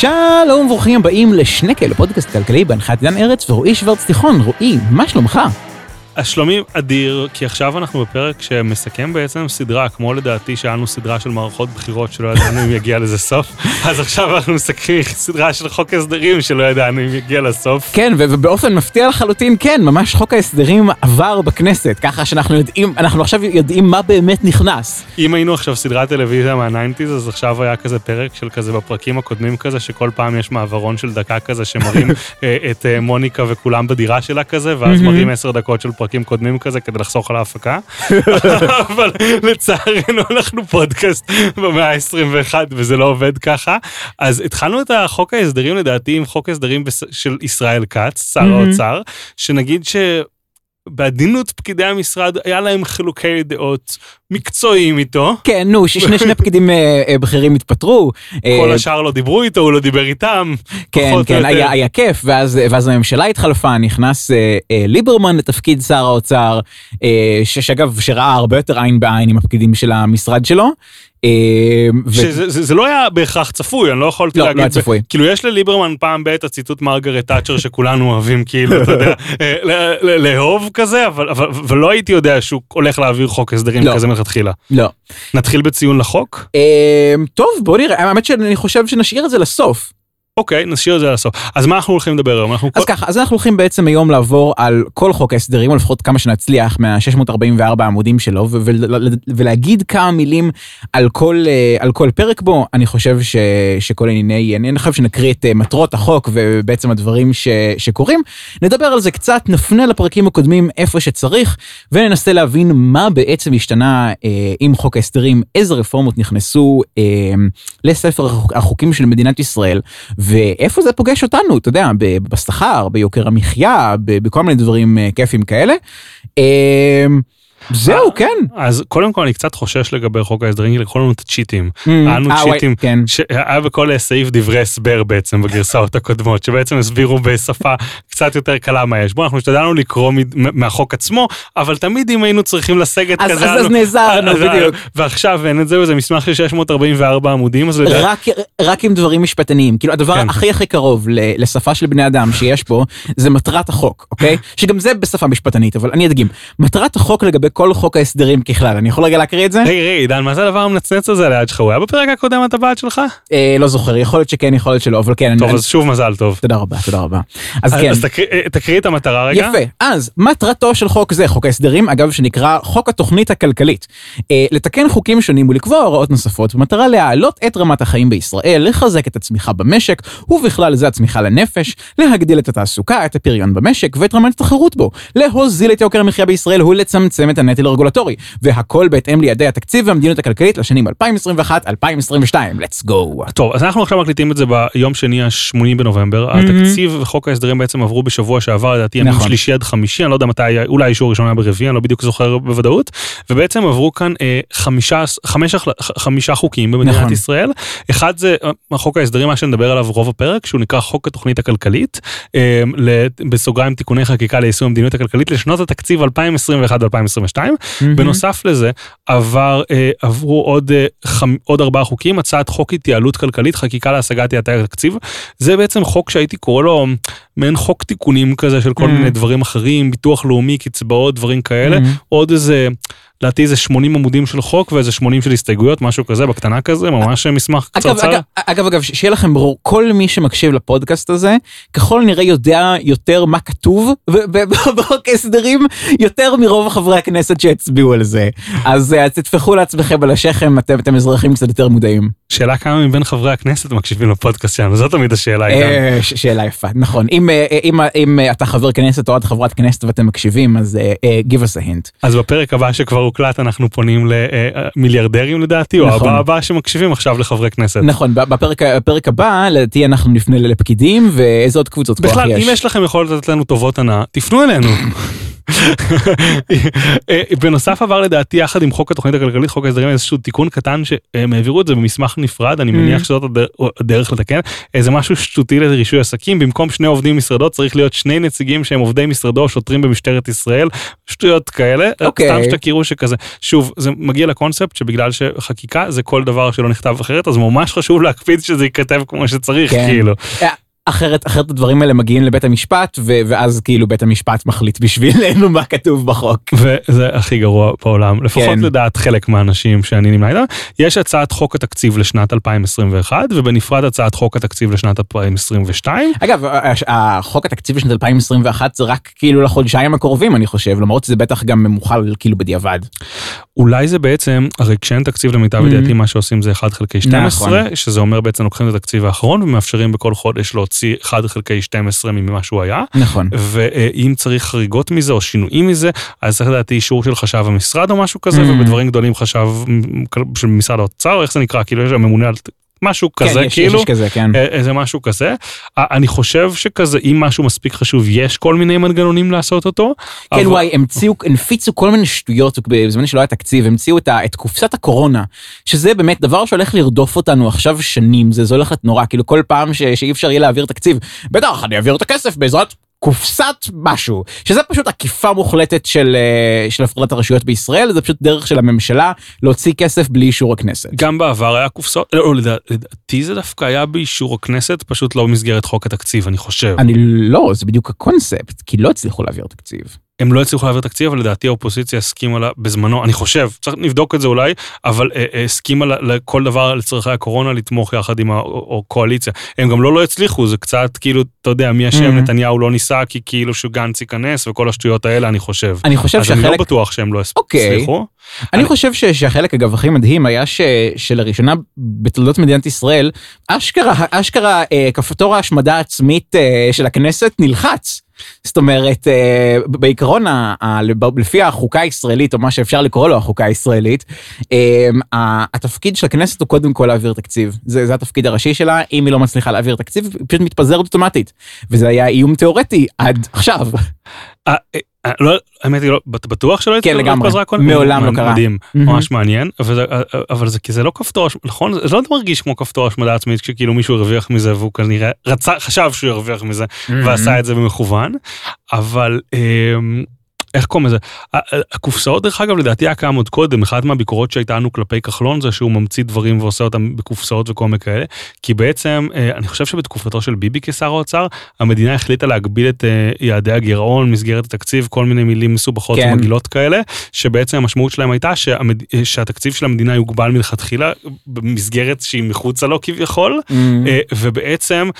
שלום וברוכים הבאים לשנקל, פודקאסט כלכלי בהנחיית עידן ארץ ורועי שוורץ תיכון. רועי, מה שלומך? השלומי אדיר, כי עכשיו אנחנו בפרק שמסכם בעצם סדרה, כמו לדעתי שהיה לנו סדרה של מערכות בחירות שלא ידענו אם יגיע לזה סוף, אז עכשיו אנחנו מסכמים סדרה של חוק הסדרים שלא ידענו אם יגיע לסוף. כן, ובאופן מפתיע לחלוטין, כן, ממש חוק ההסדרים עבר בכנסת, ככה שאנחנו יודעים, אנחנו עכשיו יודעים מה באמת נכנס. אם היינו עכשיו סדרת טלוויזיה מהניינטיז, אז עכשיו היה כזה פרק של כזה בפרקים הקודמים כזה, שכל פעם יש מעברון של דקה כזה שמראים אה, את אה, מוניקה וכולם בדירה שלה כזה, ואז מראים עשר דקות של פרקים קודמים כזה כדי לחסוך על ההפקה. אבל לצערנו אנחנו פודקאסט במאה ה-21 וזה לא עובד ככה. אז התחלנו את החוק ההסדרים לדעתי עם חוק הסדרים של ישראל כץ, שר האוצר, שנגיד ש... בעדינות פקידי המשרד היה להם חילוקי דעות מקצועיים איתו. כן, נו, שני שני פקידים אה, אה, בכירים התפטרו. כל השאר לא דיברו איתו, הוא לא דיבר איתם. כן, כן, היה, היה כיף, ואז, ואז הממשלה התחלפה, נכנס אה, אה, ליברמן לתפקיד שר האוצר, אה, שאגב, שראה הרבה יותר עין בעין עם הפקידים של המשרד שלו. שזה זה, זה לא היה בהכרח צפוי, אני לא יכולתי לא, להגיד, לא היה צפוי. כאילו יש לליברמן פעם בעת הציטוט מרגרט תאצ'ר שכולנו אוהבים כאילו, אתה יודע, לאהוב כזה, אבל, אבל, ולא הייתי יודע שהוא הולך להעביר חוק הסדרים לא. כזה מלכתחילה. לא. נתחיל בציון לחוק? טוב, בוא נראה, האמת שאני חושב שנשאיר את זה לסוף. אוקיי, נשאיר את זה לסוף. אז מה אנחנו הולכים לדבר היום? אנחנו אז כל... ככה, אז אנחנו הולכים בעצם היום לעבור על כל חוק ההסדרים, או לפחות כמה שנצליח מה-644 עמודים שלו, ו- ו- ולהגיד כמה מילים על כל, אה, על כל פרק בו. אני חושב ש- שכל ענייני, אני חושב שנקריא את אה, מטרות החוק ובעצם הדברים ש- שקורים. נדבר על זה קצת, נפנה לפרקים הקודמים איפה שצריך, וננסה להבין מה בעצם השתנה אה, עם חוק ההסדרים, איזה רפורמות נכנסו אה, לספר החוקים של מדינת ישראל. ואיפה זה פוגש אותנו, אתה יודע, בשכר, ביוקר המחיה, בכל מיני דברים אה, כיפים כאלה. זהו, כן. אז קודם כל אני קצת חושש לגבי חוק ההסדרים, כי לקחו לנו את הצ'יטים. היה לנו צ'יטים, כן. שהיה בכל סעיף דברי הסבר בעצם בגרסאות הקודמות, שבעצם הסבירו בשפה קצת יותר קלה מה יש בו, אנחנו השתדלנו לקרוא מהחוק עצמו, אבל תמיד אם היינו צריכים לסגת כזה... אז נעזרנו, בדיוק. ועכשיו אין את זה, וזה מסמך של 644 עמודים, אז... רק עם דברים משפטניים, כאילו הדבר הכי הכי קרוב לשפה של בני אדם שיש פה, זה מטרת החוק, אוקיי? שגם זה בשפה משפטנית, אבל אני אדגים. מטרת החוק לגבי כל חוק ההסדרים ככלל, אני יכול רגע להקריא את זה? רגע, רגע, עידן, מה זה הדבר המנצנץ הזה ליד שלך? הוא היה בפרק הקודם הטבעת שלך? אה, לא זוכר, יכול להיות שכן, יכול להיות שלא, אבל כן. טוב, אז שוב מזל טוב. תודה רבה, תודה רבה. אז כן. אז תקריא את המטרה רגע. יפה, אז מטרתו של חוק זה, חוק ההסדרים, אגב, שנקרא חוק התוכנית הכלכלית. אה, לתקן חוקים שונים ולקבוע הוראות נוספות במטרה להעלות את רמת החיים בישראל, לחזק את הצמיחה במשק, ובכלל זה הצמיחה לנפש, להגדיל את התעסוקה, את הפריון במשק ואת רמת התחרות בו, להוזיל את יוקר המחיה בישראל ולצמצם את הנטל הרגולטורי, והכל בהתאם ליעדי התקציב והמדיניות הכלכלית לשנים 2021-2022. let's go. טוב, אז אנחנו עכשיו מקליטים את זה ביום שני ה-80 בנובמבר. Mm-hmm. התקציב וחוק ההסדרים בעצם עברו בשבוע שעבר, לדעתי ימים נכון. שלישי עד חמישי, אני לא יודע מתי היה, אולי האישור הראשון היה ברביעי, אני לא בדיוק זוכר בוודאות, ובעצם עברו כאן אה, חמישה, חמש, חמישה חוקים במדינת נכון. ישראל. אחד זה אה, חוק ההסדרים, מה שנדבר עליו רוב הפרק, שהוא נקרא חוק התוכנית הכלכלית, אה, בסוגריים תיקוני חקיקה ליישום המדיניות הכלכלית לשנות התקציב 2021-2022. בנוסף לזה עבר אה, עברו עוד אה, חמ, עוד ארבעה חוקים הצעת חוק התייעלות כלכלית חקיקה להשגת יעדי התקציב זה בעצם חוק שהייתי קורא לו מעין חוק תיקונים כזה של כל Mm. מיני דברים אחרים ביטוח לאומי קצבאות דברים כאלה עוד איזה. לדעתי זה 80 עמודים של חוק ואיזה 80 של הסתייגויות משהו כזה בקטנה כזה ממש מסמך קצרצר. אגב, אגב, אגב, שיהיה לכם ברור, כל מי שמקשיב לפודקאסט הזה, ככל הנראה יודע יותר מה כתוב בחוק ההסדרים, יותר מרוב חברי הכנסת שהצביעו על זה. אז אה, תטפחו לעצמכם על השכם, אתם, אתם אזרחים קצת יותר מודעים. שאלה כמה מבין חברי הכנסת מקשיבים לפודקאסט שלנו זאת תמיד השאלה. אה, ש- שאלה יפה, נכון. אם, אה, אם, אם אתה חבר כנסת או את חברת כנסת ואתם מקשיבים, אז אה, אה, give us a hint. אז בפרק הבא שכבר הוקלט אנחנו פונים למיליארדרים לדעתי, או נכון. הבא הבא שמקשיבים עכשיו לחברי כנסת. נכון, בפרק, בפרק הבא, לדעתי אנחנו נפנה לפקידים, ואיזה עוד קבוצות כוח בכלל, יש. אם יש לכם יכולת לתת לנו טובות הנאה, תפנו אלינו. אה, בנוסף עבר לדעתי יחד עם חוק התוכנית הכלכלית, חוק ההסדרים, איזשהו תיקון קטן שהם העבירו את זה במסמך נפרד, אני מניח Mm. שזאת הדר- הדרך לתקן, איזה משהו שטותי לרישוי עסקים, במקום שני עובדים משרדו צריך להיות שני נציגים שהם עובדי משרדו או שוטרים במשטרת ישראל, שטויות כאלה, אוקיי. סתם שתכירו שכזה, שוב, זה מגיע לקונספט שבגלל שחקיקה זה כל דבר שלא נכתב אחרת, אז ממש חשוב להקפיד שזה ייכתב כמו שצריך, כן. כאילו. אחרת אחרת הדברים האלה מגיעים לבית המשפט ו- ואז כאילו בית המשפט מחליט בשבילנו מה כתוב בחוק. וזה הכי גרוע בעולם, לפחות כן. לדעת חלק מהאנשים שאני נמנה איתם. יש הצעת חוק התקציב לשנת 2021, ובנפרד הצעת חוק התקציב לשנת 2022. אגב הש- החוק התקציב לשנת 2021 זה רק כאילו לחודשיים הקרובים אני חושב למרות שזה בטח גם ממוחל כאילו בדיעבד. אולי זה בעצם, הרי כשאין תקציב למיטב Mhm. ידיעתי, מה שעושים זה 1 חלקי 12, נכון. שזה אומר בעצם לוקחים את התקציב האחרון ומאפשרים בכל חודש להוציא 1 חלקי 12 ממה שהוא היה. נכון. ואם צריך חריגות מזה או שינויים מזה, אז צריך לדעתי אישור של חשב המשרד או משהו כזה, Mm. ובדברים גדולים חשב של משרד האוצר, או איך זה נקרא, כאילו יש שם ממונה על משהו כן, כזה, יש- כאילו. יש כזה כן. אה, איזה משהו כזה. אני חושב שכזה, אם משהו מספיק חשוב, יש כל מיני מנגנונים לעשות אותו. כן אבל- וואי המציאו הנפיצו כל מיני שטויות בזמן שלא היה תקציב המציאו את, ה, את קופסת הקורונה שזה באמת דבר שהולך לרדוף אותנו עכשיו שנים זה, זה הולך להיות נורא כאילו כל פעם ש, שאי אפשר יהיה להעביר תקציב בטח אני אעביר את הכסף בעזרת קופסת משהו שזה פשוט עקיפה מוחלטת של, אה, של הפרדת הרשויות בישראל זה פשוט דרך של הממשלה להוציא כסף בלי אישור הכנסת. גם בעבר היה קופסאות, לא, לדע- לדעתי זה דווקא היה באישור הכנסת, פשוט לא במסגרת חוק התקציב, אני חושב. אני לא זה בדיוק הקונספט כי לא הצליחו להעביר תקציב. הם לא הצליחו להעביר תקציב, אבל לדעתי האופוזיציה הסכימה לה בזמנו, אני חושב, צריך לבדוק את זה אולי, אבל אה, אה, הסכימה לכל דבר לצורכי הקורונה לתמוך יחד עם הקואליציה. הם גם לא לא הצליחו, זה קצת כאילו, אתה יודע, מי אשם, Mhm. נתניהו לא ניסה, כי כאילו שגנץ ייכנס וכל השטויות האלה, אני חושב. אני חושב אז אני לא שהחלק בטוח שהם לא אוקיי. הצליחו. אני אני- חושב ש- שהחלק אגב הכי מדהים היה ש, שלראשונה בתולדות מדינת ישראל אשכרה אשכרה אה, כפתור ההשמדה העצמית אה, של הכנסת נלחץ. זאת אומרת אה, בעיקרון לפי החוקה הישראלית או מה שאפשר לקרוא לו החוקה הישראלית אה, התפקיד של הכנסת הוא קודם כל להעביר תקציב זה, זה התפקיד הראשי שלה אם היא לא מצליחה להעביר תקציב היא פשוט מתפזרת אוטומטית וזה היה איום תיאורטי עד עכשיו. אה, לא, האמת היא לא, בט- בטוח שלא כן, התפזרה לגמרי. מעולם לא קרה. מדהים. ממש מעניין, אבל, אבל זה כי זה לא כפתור, נכון? זה לא מרגיש כמו כפתור השמדה עצמית כשכאילו מישהו הרוויח מזה והוא כנראה רצה, חשב שהוא ירוויח מזה ועשה את זה במכוון, אבל אמ, איך קוראים לזה? הקופסאות דרך אגב לדעתי היה קיים עוד קודם, אחת מהביקורות שהייתה לנו כלפי כחלון זה שהוא ממציא דברים ועושה אותם בקופסאות וכל מיני כאלה, כי בעצם אה, אני חושב שבתקופתו של ביבי כשר האוצר, המדינה החליטה להגביל את אה, יעדי הגירעון, מסגרת התקציב, כל מיני מילים מסובכות כן. ומגעילות כאלה, שבעצם המשמעות שלהם הייתה שהמד... אה, שהתקציב של המדינה יוגבל מלכתחילה במסגרת שהיא מחוצה לו כביכול. אה, ובעצם,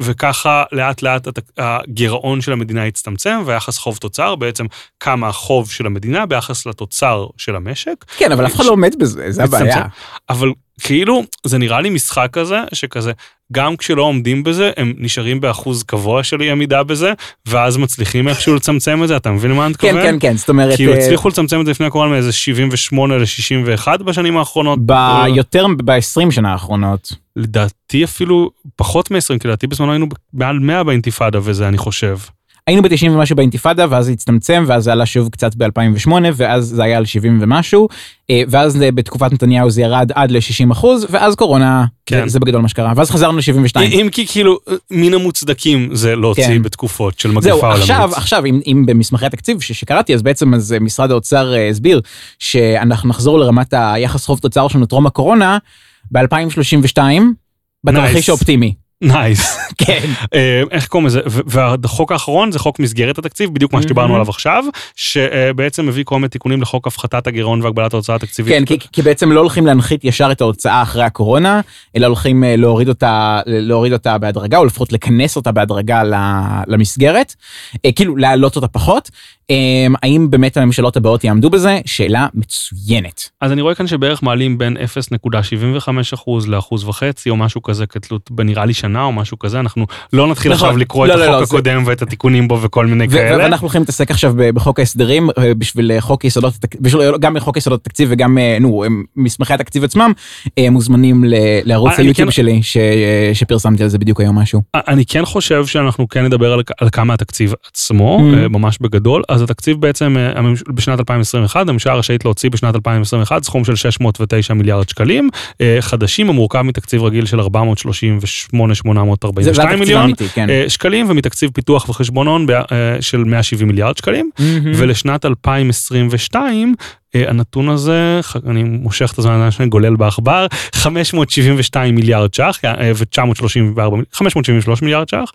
וככה לאט לאט הגירעון של המדינה הצטמצם והיחס חוב תוצר, בעצם כמה החוב של המדינה ביחס לתוצר של המשק, כן אבל אף אחד לא עומד בזה זה הבעיה. אבל כאילו זה נראה לי משחק כזה, שכזה, גם כשלא עומדים בזה, הם נשארים באחוז קבוע של אי עמידה בזה, ואז מצליחים איכשהו לצמצם את זה, אתה מבין מה אני מתכוון? כן כן כן זאת אומרת כאילו הצליחו לצמצם את זה לפני הקורונה מאיזה 78 ל-61 בשנים האחרונות. ביותר ב-20 שנה האחרונות. לדעתי אפילו פחות מ-20, כי לדעתי בזמנו היינו מעל 100 באינתיפאדה וזה, אני חושב. היינו ב-90 ומשהו באינתיפאדה ואז זה הצטמצם ואז זה עלה שוב קצת ב-2008 ואז זה היה על 70 ומשהו אה, ואז אה, בתקופת נתניהו זה ירד עד ל-60 אחוז ואז קורונה כן. זה, זה בגדול מה שקרה ואז חזרנו ל-72. אם כי כאילו מן המוצדקים זה להוציא כן. בתקופות של מגפה זהו עולמית. עכשיו עכשיו אם, אם במסמכי התקציב שקראתי אז בעצם אז אה, משרד האוצר אה, הסביר שאנחנו נחזור לרמת היחס חוב תוצר שלנו טרום הקורונה ב-2032 בתרחיש Nice. נייס. כן. אה, איך קוראים לזה? והחוק האחרון זה חוק מסגרת התקציב, בדיוק מה שדיברנו. עליו עכשיו, שבעצם מביא כל מיני תיקונים לחוק הפחתת הגירעון והגבלת ההוצאה התקציבית. כן, כי, כי בעצם לא הולכים להנחית ישר את ההוצאה אחרי הקורונה, אלא הולכים אה, להוריד אותה, להוריד אותה בהדרגה, או לפחות לכנס אותה בהדרגה למסגרת, אה, כאילו להעלות אותה פחות. האם באמת הממשלות הבאות יעמדו בזה? שאלה מצוינת. אז אני רואה כאן שבערך מעלים בין 0.75% לאחוז וחצי או משהו כזה כתלות בנראה לי שנה או משהו כזה, אנחנו לא נתחיל נכון, עכשיו לקרוא לא, את לא, החוק לא, הקודם זה... ואת התיקונים בו וכל מיני ו- כאלה. ואנחנו הולכים להתעסק עכשיו בחוק ההסדרים אה, בשביל אה, חוק יסודות, בשביל, אה, גם חוק יסודות התקציב וגם נו, מסמכי התקציב עצמם, מוזמנים ל- לערוץ היוטיוב כן... שלי, ש, שפרסמתי על זה בדיוק היום משהו. אני כן חושב שאנחנו כן נדבר על, על כמה התקציב עצמו, mm. ממש בגדול, אז התקציב בעצם בשנת 2021, הממשלה רשאית להוציא בשנת 2021 סכום של 609 מיליארד שקלים, חדשים המורכב מתקציב רגיל של 438 842 מיליון אמיתי, כן. אה, שקלים, ומתקציב פיתוח וחשבון הון אה, של 170 מיליארד שקלים, mm-hmm. ולשנת 2022, אה, הנתון הזה, אני מושך את הזמן אני גולל בעכבר, 572 מיליארד ש"ח ו-934, 573 מיליארד ש"ח,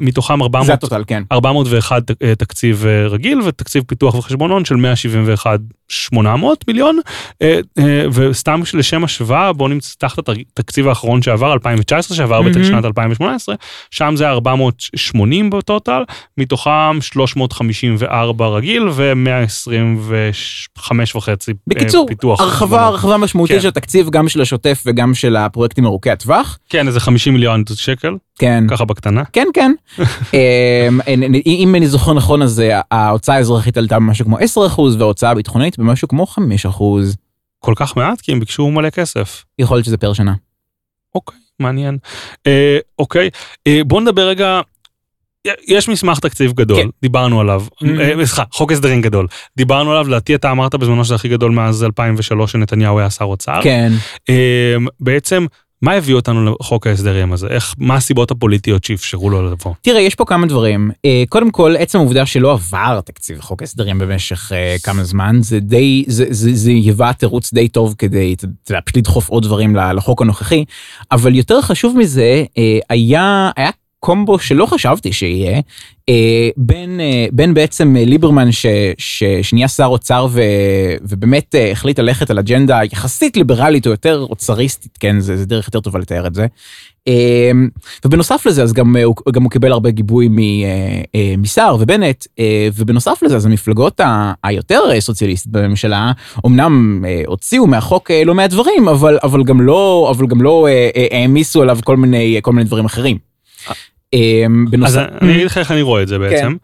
מתוכם 400, זה הטוטל, כן. 401 תקציב רגיל ותקציב פיתוח וחשבון הון של 171 800 מיליון, אה, אה, וסתם לשם השוואה בואו נפתח את התקציב האחרון שעבר, 2019, שעבר מהמם. בשנת 2018, שם זה 480 בטוטל, מתוכם 354 רגיל ו-125 וחצי בקיצור, פיתוח. הרחבה. הרחבה משמעותית כן. של התקציב גם של השוטף וגם של הפרויקטים ארוכי הטווח. כן, איזה 50 מיליון שקל, כן. ככה בקטנה. כן כן. אמ, אם אני זוכר נכון אז אה, ההוצאה האזרחית עלתה במשהו כמו 10% וההוצאה הביטחונית במשהו כמו 5%. כל כך מעט, כי הם ביקשו מלא כסף. יכול להיות שזה פר שנה. אוקיי, מעניין. אה, אוקיי, אה, בוא נדבר רגע, יש מסמך תקציב גדול, כן. דיברנו עליו, Mhm. אה, סליחה, חוק הסדרים גדול, דיברנו עליו, לדעתי אתה אמרת בזמנו שזה הכי גדול מאז 2003 שנתניהו היה שר אוצר. כן. אה, בעצם, מה הביא אותנו לחוק ההסדרים הזה? איך, מה הסיבות הפוליטיות שאפשרו לו לבוא? תראה יש פה כמה דברים אה, קודם כל עצם העובדה שלא עבר תקציב חוק הסדרים במשך אה, כמה זמן זה די זה היווה תירוץ די טוב כדי אתה יודע, פשוט לדחוף עוד דברים לחוק הנוכחי אבל יותר חשוב מזה אה, היה היה קומבו שלא חשבתי שיהיה אה, בין אה, בין בעצם אה, ליברמן ש, ש, שנהיה שר אוצר ו, ובאמת החליט ללכת על אג'נדה יחסית ליברלית או יותר אוצריסטית כן זה, זה דרך יותר טובה לתאר את זה. ובנוסף לזה אז גם הוא גם הוא קיבל הרבה גיבוי מסער ובנט ובנוסף לזה אז המפלגות ה- היותר סוציאליסטית בממשלה אמנם הוציאו מהחוק לא מעט דברים אבל אבל גם לא אבל גם לא העמיסו עליו כל מיני כל מיני דברים אחרים. אה, אז אני אגיד לך איך אני רואה את זה בעצם.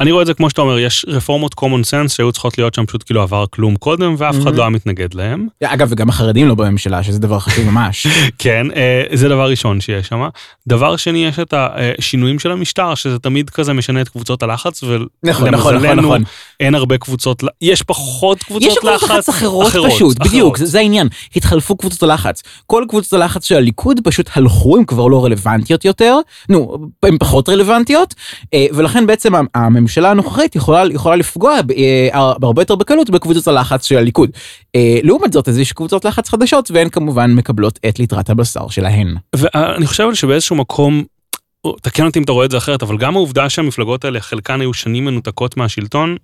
אני רואה את זה כמו שאתה אומר, יש רפורמות common sense שהיו צריכות להיות שם פשוט כאילו עבר כלום קודם ואף אחד. לא היה מתנגד להם. אגב וגם החרדים לא בממשלה שזה דבר חשוב ממש. כן, אה, זה דבר ראשון שיש שם. דבר שני, יש את השינויים של המשטר, שזה תמיד כזה משנה את קבוצות הלחץ, נכון נכון נכון ולמזלנו נכון. אין הרבה קבוצות, יש פחות קבוצות יש לחץ. קבוצות לחץ אחרות פשוט בדיוק זה, העניין התחלפו קבוצות הלחץ כל קבוצות הלחץ של הליכוד פשוט הלכו הן כבר לא רלוונטיות יותר נו הן פחות רלוונטיות אה, ולכן בעצם הממשלה הנוכחית יכולה יכולה לפגוע אה, בהרבה יותר בקלות בקבוצות הלחץ של הליכוד. אה, לעומת זאת אז יש קבוצות לחץ חדשות והן כמובן מקבלות את ליטרת הבשר שלהן. ואני חושב שבאיזשהו מקום, תקן אותי אם אתה רואה את זה אחרת, אבל גם העובדה שהמפלגות האלה, חלקן היו שנים מנותקות מהשלטון,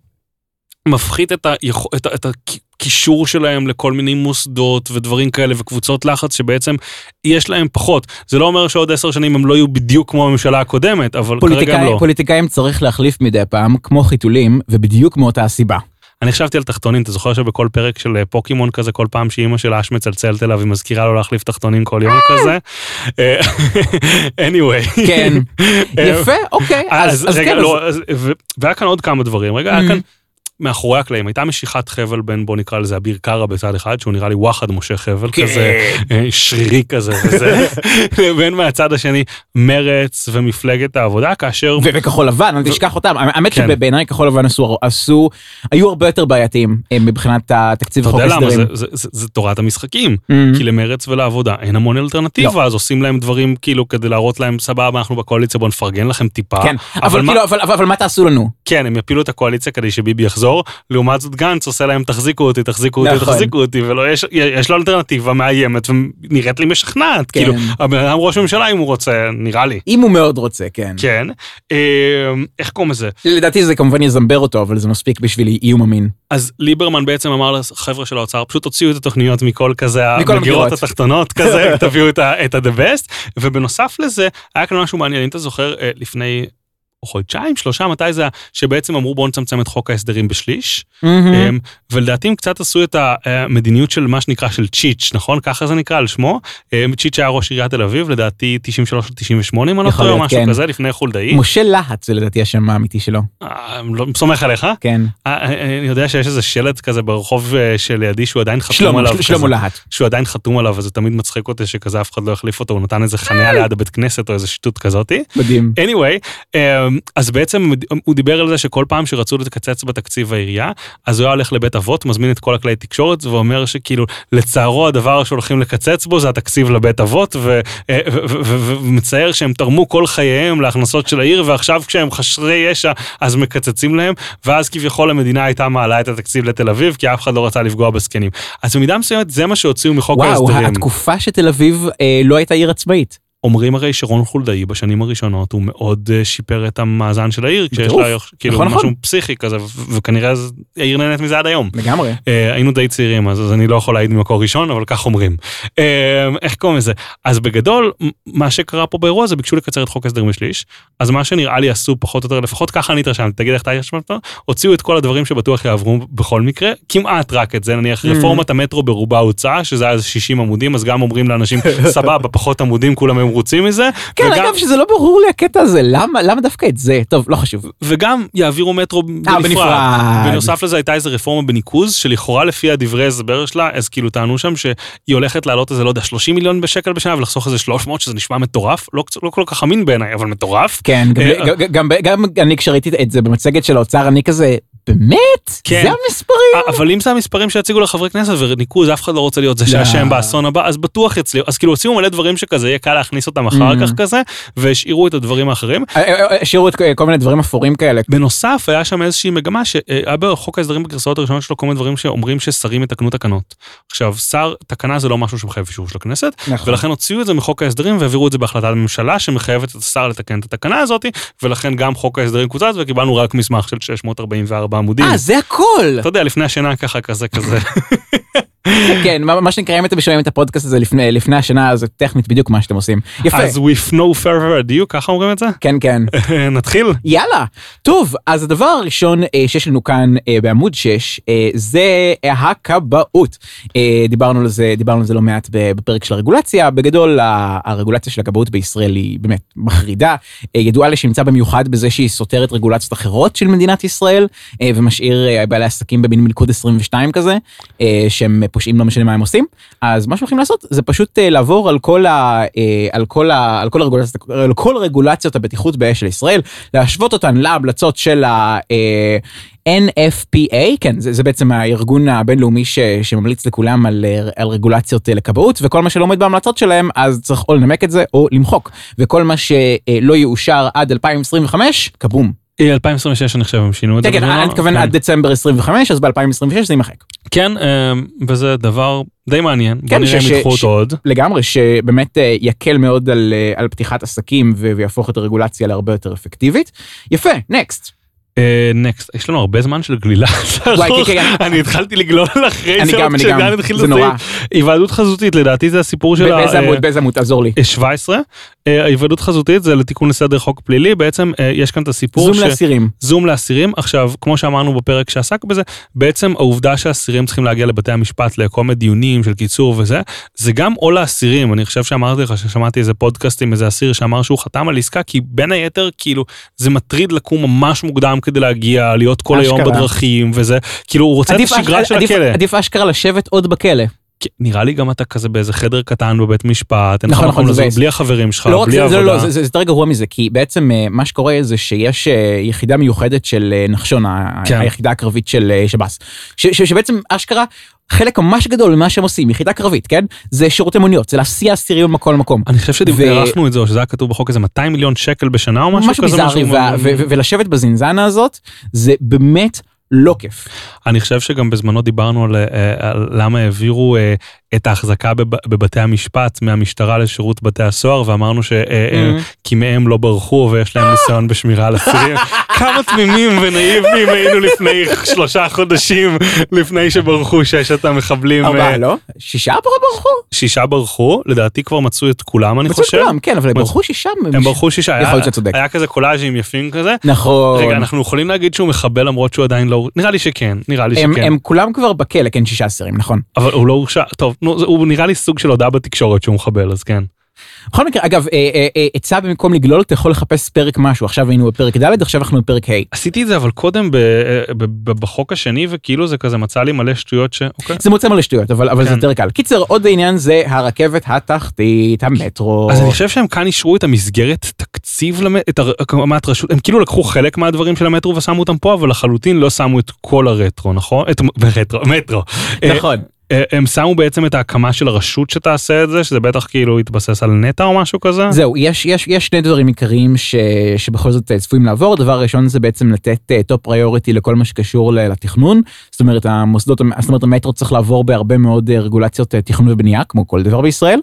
מפחית את, היכ... את, את הקישור שלהם לכל מיני מוסדות ודברים כאלה וקבוצות לחץ שבעצם יש להם פחות. זה לא אומר שעוד עשר שנים הם לא יהיו בדיוק כמו הממשלה הקודמת, אבל כרגע הם לא. פוליטיקאים צריך להחליף מדי פעם כמו חיתולים ובדיוק מאותה הסיבה. אני חשבתי על תחתונים, אתה זוכר שבכל פרק של אה, פוקימון כזה, כל פעם שאימא של אש מצלצלת אליו, היא מזכירה לו להחליף תחתונים כל יום כזה? אה, anyway. כן. אה, יפה אוקיי אז אז רגע, כן, לא, אז- ו- והיה כאן עוד כמה דברים. רגע, היה Mhm. כאן מאחורי הקלעים, הייתה משיכת חבל בין, בוא נקרא לזה אביר קארה בצד אחד, שהוא נראה לי וואחד משה חבל כן. כזה, אה, שרירי כזה וזה, לבין מהצד השני מרץ ומפלגת העבודה, כאשר... וכחול לבן, אל תשכח אותם. האמת כן. שבעיניי כחול לבן עשו, עשו, היו הרבה יותר בעייתיים אה, מבחינת התקציב אתה החוק יודע למה, זה- הסדרים. זה- זה תורת המשחקים. Mm. כי למרץ ולעבודה אין המון אלטרנטיבה, לא. אז עושים להם דברים כאילו כדי להראות להם סבבה אנחנו בקואליציה בוא נפרגן לכם טיפה. כן, אבל מה- כאילו, אבל- אבל אבל מה תעשו לנו? כן הם יפילו את הקואליציה כדי שביבי יחזור, לעומת זאת גנץ עושה להם תחזיקו אותי תחזיקו אותי נכון. תחזיקו אותי ולא יש יש לו אלטרנטיבה מאיימת ונראית לי משכנעת כן. כאילו הבן אדם ראש ממשלה אם הוא רוצה נראה לי. אם הוא מאוד רוצה, כן. כן, אה, איך קוראים לזה? לדעתי זה כמובן יזמבר אותו, אבל זה מספיק בשביל איום אמין. אז ליברמן בעצם אמר לחבר'ה של האוצר, פשוט תוציאו את התוכניות מכל כזה, מכל המגירות. התחתונות כזה, תביאו את ה-the best, ובנוסף לזה, היה כאן משהו מעניין, אם אתה זוכר, אה, לפני או חודשיים, שלושה, מתי זה שבעצם אמרו בואו נצמצם את חוק ההסדרים בשליש. אמ, ולדעתי הם קצת עשו את המדיניות של מה שנקרא של צ'יץ', נכון? ככה זה נקרא על שמו. אמ, צ'יץ' היה ראש עיריית תל אביב, לדעתי 93 או 98, אם אני לא טועה, או משהו כן. כזה, לפני חולדאי. משה להט זה לדעתי השם האמיתי שלו. אה, לא סומך עליך. כן. אה, אה, אני יודע שיש איזה שלט כזה ברחוב אה, שלידי שהוא עדיין חתום שלמה, עליו. של- שלמה. להט. שהוא עדיין חתום עליו, וזה תמיד מצחיק אותי שכזה אף אחד לא יחליף אותו, הוא נתן איזה חניה ליד הבית כנסת או איזה שטות כזאתי. מדהים. anyway, אמ, אז בעצם הוא דיבר על זה שכל פעם שרצו לקצץ בתקציב העירייה, אז הוא היה הולך לבית אבות, מזמין את כל הכלי תקשורת ואומר שכאילו לצערו הדבר שהולכים לקצץ בו זה התקציב לבית אבות, אה, ו- ו- ו- ומצער שהם תרמו כל חייהם להכנסות של העיר, ועכשיו כשהם חסרי ישע אז מקצצים להם, ואז כביכול המדינה הייתה מעלה את התקציב לתל אביב, כי אף אחד לא רצה לפגוע בזקנים. אז במידה מסוימת זה מה שהוציאו מחוק וואו, ההסדרים. התקופה שתל אביב אה, לא הייתה עיר עצמאית. אומרים הרי שרון חולדאי בשנים הראשונות הוא מאוד אה, שיפר את המאזן של העיר, כשיש. לה כאילו נכון, משהו נכון. פסיכי כזה, וכנראה אז העיר נהנית מזה עד היום. לגמרי. אה, היינו די צעירים אז, אז אני לא יכול להעיד ממקור ראשון אבל כך אומרים. אה, איך קוראים לזה? אז בגדול מה שקרה פה באירוע הזה ביקשו לקצר את חוק הסדרים בשליש אז מה שנראה לי עשו פחות או יותר לפחות ככה אני התרשמתי תגיד איך אתה התרשמת? הוציאו את כל הדברים שבטוח יעברו בכל מקרה כמעט רק את זה נניח Mm. רפורמת המטרו ברובה הוצאה שזה היה איזה 60 עמודים אז גם אומרים לאנשים סבבה פחות עמודים כולם היו מרוצים מזה. כן, וגם- אגב, שזה לא ברור לי הקטע הזה, למה למה דווקא את זה? טוב, לא חשוב. וגם יעבירו מטרו בנפרד. בנפרד. בנוסף לזה הייתה איזה רפורמה בניקוז, שלכאורה לפי הדברי הסבר שלה, אז כאילו טענו שם שהיא הולכת לעלות איזה, לא יודע, 30 מיליון בשקל בשנה ולחסוך איזה 300, שזה נשמע מטורף, לא, לא כל כך אמין בעיניי, אבל מטורף. כן, גם- אה, גם- גם- גם אני כשראיתי את זה במצגת של האוצר, אני כזה, באמת? כן. זה המספרים? אבל אם זה המספרים שיציגו לחברי כנסת וניקוז, אף אחד לא רוצה להיות זה לא. שאשם באסון הבא, אז בטוח יצליחו. אז כאילו הוציאו מלא דברים שכזה יהיה קל להכניס אותם אחר Mm. כך כזה, והשאירו את הדברים האחרים. אה, אה, אה, השאירו את כל מיני דברים אפורים כאלה. בנוסף היה שם איזושהי מגמה שהיה בחוק ההסדרים בגרסאות הראשונות שלו כל מיני דברים שאומרים ששרים יתקנו תקנות. עכשיו שר תקנה זה לא משהו שמחייב אישור של הכנסת נכון. ולכן הוציאו את זה מחוק ההסדרים והעבירו את זה בהחלטת ממשלה שמחייבת את השר לתקן את התקנה הזאת ולכן גם חוק ההסדרים קוצץ וקיבלנו רק מסמך של 644 עמודים. אה, זה הכל! אתה יודע לפני השינה ככה כזה כזה כן, מה שנקרא, אם אתם שומעים את הפודקאסט הזה לפני לפני השנה, זה טכנית בדיוק מה שאתם עושים. יפה. אז with no further ado ככה אומרים את זה כן, כן. נתחיל יאללה. טוב, אז הדבר הראשון אה, שיש לנו כאן אה, בעמוד 6 אה, זה הכבאות. דיברנו על זה, דיברנו על זה לא מעט בפרק של הרגולציה. בגדול, הרגולציה של הכבאות בישראל היא באמת מחרידה. ידועה לשמצה במיוחד בזה שהיא סותרת רגולציות אחרות של מדינת ישראל, ומשאיר בעלי עסקים במין מלכוד 22 כזה, שהם פושעים לא משנה מה הם עושים. אז מה שהולכים לעשות זה פשוט אה, לעבור על כל, ה, אה, על כל, ה, על כל, הרגולציות, על כל רגולציות הבטיחות באש של ישראל, להשוות אותן להמלצות של ה... אה, NFPA, כן, זה, זה בעצם הארגון הבינלאומי ש, שממליץ לכולם על, אה, על רגולציות אה, לכבאות, וכל מה שלא עומד בהמלצות שלהם, אז צריך או לנמק את זה או למחוק. וכל מה שלא יאושר עד 2025, כבום. 2026 אני חושב הם שינו את זה. כן, כן. אני מתכוון כן. עד דצמבר 25, אז ב-2026 זה יימחק. כן, אה, וזה דבר די מעניין, בוא כן, נראה ש- אם ידחו אותו עוד. לגמרי, שבאמת אה, יקל מאוד על, אה, פתיחת עסקים ויהפוך את הרגולציה להרבה יותר אפקטיבית. יפה, נקסט. נקסט, יש לנו הרבה זמן של גלילה. וואי, כן, כן, אני התחלתי לגלול אחרי אני גם, אני גם, התחיל זה. נורא. היוועדות חזותית, לדעתי זה הסיפור של באיזה אה, עמוד, באיזה עמוד, תעזור לי. אה, 17. אה, ההיוועדות חזותית זה לתיקון לסדר חוק פלילי, בעצם אה, יש כאן את הסיפור זום. לאסירים. זום לאסירים. עכשיו, כמו שאמרנו בפרק שעסק בזה, בעצם העובדה שאסירים צריכים להגיע לבתי המשפט לכל מיני דיונים של קיצור וזה, זה גם עול לאסירים. אני חושב שאמרתי לך ששמעתי איזה פודקאסט עם איזה אסיר שאמר שהוא חתם על עסקה, כי בין היתר, כאילו, זה מטריד לקום ממש מוקדם כדי להגיע, להיות כל היום אשכרה. בדרכים וזה, כאילו, הוא רוצה את השגרה אש- של עדיף- הכלא. עדיף אשכרה לשבת עוד בכלא. נראה לי גם אתה כזה באיזה חדר קטן בבית משפט, אין לך נכון, נכון, זה לזוז מבאס. בלי החברים שלך, לא בלי זה, לא, עבודה. זה, יותר גרוע מזה, כי בעצם אה, מה שקורה זה שיש אה, יחידה מיוחדת של אה, נחשון, כן. היחידה הקרבית של שב"ס, ש, ש, שבעצם אשכרה חלק ממש גדול ממה שהם עושים, יחידה קרבית, כן? זה שירותי מוניות, זה להסיע אסירים ממקום למקום. אני חושב ו- שדיברנו את זה, או שזה היה כתוב בחוק איזה 200 מיליון שקל בשנה או משהו משהו כזה. ביזארי, וה- ו- ו- ולשבת בזינזנה הזאת, זה באמת לא כיף. אני חושב שגם בזמנו דיברנו על, אה, על למה העבירו אה, את ההחזקה בב- בבתי המשפט מהמשטרה לשירות בתי הסוהר, ואמרנו שכי מהם לא ברחו ויש להם ניסיון בשמירה על אסירים. כמה תמימים ונאיביים היינו לפני שלושה חודשים, לפני שברחו ששת המחבלים. ארבעה אה, לא? שישה ברחו? שישה ברחו, לדעתי כבר מצאו את כולם, אני מצאו את חושב. כולם, כן, אבל הם ברחו שישה. הם ברחו שישה, יכול להיות שאתה צודק. היה כזה קולאז'ים יפים כזה. נכון. רגע, אנחנו יכולים להגיד שהוא מחבל למרות שהוא עדיין לא... נראה לי שכן, נראה לי שכן. הם כולם כבר בכלא, כן, שישה אסירים, נכון. אבל הוא לא הורשע, טוב, הוא נראה לי סוג של הודעה בתקשורת שהוא מחבל, אז כן. בכל מקרה, אגב, אה, אה, אה, עצה במקום לגלול, אתה יכול לחפש פרק משהו. עכשיו היינו בפרק ד', עכשיו אנחנו בפרק ה'. עשיתי את זה אבל קודם ב, ב, ב, בחוק השני, וכאילו זה כזה מצא לי מלא שטויות ש... אוקיי. זה מוצא מלא שטויות, אבל, אבל זה כן. יותר קל. קיצר, עוד עניין זה הרכבת התחתית, המטרו. אז אני חושב שהם כאן אישרו את המסגרת תקציב. את הקמת רשות, הם כאילו לקחו חלק מהדברים של המטרו ושמו אותם פה, אבל לחלוטין לא שמו את כל המטרו, נכון? את מטרו. נכון. אה, הם שמו בעצם את ההקמה של הרשות שתעשה את זה, שזה בטח כאילו יתבסס על נטע או משהו כזה. זהו, יש, יש, יש שני דברים עיקריים ש, שבכל זאת אה, צפויים לעבור. הדבר הראשון זה בעצם לתת top priority לכל מה שקשור לתכנון. זאת אומרת, המוסדות, זאת אומרת, המטרו צריך לעבור בהרבה מאוד אה, רגולציות אה, תכנון ובנייה, כמו כל דבר בישראל.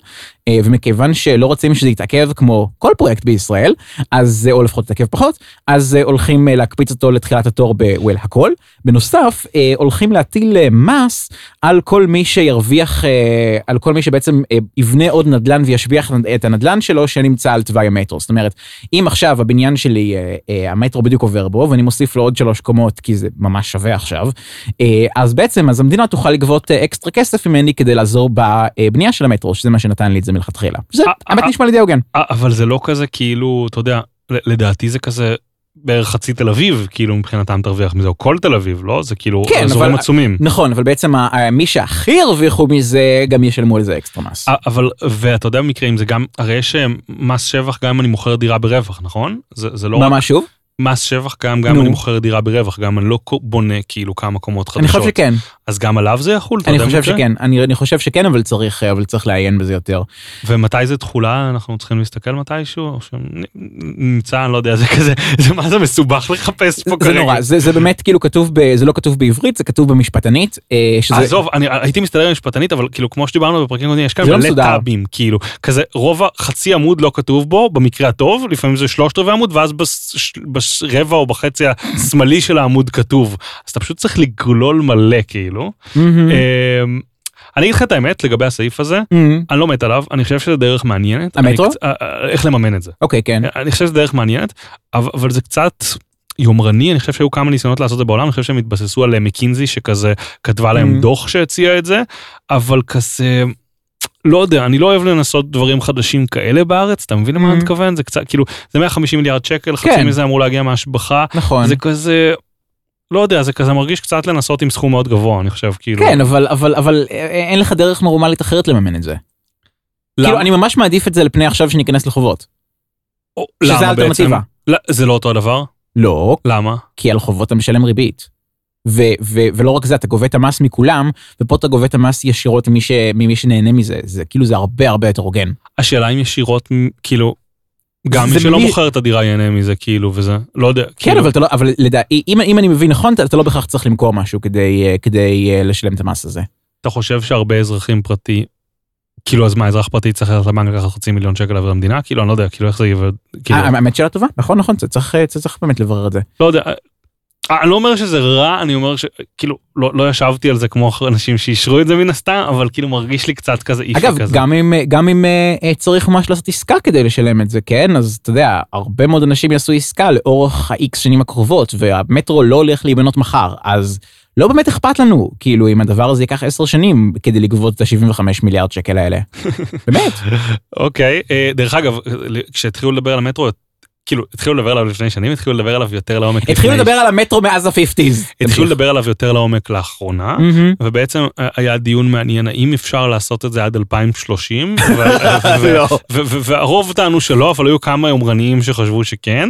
אה, ומכיוון שלא רוצים שזה יתעכב כמו כל פרויקט בישראל, אז, אה, או לפחות יתעכב פחות, אז אה, הולכים אה, להקפיץ אותו לתחילת התור ב-well הכל. בנוסף, אה, הולכים להטיל אה, מס על כל מי שירוויח, אה, על כל מי שבעצם אה, יבנה עוד נדל"ן וישביח את הנדל"ן שלו שנמצא על תוואי המטרו. זאת אומרת, אם עכשיו הבניין שלי, אה, המטרו בדיוק עובר בו, ואני מוסיף לו עוד שלוש קומות, כי זה ממש שווה עכשיו, אז בעצם, אז המדינה תוכל לגבות אקסטרה כסף ממני כדי לעזור בבנייה של המטרו, שזה מה שנתן לי את זה מלכתחילה. זה האמת נשמע לי די הוגן. אבל זה לא כזה כאילו, אתה יודע, לדעתי זה כזה בערך חצי תל אביב, כאילו מבחינתם תרוויח מזה, או כל תל אביב, לא? זה כאילו כן, אזורים אבל- עצומים. נכון, אבל בעצם מי שהכי הרוויחו מזה, גם ישלמו על זה אקסטרה מס. אבל, ואתה יודע במקרה אם זה גם, הרי יש אה, מס שבח גם אם אני מוכר דירה ברווח, נכון? זה, זה לא מה, רק מה שוב? מס שבח גם גם נו. אני מוכר דירה ברווח, גם אני לא בונה כאילו כמה קומות אני חדשות. חושב שכן, אז גם עליו זה יחול? אני חושב? שכן, אני אני חושב שכן, אבל צריך אבל צריך לעיין בזה יותר. ומתי זה תחולה? אנחנו צריכים להסתכל מתישהו? או שנמצא, אני לא יודע, זה כזה, זה מה זה מסובך לחפש פה זה כרגע. נורא, זה זה באמת כאילו כתוב, ב- זה לא כתוב בעברית, זה כתוב במשפטנית, אה, שזה... עזוב, אני הייתי מסתדר עם משפטנית, אבל כאילו כמו שדיברנו בפרקים קודמים, יש כאן זה לא מלא מסודר. טאבים, כאילו, כזה רוב החצי עמוד לא כתוב בו, במקרה הטוב, לפעמים זה שלושת רבעי עמוד, ואז בש- ברבע או בחצי השמאלי של העמוד כתוב. אז אתה פשוט צריך לגלול מלא, כאילו. אמ, אני אגיד לך את האמת לגבי הסעיף הזה. אני לא מת עליו, אני חושב שזה דרך מעניינת. המטרו? אני אה, אה, איך לממן את זה. אוקיי, כן. אני חושב שזה דרך מעניינת, אבל, אבל זה קצת יומרני, אני חושב שהיו כמה ניסיונות לעשות את זה בעולם, אני חושב שהם התבססו על אה, מקינזי שכזה כתבה להם Mm. דוח שהציע את זה, אבל כזה, לא יודע, אני לא אוהב לנסות דברים חדשים כאלה בארץ, אתה מבין למה. אני מתכוון? זה קצת, כאילו, זה 150 מיליארד שקל, חצי כן. מזה אמור להגיע מהשבחה, נכון. זה כזה, לא יודע, זה כזה מרגיש קצת לנסות עם סכום מאוד גבוה, אני חושב, כאילו. כן, אבל אבל אבל אה, אין לך דרך נורמלית אחרת לממן את זה. למה? כאילו, אני ממש מעדיף את זה לפני עכשיו שניכנס לחובות. או, שזה האלטרנטיבה. לא, זה לא אותו הדבר? לא, למה? כי על חובות אתה משלם ריבית. ו- ו- ולא רק זה, אתה גובה את המס מכולם, ופה אתה גובה את המס ישירות ממי, ש- ממי שנהנה מזה. זה כאילו זה הרבה הרבה יותר הוגן. השאלה אם ישירות, כאילו, גם מי שלא מי- מוכר את הדירה ייהנה מזה, כאילו, וזה, לא יודע. כן, כאילו, אבל אתה לא, אבל לדעתי, אם, אם אני מבין נכון, אתה, אתה לא בהכרח צריך למכור משהו כדי, אה, כדי אה, לשלם את המס הזה. אתה חושב שהרבה אזרחים פרטי, כאילו, אז מה, אזרח פרטי צריך ללכת לבנק לקחת חצי מיליון שקל להעביר למדינה? כאילו, אני לא יודע, כאילו, איך זה יעבוד, כאילו, אה, האמת שאלה טובה, נכון, נכון, צריך, צריך באמת לברר את זה. לא יודע. אה, אני לא אומר שזה רע, אני אומר שכאילו, לא, לא ישבתי על זה כמו אנשים שאישרו את זה מן הסתם, אבל כאילו מרגיש לי קצת כזה איפי אגב, כזה. גם אם, גם אם אה, אה, צריך ממש לעשות עסקה כדי לשלם את זה, כן? אז אתה יודע, הרבה מאוד אנשים יעשו עסקה לאורך ה-X שנים הקרובות, והמטרו לא הולך להיבנות מחר, אז לא באמת אכפת לנו, כאילו, אם הדבר הזה ייקח 10 שנים כדי לגבות את ה-75 מיליארד שקל האלה. באמת. אוקיי, אה, דרך אגב, כשהתחילו לדבר על המטרו, כאילו, התחילו לדבר עליו לפני שנים, התחילו לדבר עליו יותר לעומק. התחילו לדבר על המטרו מאז ה-50's. התחילו לדבר עליו יותר לעומק לאחרונה. ובעצם אה, היה דיון מעניין האם אפשר לעשות את זה עד 2030 ו- ו- לא. והרוב טענו שלא אבל היו כמה יומרניים שחשבו שכן.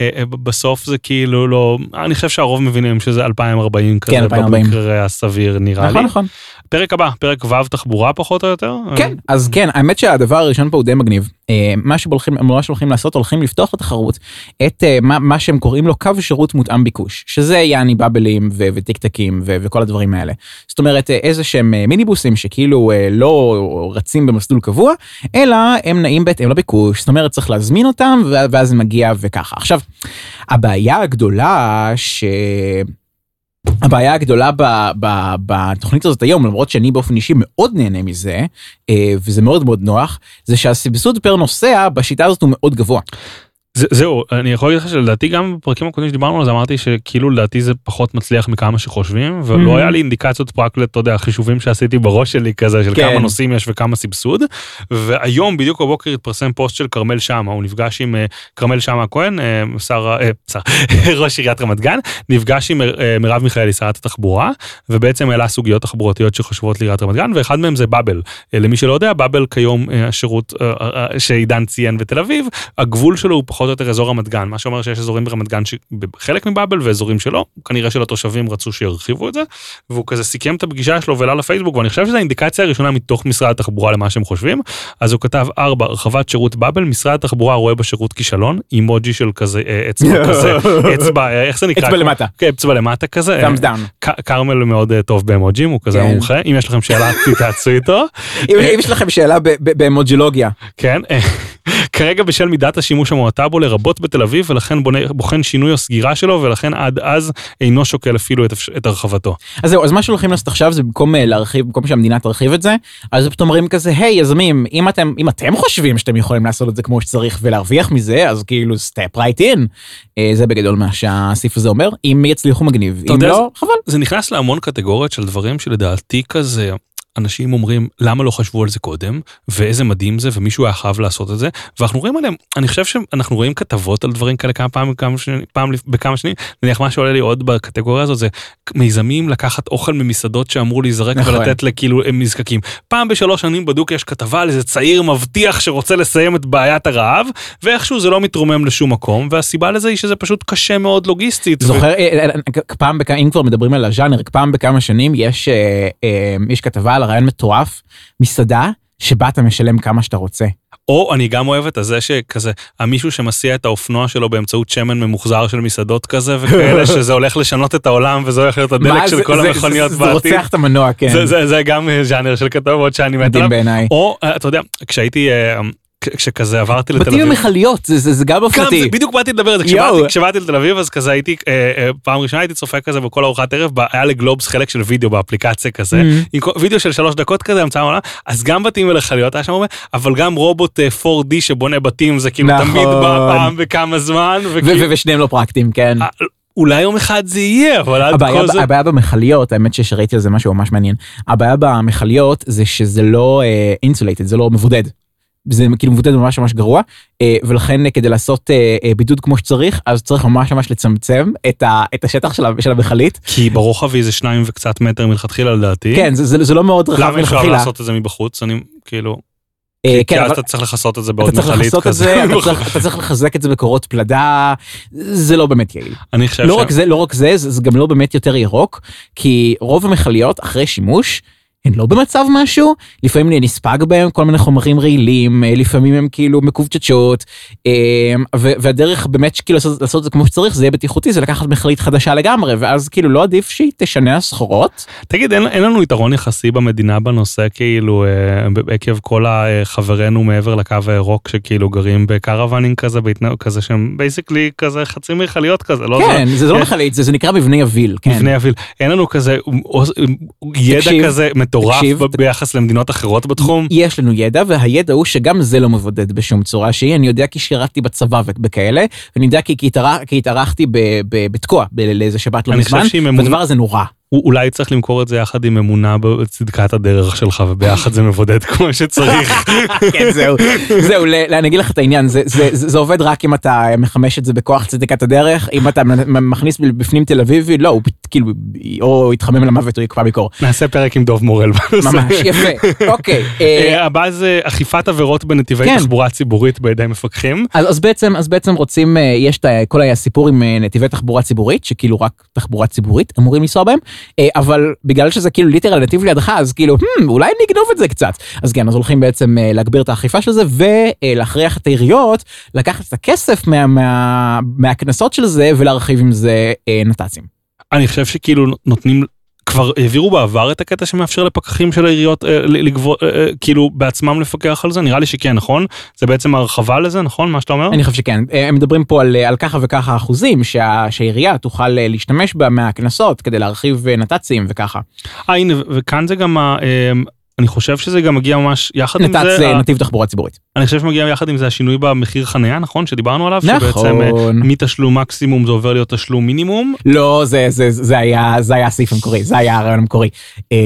אה, אה, בסוף זה כאילו לא אני חושב שהרוב מבינים שזה 2040 כזה 2040. במקרה הסביר נראה לי. נכון, נכון. פרק הבא, פרק ו' תחבורה פחות או יותר? כן, אז כן, האמת שהדבר הראשון פה הוא די מגניב. אה, מה שהולכים, מה שהולכים לעשות, הולכים לפתוח לתחרות את אה, מה, מה שהם קוראים לו קו שירות מותאם ביקוש, שזה יעני באבלים ו- וטיק טקים ו- וכל הדברים האלה. זאת אומרת, אה, איזה שהם מיניבוסים שכאילו לא רצים במסלול קבוע, אלא הם נעים בהתאם לביקוש, זאת אומרת צריך להזמין אותם ואז מגיע וככה. עכשיו, הבעיה הגדולה ש... הבעיה הגדולה ב, ב, בתוכנית הזאת היום למרות שאני באופן אישי מאוד נהנה מזה וזה מאוד מאוד נוח זה שהסבסוד פר נוסע בשיטה הזאת הוא מאוד גבוה. זה, זהו, אני יכול להגיד לך שלדעתי גם בפרקים הקודמים שדיברנו על זה אמרתי שכאילו לדעתי זה פחות מצליח מכמה שחושבים ולא mm-hmm. היה לי אינדיקציות פה רק אתה יודע חישובים שעשיתי בראש שלי כזה של כן. כמה נושאים יש וכמה סבסוד. והיום בדיוק בבוקר התפרסם פוסט של כרמל שאמה הוא נפגש עם uh, כרמל שאמה הכהן שר, שר ראש עיריית רמת גן נפגש עם uh, מרב מיכאלי שרת התחבורה ובעצם העלה סוגיות תחבורתיות שחשובות לעיריית רמת גן ואחד מהם זה באבל uh, למי שלא יודע באבל כיום השירות שעידן ציין בתל אביב הגבול שלו הוא פחות או יותר אזור רמת גן, מה שאומר שיש אזורים ברמת גן חלק מבאבל ואזורים שלא, כנראה שלתושבים רצו שירחיבו את זה, והוא כזה סיכם את הפגישה שלו והעלה לפייסבוק, ואני חושב שזו האינדיקציה הראשונה מתוך משרד התחבורה למה שהם חושבים, אז הוא כתב ארבע, הרחבת שירות באבל, משרד התחבורה רואה בשירות כישלון, אימוג'י של כזה אה, אצבע כזה, אצבע, אה, איך זה נקרא? אצבע למטה. כן, אצבע למטה כזה. thumbs down. כרמל מאוד אה, טוב באמוג'ים, הוא כזה כן. מומחה, אם יש לכם שאלה תתעצו איתו. אם יש לכם שאלה באמוג'ילוגיה. כן. כרגע בשל מידת השימוש המועטה בו לרבות בתל אביב ולכן בונה, בוחן שינוי או סגירה שלו ולכן עד אז אינו שוקל אפילו את, את הרחבתו. אז זהו אז מה שהולכים לעשות עכשיו זה במקום אה, להרחיב במקום שהמדינה תרחיב את זה אז פתאום אומרים כזה היי יזמים אם אתם אם אתם חושבים שאתם יכולים לעשות את זה כמו שצריך ולהרוויח מזה אז כאילו סטפ רייט אין זה בגדול מה שהסעיף הזה אומר אם יצליחו מגניב אם לא זה, חבל. זה נכנס להמון קטגוריות של דברים שלדעתי כזה. אנשים אומרים למה לא חשבו על זה קודם ואיזה מדהים זה ומישהו היה חייב לעשות את זה ואנחנו רואים עליהם אני חושב שאנחנו רואים כתבות על דברים כאלה כמה פעמים כמה שנים פעם בכמה שנים נניח מה שעולה לי עוד בקטגוריה הזאת זה מיזמים לקחת אוכל ממסעדות שאמרו להיזרק נכון. ולתת לכאילו הם נזקקים פעם בשלוש שנים בדוק יש כתבה על איזה צעיר מבטיח שרוצה לסיים את בעיית הרעב ואיכשהו זה לא מתרומם לשום מקום והסיבה לזה היא שזה פשוט קשה מאוד לוגיסטית. זוכר ו... אה, אה, אה, פעם בכמה אם כבר מדברים על הז'אנר פעם בכמה שנים יש יש כתבה על רעיון מטורף, מסעדה שבה אתה משלם כמה שאתה רוצה. או אני גם אוהב את הזה שכזה, המישהו שמסיע את האופנוע שלו באמצעות שמן ממוחזר של מסעדות כזה וכאלה, שזה הולך לשנות את העולם וזה הולך להיות הדלק של כל המכוניות בעתיד. זה רוצח את המנוע, כן. זה, זה, זה גם ז'אנר של כתובות שאני מת עליו. או אתה יודע, כשהייתי... אה, כשכזה עברתי לתל אביב. בתים במכליות זה, זה, זה גם אופנתי. בדיוק באתי לדבר על זה, כשבאתי, כשבאתי לתל אביב אז כזה הייתי, אה, אה, פעם ראשונה הייתי צופה כזה בכל ארוחת ערב, היה לגלובס חלק של וידאו באפליקציה כזה, mm-hmm. עם וידאו של שלוש דקות כזה, המצאה מעולה, אז גם בתים במכליות היה שם אבל גם רובוט 4D אה, שבונה בתים זה כאילו נכון. תמיד בא פעם בכמה זמן. ושניהם לא פרקטיים, כן. אה, אולי יום אחד זה יהיה, אבל עד הבעיה, כל זה... הבעיה במכליות, האמת שראיתי על זה משהו ממש מעניין, הבעיה במכליות זה שזה לא insulated, זה לא מבודד. זה כאילו מבודד ממש ממש גרוע אה, ולכן אה, כדי לעשות אה, בידוד כמו שצריך אז צריך ממש ממש לצמצם את, ה, את השטח של, של המכלית. כי ברוחב היא זה שניים וקצת מטר מלכתחילה לדעתי. כן זה, זה, זה לא מאוד רחב מלכתחילה. למה אפשר לעשות את זה מבחוץ אני כאילו. כי, כן, כי אז אתה צריך לכסות את זה בעוד מכלית כזה. אתה צריך, אתה צריך לחזק את זה בקורות פלדה, זה לא באמת יעיל. אני חושב לא ש... רק זה, לא רק זה, זה גם לא באמת יותר ירוק, כי רוב המכליות אחרי שימוש הן לא במצב משהו, לפעמים נספג בהם כל מיני חומרים רעילים, אה, לפעמים הם כאילו מקובצ'צ'ות, אה, והדרך באמת כאילו לעשות, לעשות את זה כמו שצריך, זה יהיה בטיחותי, זה לקחת מכלית חדשה לגמרי, ואז כאילו לא עדיף שהיא תשנה הסחורות. תגיד, אין, אין לנו יתרון יחסי במדינה בנושא, כאילו, אה, עקב כל חברינו מעבר לקו הירוק, שכאילו גרים בקרוונים כזה, בהתנא... כזה שהם basically כזה חצי מכליות כזה, לא כן, זה, זה לא מכלית, זה, זה נקרא מבנה יביל. כן. מבנה יביל. אין לנו כזה ידע תקשיב, כזה מטורף תקשיב, ביחס למדינות אחרות בתחום? יש לנו ידע, והידע הוא שגם זה לא מבודד בשום צורה שהיא. אני יודע כי שירתתי בצבא וכאלה, ואני יודע כי, כי התארחתי בתקוע לאיזה שבת לא מזמן, והדבר הזה נורא. אולי צריך למכור את זה יחד עם אמונה בצדקת הדרך שלך וביחד זה מבודד כמו שצריך. כן זהו, זהו, אני אגיד לך את העניין, זה, זה, זה, זה עובד רק אם אתה מחמש את זה בכוח צדקת הדרך, אם אתה מכניס בפנים תל אביבי, לא, הוא כאילו, או יתחמם למוות או יקבע ביקור. נעשה פרק עם דוב מורל. ממש, יפה, אוקיי. אה, הבא זה אכיפת עבירות בנתיבי כן. תחבורה ציבורית בידי מפקחים. אז, אז בעצם, אז בעצם רוצים, אה, יש את כל הסיפור עם אה, נתיבי תחבורה ציבורית, שכאילו רק תחבורה ציבורית אמורים לנסוע בהם. אה, אבל בגלל שזה כאילו ליטרל נתיב לידך אז כאילו "Hmm, אולי נגנוב את זה קצת אז כן אז הולכים בעצם אה, להגביר את האכיפה של זה ולהכריח את העיריות לקחת את הכסף מה- מה- מהקנסות של זה ולהרחיב עם זה אה, נת"צים. אני חושב שכאילו נותנים, כבר העבירו בעבר את הקטע שמאפשר לפקחים של העיריות אה, ל- לגבות, אה, אה, כאילו בעצמם לפקח על זה? נראה לי שכן, נכון? זה בעצם הרחבה לזה, נכון? מה שאתה אומר? אני חושב שכן אה, הם מדברים פה על, על ככה וככה אחוזים שה, שהעירייה תוכל אה, להשתמש בה מהקנסות כדי להרחיב אה, נת"צים וככה. אה, הנה, וכאן זה גם, ה- אה, אני חושב שזה גם מגיע ממש יחד עם נת"צ זה, ה- נתיב תחבורה ציבורית. אני חושב שמגיע יחד עם זה השינוי במחיר חניה, נכון? שדיברנו עליו? שבעצם אה, נכון. מתשלום מקסימום זה עובר להיות תשלום מינימום. לא זה זה זה היה זה היה הסעיף המקורי זה היה הרעיון המקורי. אה,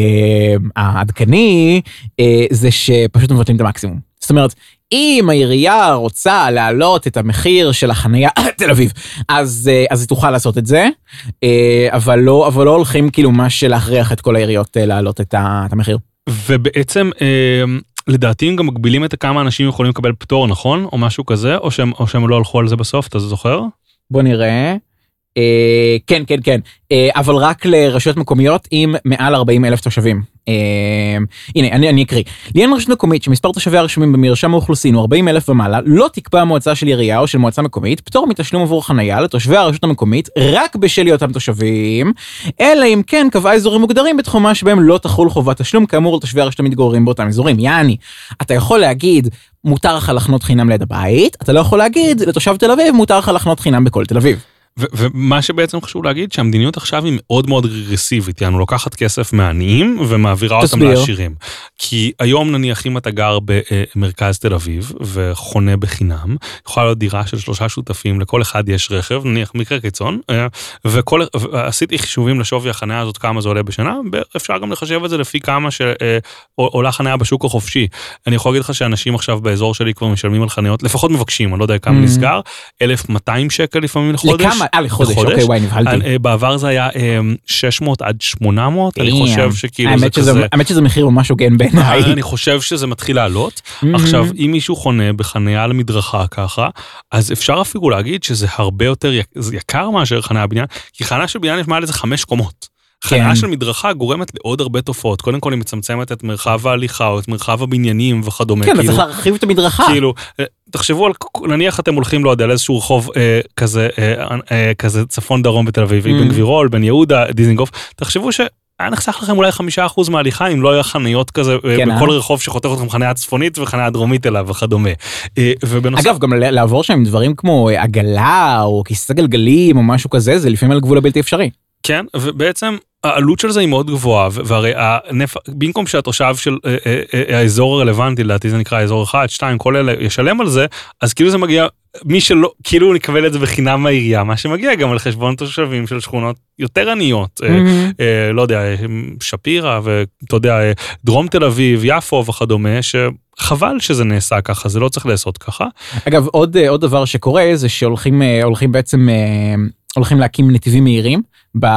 העדכני אה, זה שפשוט מבטלים את המקסימום. זאת אומרת אם העירייה רוצה להעלות את המחיר של החנייה תל אביב אז אז היא תוכל לעשות את זה אבל לא אבל לא הולכים כאילו ממש להכריח את כל העיריות להעלות את המחיר. ובעצם אה, לדעתי הם גם מגבילים את כמה אנשים יכולים לקבל פטור, נכון? או משהו כזה, או שהם, או שהם לא הלכו על זה בסוף, אתה זוכר? בוא נראה. אה, כן כן כן אה, אבל רק לרשויות מקומיות עם מעל 40 אלף תושבים. אה, הנה אני, אני אקריא. לעניין רשות מקומית שמספר תושביה הרשומים במרשם האוכלוסין הוא 40 אלף ומעלה לא תקבע המועצה של עירייה או של מועצה מקומית פטור מתשלום עבור חנייה לתושבי הרשות המקומית רק בשל היותם תושבים אלא אם כן קבעה אזורים מוגדרים בתחומה שבהם לא תחול חובת תשלום כאמור לתושבי הרשות המתגוררים באותם אזורים. יעני אתה יכול להגיד מותר לך לחנות חינם ליד הבית אתה לא יכול להגיד לתושב תל אביב מותר לך לחנות חינם בכל תל אביב. ומה שבעצם חשוב להגיד שהמדיניות עכשיו היא מאוד מאוד רגרסיבית, יענו לוקחת כסף מעניים ומעבירה אותם. לעשירים. כי היום נניח אם אתה גר במרכז תל אביב וחונה בחינם, יכולה להיות דירה של שלושה שותפים, לכל אחד יש רכב, נניח מקרה קיצון, אה, וכל, ועשיתי חישובים לשווי החניה הזאת כמה זה עולה בשנה, אפשר גם לחשב את זה לפי כמה שעולה חניה בשוק החופשי. אני יכול להגיד לך שאנשים עכשיו באזור שלי כבר משלמים על חניות, לפחות מבקשים, אני לא יודע כמה Mm. נסגר, 1,200 שקל לפעמים לחודש. לכמה? אה, לחודש. אוקיי, וואי, נבהלתי. אה, בעבר זה היה אה, 600 עד 800, אני. חושב שכאילו זה כזה... האמת שזה מחיר ממש הוגן בעיניי. אני חושב שזה מתחיל לעלות. מהמם. עכשיו, אם מישהו חונה בחניה על מדרכה ככה, אז אפשר אפילו להגיד שזה הרבה יותר יקר, זה יקר מאשר חניה בבניין, כי חניה של בניין יש מעל איזה חמש קומות. חניה כן. של מדרכה גורמת לעוד הרבה תופעות. קודם כל היא מצמצמת את מרחב ההליכה או את מרחב הבניינים וכדומה. כן, אתה כאילו- צריך להרחיב את המדרכה. כאילו, אה, תחשבו על, נניח אתם הולכים, לא יודע, לאיזשהו רחוב אה, כזה, אה, אה, כזה צפון דרום בתל אביב, Mm. אבן גבירול, בן יהודה, דיזינגוף, תחשבו שהיה נחסך לכם אולי חמישה אחוז מההליכה אם לא היה חניות כזה אה, כן, בכל אה? רחוב שחותך אתכם חניה צפונית וחניה דרומית אליו וכדומה. אה, ובנוסף, אגב, גם לעבור שם עם דברים כמו אה, עגלה או כיסא גלגלים או משהו כזה, זה לפעמים על גבול הבלתי אפשרי. כן, ובעצם העלות של זה היא מאוד גבוהה, והרי הנפ... במקום שהתושב של אה, אה, אה, האזור הרלוונטי, לדעתי זה נקרא אזור 1, 2, כל אלה, ישלם על זה, אז כאילו זה מגיע, מי שלא, כאילו הוא יקבל את זה בחינם מהעירייה, מה שמגיע גם על חשבון תושבים של שכונות יותר עניות, אה, לא יודע, שפירא ואתה יודע, דרום תל אביב, יפו וכדומה, שחבל שזה נעשה ככה, זה לא צריך לעשות ככה. אגב, עוד עוד דבר שקורה זה שהולכים הולכים בעצם הולכים להקים נתיבים מהירים,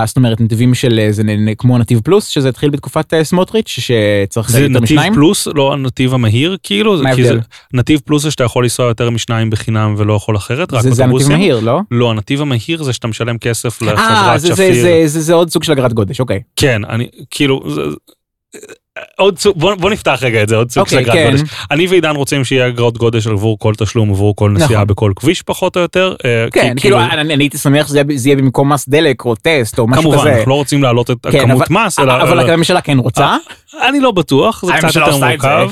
זאת אומרת נתיבים של אה, זה נ- נ- כמו נתיב פלוס שזה התחיל בתקופת אה, סמוטריץ' שצריך זה יותר נתיב משניים. פלוס, לא הנתיב המהיר, כאילו, מה ההבדל? נתיב פלוס זה שאתה יכול לנסוע יותר משניים בחינם ולא יכול אחרת, רק זה זה הנתיב באוטובוסים. מהיר, לא? לא, הנתיב המהיר זה שאתה משלם כסף אה, לחברת זה- זה- שפיר. זה- זה- זה עוד סוג של אגרת גודש, אוקיי. כן, אני, כאילו, זה, עוד סוג, בוא, בוא נפתח רגע את זה, עוד סוג של אוקיי, אגרת כן. גודש. אני ועידן רוצים שיהיה אגרות גודש עבור כל תשלום, עבור כל נסיעה נכון. בכל כביש פחות או יותר. אה, כי- כן, כאילו אני אני הייתי שמח שזה יהיה- במקום מס דלק או טסט או משהו כמובן, כזה. אנחנו לא רוצים להעלות את כן, הכמות אבל- מס, אלא... אבל הממשלה כן רוצה. אני לא בטוח, זה קצת יותר. מורכב.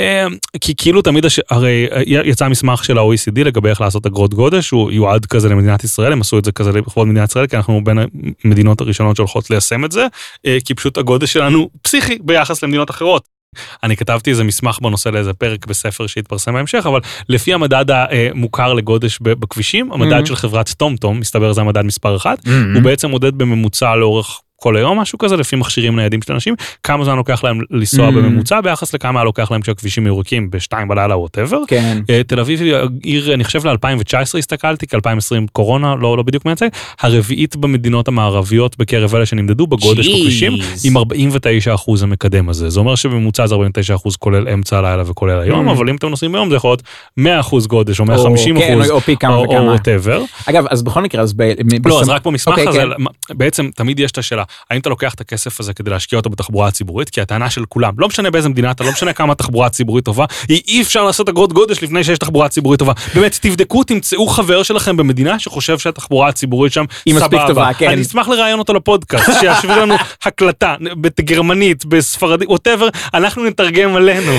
אה, כי כאילו תמיד, הש... הרי אה, יצא מסמך של ה-OECD לגבי איך לעשות אגרות גודש, הוא יועד כזה למדינת ישראל, הם עשו את זה כזה לכבוד מדינת ישראל, כי אנחנו בין המדינות הראשונות שהולכות ליישם את זה, אה, כי פשוט הגודש שלנו פסיכי ביחס למדינות אחרות. אני כתבתי איזה מסמך בנושא לאיזה פרק בספר שהתפרסם בהמשך, אבל לפי המדד המוכר לגודש ב- בכבישים, המדד Mhm. של חברת טומטום, מסתבר זה המדד מספר אחת, Mm-hmm. הוא בעצם מודד בממוצע לאורך כל היום משהו כזה לפי מכשירים ניידים של אנשים כמה זמן לוקח להם לנסוע Mm. בממוצע ביחס לכמה לוקח להם כשהכבישים ירוקים בשתיים בלילה או ווטאבר. כן. תל אביב היא עיר אני חושב ל-2019 הסתכלתי כי 2020 קורונה לא לא בדיוק מייצג הרביעית במדינות המערביות בקרב אלה שנמדדו בגודש. בכבישים עם 49 אחוז המקדם הזה זה אומר שבממוצע זה 49 אחוז כולל אמצע הלילה וכולל היום Mm. אבל אם אתם נוסעים ביום זה יכול להיות 100 אחוז גודש או או- 150 כן, אחוז או פי כמה וכמה. whatever. אגב אז בכל מקרה אז ב... לא, אז רק במסמך אוקיי, הזה, כן. בעצם תמיד יש את השאלה, האם אתה לוקח את הכסף הזה כדי להשקיע אותו בתחבורה הציבורית? כי הטענה של כולם, לא משנה באיזה מדינה אתה, לא משנה כמה תחבורה ציבורית טובה, היא אי אפשר לעשות אגרות גודש לפני שיש תחבורה ציבורית טובה. באמת, תבדקו, תמצאו חבר שלכם במדינה שחושב שהתחבורה הציבורית שם היא מספיק סבבה. טובה, כן. אני אשמח לראיין אותו לפודקאסט, שישווה לנו הקלטה בגרמנית, בספרדית, whatever, אנחנו נתרגם עלינו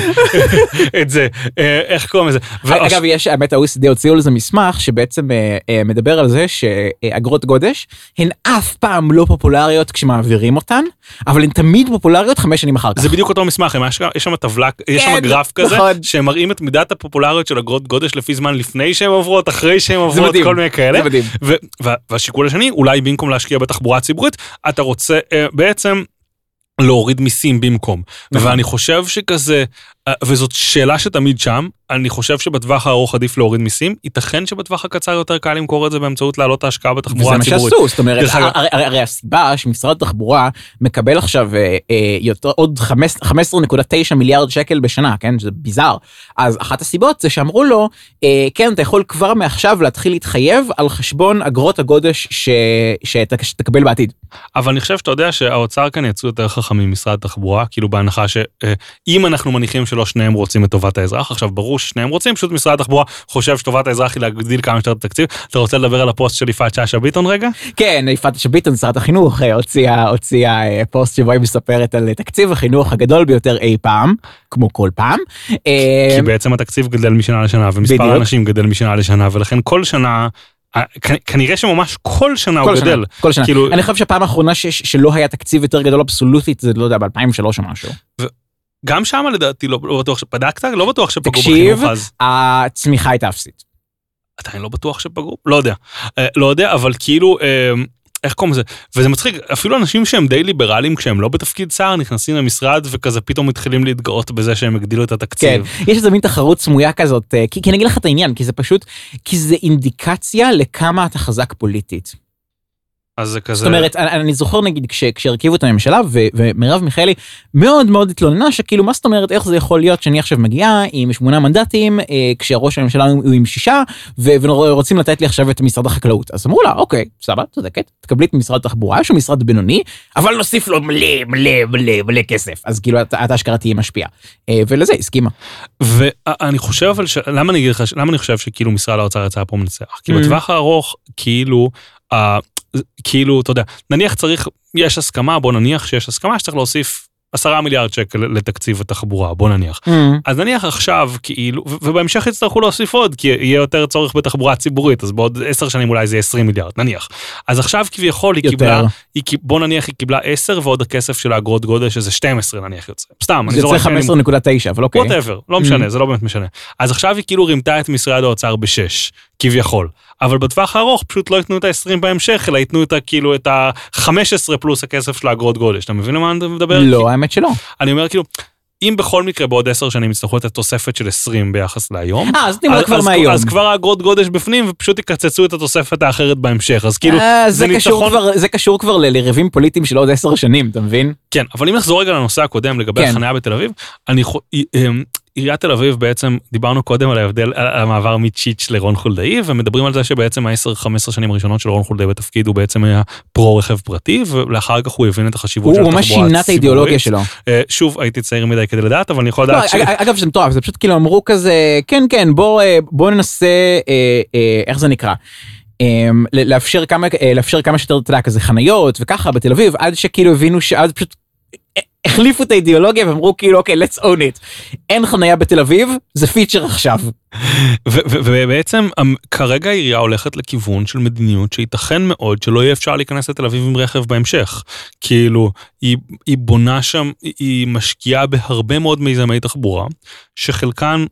את זה, אה, איך קוראים לזה. אגב, יש, האמת, ה-OECD הוציאו לזה מסמך שבעצם אה, אה, מדבר על זה שאגרות גודש הן אף פעם לא פופולריות כשמעבירים אותן, אבל הן תמיד פופולריות חמש שנים אחר כך. זה בדיוק אותו מסמך, הם- יש יש שם טבלה, יש שם כן, גרף כזה, נכון. שמראים את מידת הפופולריות של אגרות גודש לפי זמן לפני שהן עוברות, אחרי שהן עוברות, מדהים, כל מיני כאלה. זה מדהים. ו- וה- והשיקול השני, אולי במקום להשקיע בתחבורה ציבורית, אתה רוצה אה, בעצם להוריד מיסים במקום. נכון. ואני חושב שכזה, וזאת שאלה שתמיד שם, אני חושב שבטווח הארוך עדיף להוריד מיסים, ייתכן שבטווח הקצר יותר קל למכור את זה באמצעות להעלות ההשקעה וזה בתחבורה מה הציבורית. שעשו, זאת אומרת, הרי, הרי, הרי הסיבה שמשרד התחבורה מקבל עכשיו אה, אה, יותר, עוד חמש- 15.9 מיליארד שקל בשנה, כן, שזה ביזאר, אז אחת הסיבות זה שאמרו לו, אה, כן, אתה יכול כבר מעכשיו להתחיל להתחייב על חשבון אגרות הגודש ש, שת, שתקבל בעתיד. אבל אני חושב שאתה יודע שהאוצר כאן יצאו יותר חכמים ממשרד התחבורה, כאילו בהנחה שאם אנחנו מניחים שלא שניהם רוצים את טובת האזרח, עכשיו ברור ששניהם רוצים, פשוט משרד התחבורה חושב שטובת האזרח היא להגדיל כמה שיותר את התקציב. אתה רוצה לדבר על הפוסט של יפעת שאשא ביטון רגע? כן, יפעת שאשא ביטון, שרת החינוך, אה, הוציאה, הוציאה אה, פוסט שבו היא מספרת על תקציב החינוך הגדול ביותר אי פעם, כמו כל פעם. אה, כי בעצם התקציב גדל משנה לשנה, ומספר בדיוק. האנשים גדל משנה לשנה, ולכן כל שנה, אה, כנראה שממש כל שנה הוא כל שנה, גדל. כל שנה. כאילו- אני חושב שהפעם האחרונה ש- שלא היה תקציב יותר גדול אבסולוטית, זה לא יודע, ב-2003 או משהו. גם שם לדעתי לא לא בטוח שבדקת? לא בטוח שפגעו תקשיב, בחינוך אז. הצמיחה הייתה אפסית. עדיין לא בטוח שפגעו? לא יודע. אה, לא יודע, אבל כאילו, אה, איך קוראים לזה? וזה מצחיק, אפילו אנשים שהם די ליברליים כשהם לא בתפקיד שר, נכנסים למשרד וכזה פתאום מתחילים להתגאות בזה שהם הגדילו את כן, התקציב. יש איזה מין תחרות סמויה כזאת, אה, כי, כי אני אגיד לך את העניין, כי זה פשוט, כי זה אינדיקציה לכמה אתה חזק פוליטית. אז זה כזה... זאת אומרת, אני, אני זוכר נגיד כש, כשהרכיבו את הממשלה, ו, ומרב מיכאלי מאוד מאוד התלוננה שכאילו מה זאת אומרת, איך זה יכול להיות שאני עכשיו מגיעה עם שמונה מנדטים, אה, כשראש הממשלה הוא עם שישה, ו, ורוצים לתת לי עכשיו את משרד החקלאות. אז אמרו לה, אוקיי, סבבה, צודקת, תקבלי את משרד התחבורה, שהוא משרד בינוני, אבל נוסיף לו מלא מלא מלא מלא כסף. אז כאילו את, את אשכרה תהיי משפיעה. אה, ולזה הסכימה. ואני חושב אבל, ש... למה אני אגיד לך, למה אני חושב שכאילו משרד האוצר יצא פה מנצח? כי Mm. בטווח הארוך, כאילו, כאילו, אתה יודע, נניח צריך, יש הסכמה, בוא נניח שיש הסכמה שצריך להוסיף עשרה מיליארד שקל לתקציב התחבורה, בוא נניח. אז נניח עכשיו, כאילו, ובהמשך יצטרכו להוסיף עוד, כי יהיה יותר צורך בתחבורה ציבורית, אז בעוד עשר שנים אולי זה יהיה 20 מיליארד, נניח. אז עכשיו כביכול היא יותר. קיבלה, היא, בוא נניח היא קיבלה 10 ועוד הכסף של האגרות גודש, שזה 12 נניח יוצא. סתם, אני זה יוצא מילים. 15.9, אבל אוקיי. ווטאבר, לא משנה, זה לא באמת משנה. אז עכשיו היא כאילו רימתה את משרד האוצר בשש, כביכול. אבל בטווח הארוך פשוט לא ייתנו את ה-20 בהמשך, אלא ייתנו את ה- כאילו את ה-15 פלוס הכסף של האגרות גודש. אתה מבין למה אני מדבר? לא, האמת שלא. אני אומר כאילו, אם בכל מקרה בעוד 10 שנים יצטרכו את התוספת של 20 ביחס להיום, אה, אז תמרא כבר מהיום. אז כבר האגרות גודש בפנים ופשוט יקצצו את התוספת האחרת בהמשך, אז כאילו, אה, זה זה ניצחון- כבר- זה קשור כבר ל- לריבים פוליטיים של עוד עשר שנים, אתה מבין? כן, אבל אם נחזור רגע לנושא הקודם לגבי כן. החניה בתל אביב, אני חו- אמ, עיריית תל אביב בעצם, דיברנו קודם על ההבדל, על המעבר מצ'יץ' לרון חולדאי, ומדברים על זה שבעצם ה-10-15 שנים הראשונות של רון חולדאי בתפקיד הוא בעצם היה פרו רכב פרטי, ולאחר כך הוא הבין את החשיבות של הוא התחבורה ממש הציבורית. שינה את האידיאולוגיה שלו. אה, שוב, הייתי צעיר מדי כדי לדעת, אבל אני יכול לא, לדעת ש... אג- אגב זה מטורף, זה פשוט כאילו אמרו כזה, כן כן בוא אה, ננסה, אה, איך זה נקרא? ל- לאפשר כמה לאפשר כמה שיותר אתה יודע כזה חניות וככה בתל אביב עד שכאילו הבינו שאז פשוט החליפו את האידיאולוגיה ואמרו כאילו אוקיי let's own it אין חניה בתל אביב זה פיצ'ר עכשיו. ובעצם אמ, כרגע העירייה הולכת לכיוון של מדיניות שייתכן מאוד שלא יהיה אפשר להיכנס לתל אביב עם רכב בהמשך. כאילו, היא, היא בונה שם, היא משקיעה בהרבה מאוד מיזמי תחבורה, שחלקן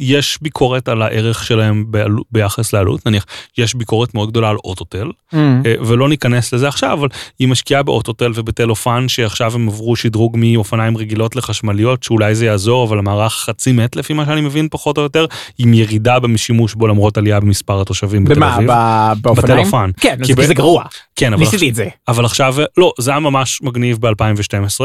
יש ביקורת על הערך שלהם ביחס לעלות, נניח יש ביקורת מאוד גדולה על אוטוטל, אה, ולא ניכנס לזה עכשיו, אבל היא משקיעה באוטוטל ובטלופן, שעכשיו הם עברו שדרוג מאופניים רגילות לחשמליות, שאולי זה יעזור, אבל המערך חצי מת לפי מה שאני מבין פחות או יותר, עם ירידה בשימוש בו למרות עלייה במספר התושבים בתל במה אביב. ב- באופניים? בטלפן. כן כי זה- ב- זה גרוע. כן, אבל, ניסיתי את זה. אבל עכשיו, לא, זה היה ממש מגניב ב-2012,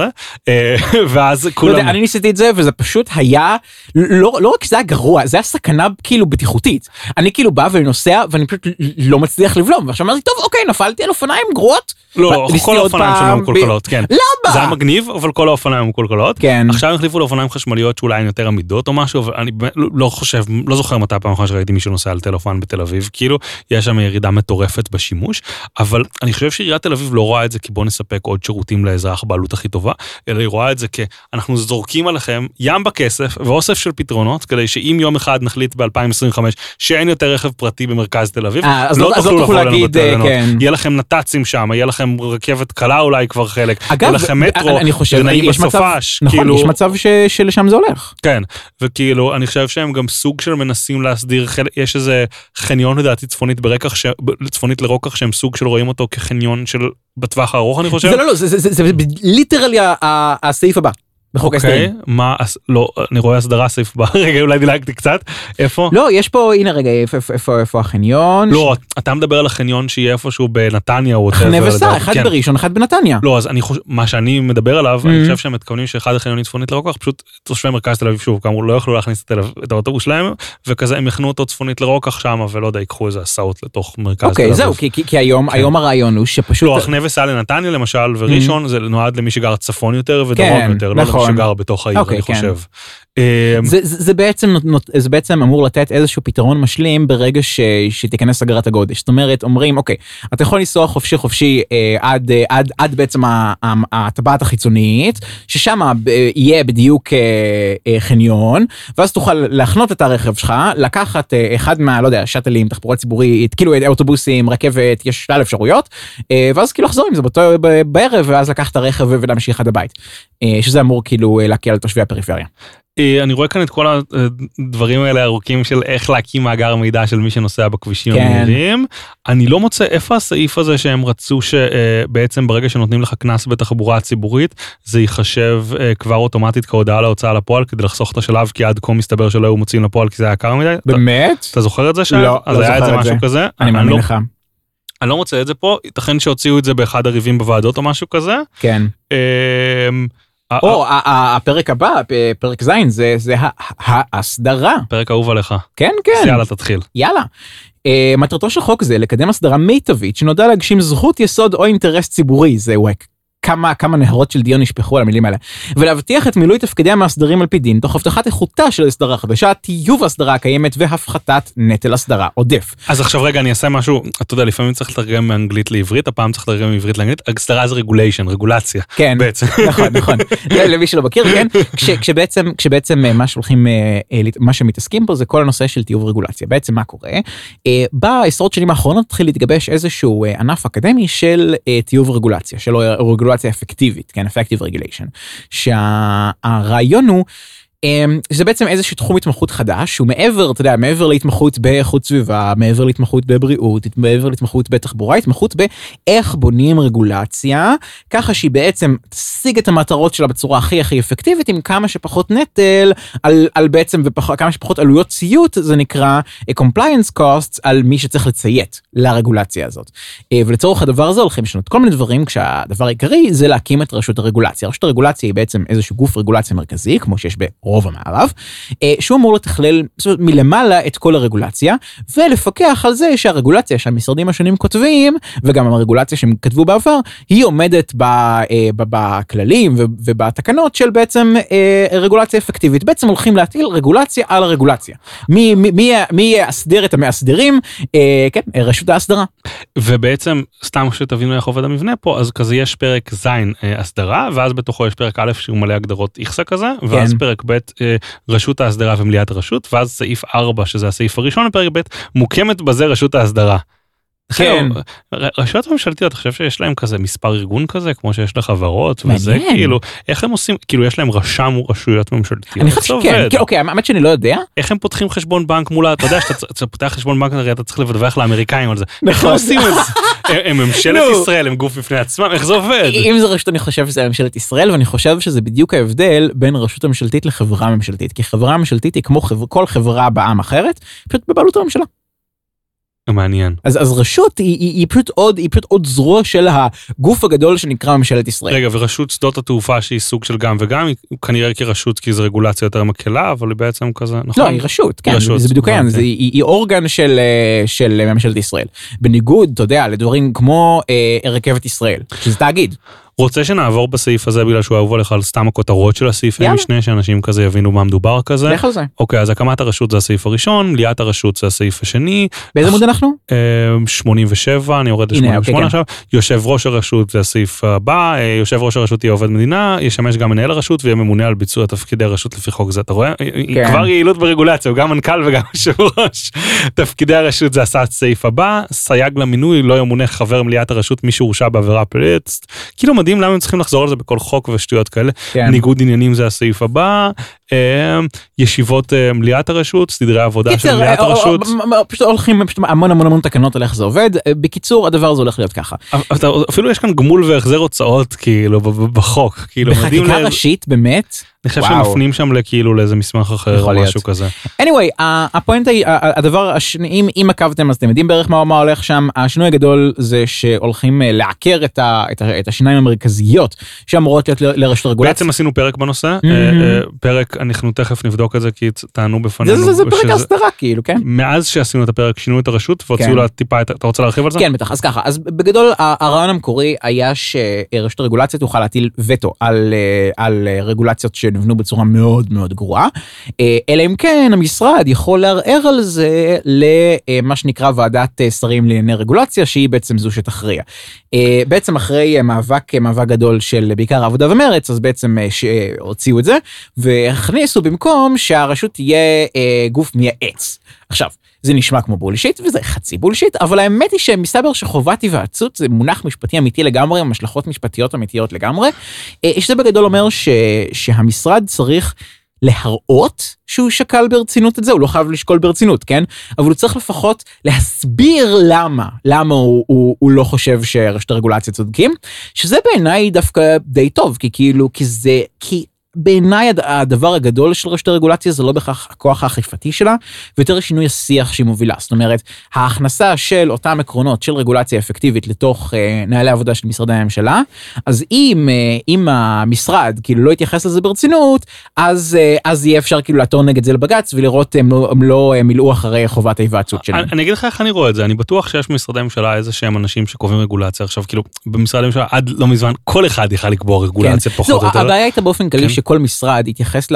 ואז לא כולם... יודע, אני ניסיתי את זה וזה פשוט היה, לא לא רק שזה היה גרוע, זה היה סכנה כאילו בטיחותית. אני כאילו בא ונוסע ואני פשוט לא מצליח לבלום, ועכשיו אמרתי, טוב אוקיי, נפלתי על אופניים גרועות. לא, לא, כל האופניים פעם שלהם ב- מקולקלות, כן. למה? זה היה מגניב, אבל כל האופניים הם מקולקלות. כן. עכשיו הם החליפו לאופניים חשמליות שאולי הן יותר עמידות או משהו, אבל אני לא- לא חושב, לא זוכר מתי הפעם האחרונה שראיתי מישהו נוסע על טלפון בתל אביב, כאילו, יש שם ירידה מטורפת בשימוש, אבל אני חושב שעיריית תל אביב לא רואה את זה כי בוא נספק עוד שירותים לאזרח בעלות הכי טובה, אלא היא רואה את זה כאנחנו זורקים עליכם ים בכסף ואוסף של פתרונות, כדי שאם יום אחד נחליט ב-2025 שאין יותר רכב פרטי במרכז תל אביב, אה, אז לא- אז לא תוכלו לבוא להגיד, אה, בטענות. כן. יהיה לכם נת"צים שם, יהיה לכם רכבת קלה אולי כבר חלק, אגב, יהיה לכם מטרו, אני- חושב, זה נעים בסופש, נכון, כאילו- יש מצב ש- שלשם זה הולך. כן, וכאילו, אני חושב שהם גם סוג של מנסים להסדיר, חלק, יש איזה חניון לדעתי צפונית ברקח, ש... צפונית לרוקח, שהם סוג של רואים אותו כחניון של בטווח הארוך, אני חושב. זה לא, לא, זה- זה זה- זה ליטרלי הסעיף הבא בחוק אוקיי, ההסדרים. מה, הס- לא, אני רואה הסדרה סעיף הבא, רגע, אולי דילגתי קצת, איפה? לא, יש פה, הנה רגע, איפה- החניון? לא, אתה מדבר על החניון שיהיה איפשהו בנתניה או חנה וסע, אחד כן. בראשון, אחד בנתניה. לא, אז אני חושב, מה שאני מדבר עליו, אני Mhm. חושב שהם מתכוונים שאחד החניונים צפונית לרוקח, פשוט תושבי מרכז תל אביב, שוב, כאמור, לא יכלו להכניס את תל האוטובוס שלהם, וכזה הם יכנו אותו צפונית לרוקח שם, ולא יודע, ייקחו איזה הסעות לתוך מרכז תל אוקיי, אביב. זהו, כי- היום כן. היום הרעיון הוא שפשוט... לא, החנה וסע לנתניה למשל, וראשון זה נועד למי שגר צפון יותר ודרום יותר, לא למי נכון. שגר בתוך העיר, אוקיי, אני כן. חושב. אמ, זה, בעצם זה בעצם אמור לתת איזשהו פתרון משלים ברגע שתיכנס אגרת הגודש. זאת אומרת, אומרים, אוקיי, אתה יכול לנסוע חופשי חופשי אה, עד, אה, עד, עד בעצם הטבעת החיצונית, ששם אה, יהיה בדיוק חניון, ואז תוכל להחנות את הרכב שלך, לקחת אחד מה, לא יודע, שאטלים, תחבורה ציבורית, כאילו אוטובוסים, רכבת, יש שלל אפשרויות, ואז כאילו לחזור עם זה באותו בערב, ואז לקחת את הרכב ולהמשיך עד הבית. שזה אמור כאילו להקל על תושבי הפריפריה. אה, אני רואה כאן את כל הדברים האלה הארוכים של איך להקים מאגר מידע של מי שנוסע בכבישים כן. המהירים. אני לא מוצא איפה הסעיף הזה שהם רצו שבעצם ברגע שנותנים לך קנס בתחבורה הציבורית זה ייחשב אה, כבר אוטומטית כהודעה להוצאה לפועל כדי לחסוך את השלב כי עד כה מסתבר שלא היו מוציאים לפועל כי זה היה יקר מדי. אתה- באמת? אתה זוכר את זה שם? לא, אז לא היה את זה זוכר משהו זה. כזה. אני מאמין לא- לך. אני לא מוצא את זה פה, ייתכן שהוציאו את זה באחד הריבים בוועדות או משהו כזה. כן. אמ, ה- או, ה- ה- הפרק הבא, פרק ז', זה זה ההסדרה. פרק אהוב עליך. כן, כן. יאללה תתחיל. יאללה. אה, מטרתו של חוק זה לקדם הסדרה מיטבית שנועדה להגשים זכות יסוד או אינטרס ציבורי, זה וואק. כמה כמה נהרות של דיון נשפכו על המילים האלה. ולהבטיח את מילוי תפקידי המאסדרים על פי דין תוך הבטחת איכותה של הסדרה חדשה טיוב הסדרה הקיימת והפחתת נטל הסדרה. עודף. אז עכשיו רגע אני אעשה משהו, אתה יודע לפעמים צריך לתרגם מאנגלית לעברית, הפעם צריך לתרגם מעברית לאנגלית, הסדרה זה רגוליישן, רגולציה כן. בעצם. נכון נכון. למי שלא מכיר כן. כש, כשבעצם כשבעצם אה, מה שהולכים אה, אה, מה שמתעסקים פה זה כל הנושא של טיוב רגולציה. בעצם מה קורה? בעשרות שנים האחרונות התחיל להתגבש איזשהו ענף אקדמי של טיוב רגולציה של רגולציה אפקטיבית כן effective regulation שהרעיון הוא. אמ, זה בעצם איזשהו תחום התמחות חדש שהוא מעבר אתה יודע מעבר להתמחות באיכות סביבה מעבר להתמחות בבריאות מעבר להתמחות בתחבורה התמחות באיך בונים רגולציה ככה שהיא בעצם תשיג את המטרות שלה בצורה הכי הכי אפקטיבית עם כמה שפחות נטל על, על בעצם וכמה שפחות עלויות ציות זה נקרא אה, compliance costs על מי שצריך לציית לרגולציה הזאת. אה, ולצורך הדבר הזה הולכים לשנות כל מיני דברים כשהדבר העיקרי זה להקים את רשות הרגולציה. רשות הרגולציה היא בעצם איזשהו גוף רגולציה מרכזי כמו שיש ברוב המערב אה, שהוא אמור לתכלל מלמעלה את כל הרגולציה ולפקח על זה שהרגולציה שהמשרדים השונים כותבים וגם הרגולציה שהם כתבו בעבר היא עומדת אה, בכללים ובתקנות של בעצם אה, רגולציה אפקטיבית. בעצם הולכים להטיל רגולציה על הרגולציה. מי מי מי יאסדר את המאסדרים? כן רשות ההסדרה ובעצם סתם שתבינו איך עובד המבנה פה אז כזה יש פרק ז' הסדרה ואז בתוכו יש פרק א' שהוא מלא הגדרות איכסה כזה ואז כן. פרק ב' אה, רשות ההסדרה ומליאת הרשות ואז סעיף 4 שזה הסעיף הראשון לפרק ב' מוקמת בזה רשות ההסדרה. כן. רשויות ממשלתיות, אתה חושב שיש להם כזה מספר ארגון כזה, כמו שיש לחברות, וזה. כאילו, איך הם עושים, כאילו יש להם רשם רשויות ממשלתיות. אני חושב שכן? כן, אוקיי האמת שאני לא יודע איך הם פותחים חשבון בנק מול, אתה יודע שאתה פותח חשבון בנק, אתה צריך לדווח לאמריקאים על זה. איך הם נכון. עושים את זה? הם- ממשלת. ישראל, הם גוף בפני עצמם, איך זה עובד? אם זה רשות אני חושב שזה ממשלת ישראל ואני חושב שזה בדיוק ההבדל בין רשות הממשלתית לחברה ממשלתית כי חברה ממשלתית היא כמו כל חברה בעם אחרת פשוט בבעלות הממשלה. מעניין. אז, אז רשות היא, היא, היא, פשוט עוד, היא פשוט עוד זרוע של הגוף הגדול שנקרא ממשלת ישראל. רגע, ורשות שדות התעופה שהיא סוג של גם וגם, היא כנראה כרשות כי זו רגולציה יותר מקלה, אבל היא בעצם כזה, נכון? לא, היא רשות, כן, רשות, זה בדיוק העניין. זה- היא, היא אורגן של, אה, של ממשלת ישראל. בניגוד, אתה יודע, לדברים כמו אה, רכבת ישראל, שזה תאגיד. רוצה שנעבור בסעיף הזה בגלל שהוא אהוב עליך על סתם הכותרות של הסעיפי יאללה. משנה, שאנשים כזה יבינו מה מדובר כזה. לך על זה. אוקיי, אז הקמת הרשות זה הסעיף הראשון, מליאת הרשות זה הסעיף השני, באיזה עמוד אנחנו? אה, 87, אני יורד הנה, ל-88 אוקיי, כן. עכשיו, יושב ראש הרשות זה הסעיף הבא, אה, יושב ראש הרשות יהיה עובד מדינה, ישמש גם מנהל הרשות ויהיה ממונה על ביצוע תפקידי הרשות לפי חוק זה, אתה רואה? כן. כבר יעילות ברגולציה, הוא גם מנכ"ל וגם יושב ראש. תפקידי הרשות זה הסעיף הבא, סייג למינוי, לא ימונה חבר מליאת הרשות מי שהורשע בעבירה פלילית. כאילו מדהים למה הם צריכים לחזור על זה בכל חוק ושטויות כאלה. כן. ניגוד עניינים זה הסעיף הבא, ישיבות אה, מליאת הרשות, סדרי עבודה של מליאת אה, הרשות. אה, אה, פשוט הולכים פשוט המון המון המון תקנות על איך זה עובד. בקיצור, הדבר הזה הולך להיות ככה. אפילו יש כאן גמול והחזר הוצאות כאילו בחוק כאילו בחקיקה ראשית, באמת, אני חושב וואו. שמפנים שם לכאילו לאיזה מסמך אחר או. משהו כזה. anyway, הפואנטה היא, הדבר השני, אם, אם עקבתם אז אתם יודעים בערך מה, מה הולך שם, השינוי הגדול זה שהולכים לעקר את, ה, את, ה, את השיניים המרכזיות שאמורות להיות ל- לרשת הרגולציה. בעצם עשינו פרק בנושא פרק אנחנו תכף נבדוק את זה כי טענו בפנינו זה, זה, זה פרק ההסדרה כאילו, כן? מאז שעשינו את הפרק שינו את הרשות והוציאו כן. לה טיפה את אתה רוצה להרחיב על זה? כן בטח אז ככה אז בגדול הרעיון המקורי היה שרשת הרגולציה תוכל להטיל וטו על אה, על אה, רגולציות שנבנו בצורה מאוד מאוד גרועה אה, אלא אם כן המשרד יכול לערער על זה למה שנקרא ועדת שרים לענייני רגולציה שהיא בעצם זו שתכריע. בעצם אחרי מאבק מאבק גדול של בעיקר העבודה ומרץ אז בעצם שהוציאו את זה והכניסו במקום שהרשות תהיה אה, גוף מייעץ. עכשיו זה נשמע כמו בולשיט וזה חצי בולשיט אבל האמת היא שמסתבר שחובת היוועצות זה מונח משפטי אמיתי לגמרי עם השלכות משפטיות אמיתיות לגמרי. אה, שזה בגדול אומר ש, שהמשרד צריך להראות שהוא שקל ברצינות את זה הוא לא חייב לשקול ברצינות כן אבל הוא צריך לפחות להסביר למה למה הוא, הוא, הוא לא חושב שרשת הרגולציה צודקים שזה בעיניי דווקא די טוב כי כאילו כי זה כי. בעיניי הד- הדבר הגדול של רשת הרגולציה זה לא בהכרח הכוח האכיפתי שלה, ויותר שינוי השיח שהיא מובילה. זאת אומרת, ההכנסה של אותם עקרונות של רגולציה אפקטיבית לתוך אה, נהלי עבודה של משרדי הממשלה, אז אם, אה, אם המשרד כאילו לא יתייחס לזה ברצינות, אז, אה, אז יהיה אפשר כאילו לעתור נגד זה לבג"ץ ולראות הם לא, הם לא אה, מילאו אחרי חובת ההיוועצות שלהם. אני אני אגיד לך איך אני רואה את זה, אני בטוח שיש במשרדי ממשלה איזה שהם אנשים שקובעים רגולציה עכשיו, כאילו במשרדי ממשלה עד לא מזמן כל אחד יכל לקבוע רגולציה כן. פחות זהו, או יותר. הבעיה הייתה באופן כללי כן. שכל משרד יתייחס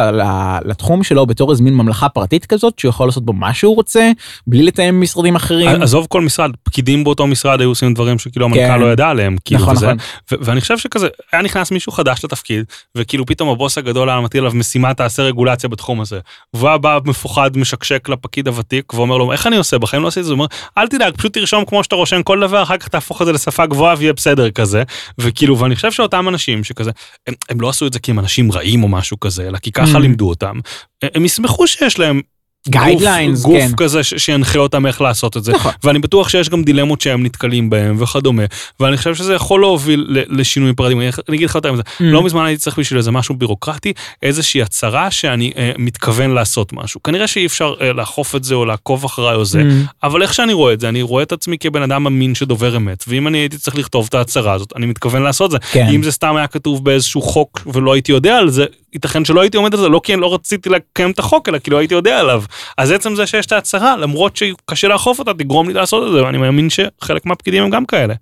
לתחום שלו בתור איזה מין ממלכה פרטית כזאת שהוא יכול לעשות בו מה שהוא רוצה בלי לתאם עם משרדים אחרים. עזוב כל משרד, פקידים באותו משרד היו עושים דברים שכאילו כן. המנכ"ל לא ידע עליהם, כאילו נכון, וזה, נכון. ו- ואני חושב שכזה, היה נכנס מישהו חדש לתפקיד, וכאילו פתאום הבוס הגדול היה מטיל עליו משימה תעשה רגולציה בתחום הזה. והוא בא מפוחד, משקשק לפקיד הוותיק, ואומר לו, איך אני עושה? בחיים לא עשיתי את זה, הוא אומר, אל תדאג, פשוט תרשום כמו שאתה רושם כל דבר, אחר כך תהפוך את זה לשפה גבוהה ויהיה בסדר כזה. וכאילו, ואני חושב שאותם אנשים שכזה, הם, הם לא עשו את זה כי הם אנשים רעים או משהו כזה, אלא כי ככה Mm. לימדו אותם. הם- הם ישמחו שיש להם Guidelines, גוף, כן. גוף כזה ש- שינחה אותם איך לעשות את זה. נכון. ואני בטוח שיש גם דילמות שהם נתקלים בהם וכדומה, ואני חושב שזה יכול להוביל ל- לשינוי פרדיגמה. אני אגיד לך יותר מזה, Mm. לא מזמן הייתי צריך בשביל איזה משהו בירוקרטי, איזושהי הצהרה שאני אה, מתכוון לעשות משהו. כנראה שאי אפשר אה, לאכוף את זה או לעקוב אחריי או זה, Mm. אבל איך שאני רואה את זה, אני רואה את עצמי כבן אדם אמין שדובר אמת, ואם אני הייתי צריך לכתוב את ההצהרה הזאת, אני מתכוון לעשות זה. כן. אם זה סתם היה כתוב באיזשהו חוק ולא הייתי יודע על זה, ייתכן שלא הייתי עומד על זה, לא כי אני לא רציתי לקיים את החוק, אלא כי לא הייתי יודע עליו. אז עצם זה שיש את ההצהרה, למרות שקשה לאכוף אותה, תגרום לי לעשות את זה, ואני מאמין שחלק מהפקידים הם גם כאלה,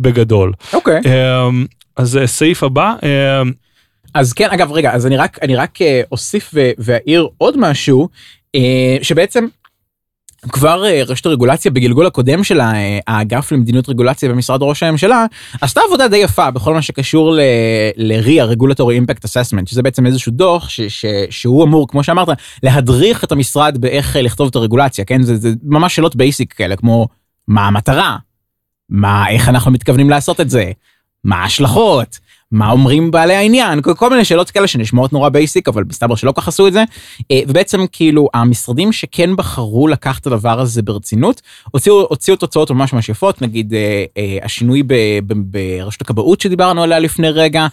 בגדול. אוקיי. אמ, אז אה, סעיף הבא, אמ, אז כן אגב רגע אז אני רק אני רק אה, אוסיף ואעיר עוד משהו אה, שבעצם. כבר אה, רשת הרגולציה בגלגול הקודם של ה- האגף למדיניות רגולציה במשרד ראש הממשלה עשתה עבודה די יפה בכל מה שקשור ל-RIA, Regulatory Impact Assessment, שזה בעצם איזשהו דוח ש- ש- שהוא אמור, כמו שאמרת, להדריך את המשרד באיך אה, לכתוב את הרגולציה, כן? זה, זה ממש שאלות basic כאלה, כמו מה המטרה? מה, איך אנחנו מתכוונים לעשות את זה? מה ההשלכות? מה אומרים בעלי העניין, כל, כל מיני שאלות כאלה שנשמעות נורא basic, אבל מסתבר שלא כל כך עשו את זה. אה, ובעצם כאילו המשרדים שכן בחרו לקחת את הדבר הזה ברצינות, הוציאו, הוציאו תוצאות ממש ממש יפות, נגיד אה, אה, השינוי ברשות הכבאות שדיברנו עליה לפני רגע,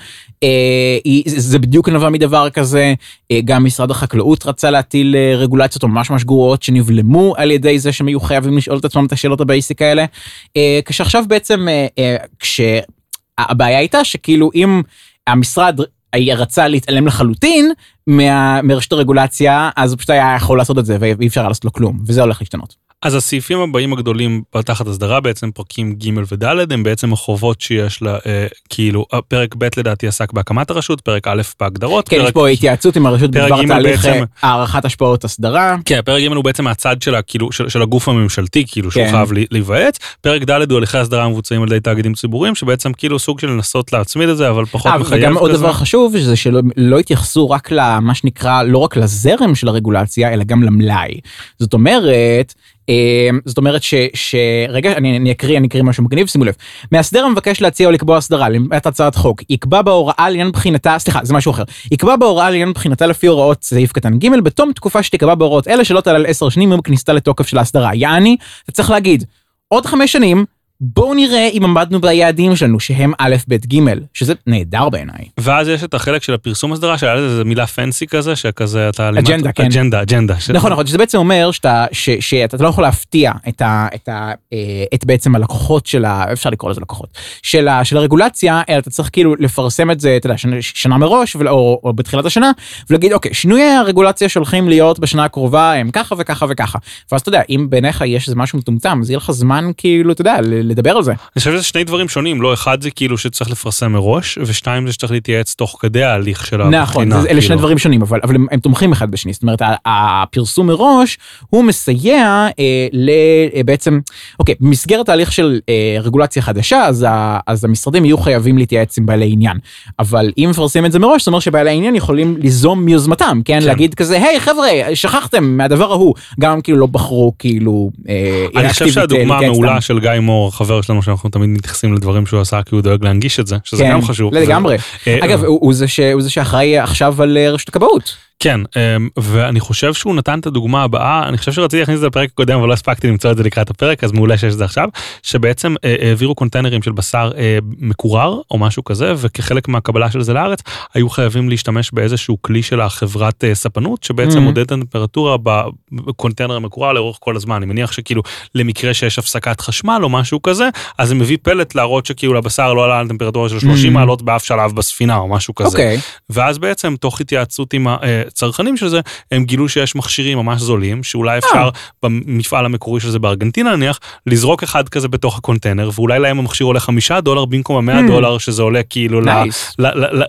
אה, היא, זה בדיוק נבע מדבר כזה, אה, גם משרד החקלאות רצה להטיל אה, רגולציות ממש ממש גרועות שנבלמו על ידי זה שהם היו חייבים לשאול את עצמם את השאלות ה basic האלה, אה, כשעכשיו בעצם, אה, אה, כש... הבעיה הייתה שכאילו אם המשרד רצה להתעלם לחלוטין מה, מרשת הרגולציה אז הוא פשוט היה יכול לעשות את זה ואי אפשר לעשות לו כלום וזה הולך להשתנות. אז הסעיפים הבאים הגדולים תחת הסדרה בעצם פרקים ג' וד' הם בעצם החובות שיש לה אה, כאילו פרק ב' לדעתי עסק בהקמת הרשות פרק א' בהגדרות. כן פרק, יש פה התייעצות עם הרשות בדבר תהליך בעצם, הערכת השפעות הסדרה. כן פרק ג' הוא בעצם הצד של, כאילו, של, של הגוף הממשלתי כאילו שהוא כן. חייב להיוועץ פרק ד' הוא הליכי הסדרה מבוצעים על ידי תאגידים ציבוריים שבעצם כאילו סוג של לנסות להצמיד את זה אבל פחות 아, מחייב. וגם עוד דבר חשוב זה שלא לא התייחסו רק למה שנקרא לא רק לזרם של הרגולציה אלא גם למלאי. זאת אומרת. אמ, זאת אומרת שרגע אני, אני אקריא אני אקריא משהו מגניב שימו לב. מאסדר המבקש להציע או לקבוע הסדרה למעט הצעת חוק יקבע בהוראה לעניין בחינתה סליחה זה משהו אחר. יקבע בהוראה לעניין בחינתה לפי הוראות סעיף קטן ג' בתום תקופה שתקבע בהוראות אלה שלא תעלה על 10 שנים מיום כניסתה לתוקף של ההסדרה. יעני אתה צריך להגיד עוד חמש שנים בואו נראה אם עמדנו ביעדים שלנו שהם א' ב' ג' שזה נהדר בעיניי. ואז יש את החלק של הפרסום הסדרה שהיה לזה מילה פנסי כזה שכזה אתה אג'נדה כן. אג'נדה אג'נדה. ש... נכון נכון שזה בעצם אומר שאתה ש, שאתה לא יכול להפתיע את ה, את ה, אה, את בעצם הלקוחות של ה... אפשר לקרוא לזה לקוחות של, ה, של הרגולציה אלא אתה צריך כאילו לפרסם את זה אתה יודע, שנה, שנה מראש ול, או, או בתחילת השנה ולהגיד אוקיי שינויי הרגולציה שהולכים להיות בשנה הקרובה הם ככה וככה וככה. ואז אתה יודע אם בעיניך יש איזה משהו מטומטם אז יהיה לך זמן כאילו אתה יודע לדבר על זה. אני חושב שזה שני דברים שונים, לא אחד זה כאילו שצריך לפרסם מראש, ושתיים זה שצריך להתייעץ תוך כדי ההליך של הבחינה. נכון, אלה כאילו. שני דברים שונים, אבל, אבל הם, הם תומכים אחד בשני, זאת אומרת הפרסום מראש הוא מסייע אה, לבעצם, אוקיי, במסגרת ההליך של אה, רגולציה חדשה, אז, ה, אז המשרדים יהיו חייבים להתייעץ עם בעלי עניין, אבל אם מפרסמים את זה מראש, זאת אומרת שבעלי העניין יכולים ליזום מיוזמתם, כן? כן. להגיד כזה, היי חבר'ה, שכחתם מהדבר ההוא, גם כאילו לא בחרו כאילו... אה, אני חושב שהדוגמה המעולה של גיא מור, חבר שלנו שאנחנו תמיד מתייחסים לדברים שהוא עשה כי הוא דואג להנגיש את זה שזה כן, גם חשוב. לגמרי. אה, אגב הוא, הוא זה, ש, הוא זה שאחראי עכשיו על אה, רשות הכבאות. כן, אמ, ואני חושב שהוא נתן את הדוגמה הבאה, אני חושב שרציתי להכניס את זה לפרק הקודם, אבל לא הספקתי למצוא את זה לקראת הפרק, אז מעולה שיש את זה עכשיו, שבעצם אה, העבירו קונטיינרים של בשר אה, מקורר או משהו כזה, וכחלק מהקבלה של זה לארץ, היו חייבים להשתמש באיזשהו כלי של החברת אה, ספנות, שבעצם mm-hmm. מודד את הטמפרטורה בקונטיינר המקורר לאורך כל הזמן. אני מניח שכאילו למקרה שיש הפסקת חשמל או משהו כזה, אז זה מביא פלט להראות שכאילו לבשר לא עלה על טמפרטורה של 30 mm-hmm. מעלות באף שלב בספינה או משהו כזה. Okay. אוקיי. ואז בעצם תוך התייעצות עם הצרכנים של זה, הם גילו שיש מכשירים ממש זולים, שאולי אה. אפשר במפעל המקורי של זה בארגנטינה נניח, לזרוק אחד כזה בתוך הקונטיינר, ואולי להם המכשיר עולה חמישה דולר במקום המאה hmm. דולר שזה עולה כאילו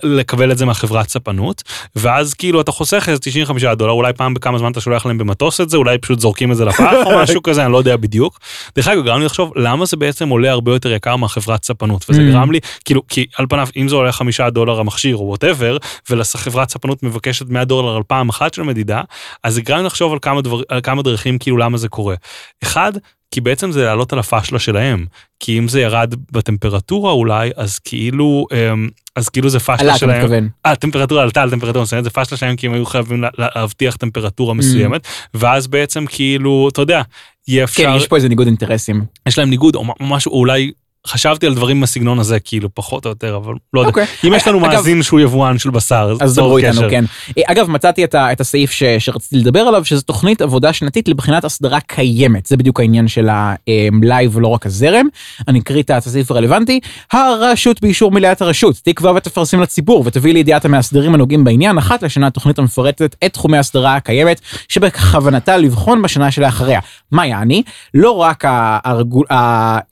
לקבל את זה מהחברת ספנות, ואז כאילו אתה חוסך איזה 95 דולר, אולי פעם בכמה זמן אתה שולח להם במטוס את זה, אולי פשוט זורקים את זה לפח או משהו כזה, אני לא יודע בדיוק. דרך אגב, גרם לי לחשוב למה זה בעצם עולה הרבה יותר יקר מהחברת ספנות, וזה hmm. גרם לי, כאילו, כי על פניו, אם זה עולה חמישה דולר המכשיר או whatever, ולחברת ספנות מבקשת 100 דולר על פעם אחת של מדידה, אז זה גרם לחשוב על כמה, דבר, על כמה דרכים כאילו למה זה קורה. אחד, כי בעצם זה לעלות על הפאשלה שלהם. כי אם זה ירד בטמפרטורה אולי, אז כאילו, אמ, אז כאילו זה פאשלה שלהם. עלה, אתה מתכוון. אה, הטמפרטורה עלתה על טמפרטורה מסוימת, זה פאשלה שלהם כי הם היו חייבים להבטיח טמפרטורה mm. מסוימת, ואז בעצם כאילו, אתה יודע, יהיה אפשר... כן, יש פה איזה ניגוד אינטרסים. יש להם ניגוד, או משהו, אולי חשבתי על דברים בסגנון הזה כאילו פחות או יותר אבל לא יודע. okay. אוקיי. אם יש לנו מאזין שהוא יבואן של בשר אז דברו איתנו כן. אה, אגב מצאתי את, ה, את הסעיף ש, שרציתי לדבר עליו שזה תוכנית עבודה שנתית לבחינת הסדרה קיימת. זה בדיוק העניין של המלאי ולא רק הזרם. אני אקריא את הסעיף הרלוונטי. הרשות באישור מליאת הרשות תקבע ותפרסם לציבור ותביא לידיעת המאסדרים הנוגעים בעניין אחת לשנה תוכנית המפרטת את תחומי הסדרה הקיימת שבכוונתה לבחון בשנה שלאחריה. מה יעני? לא רק הרגול,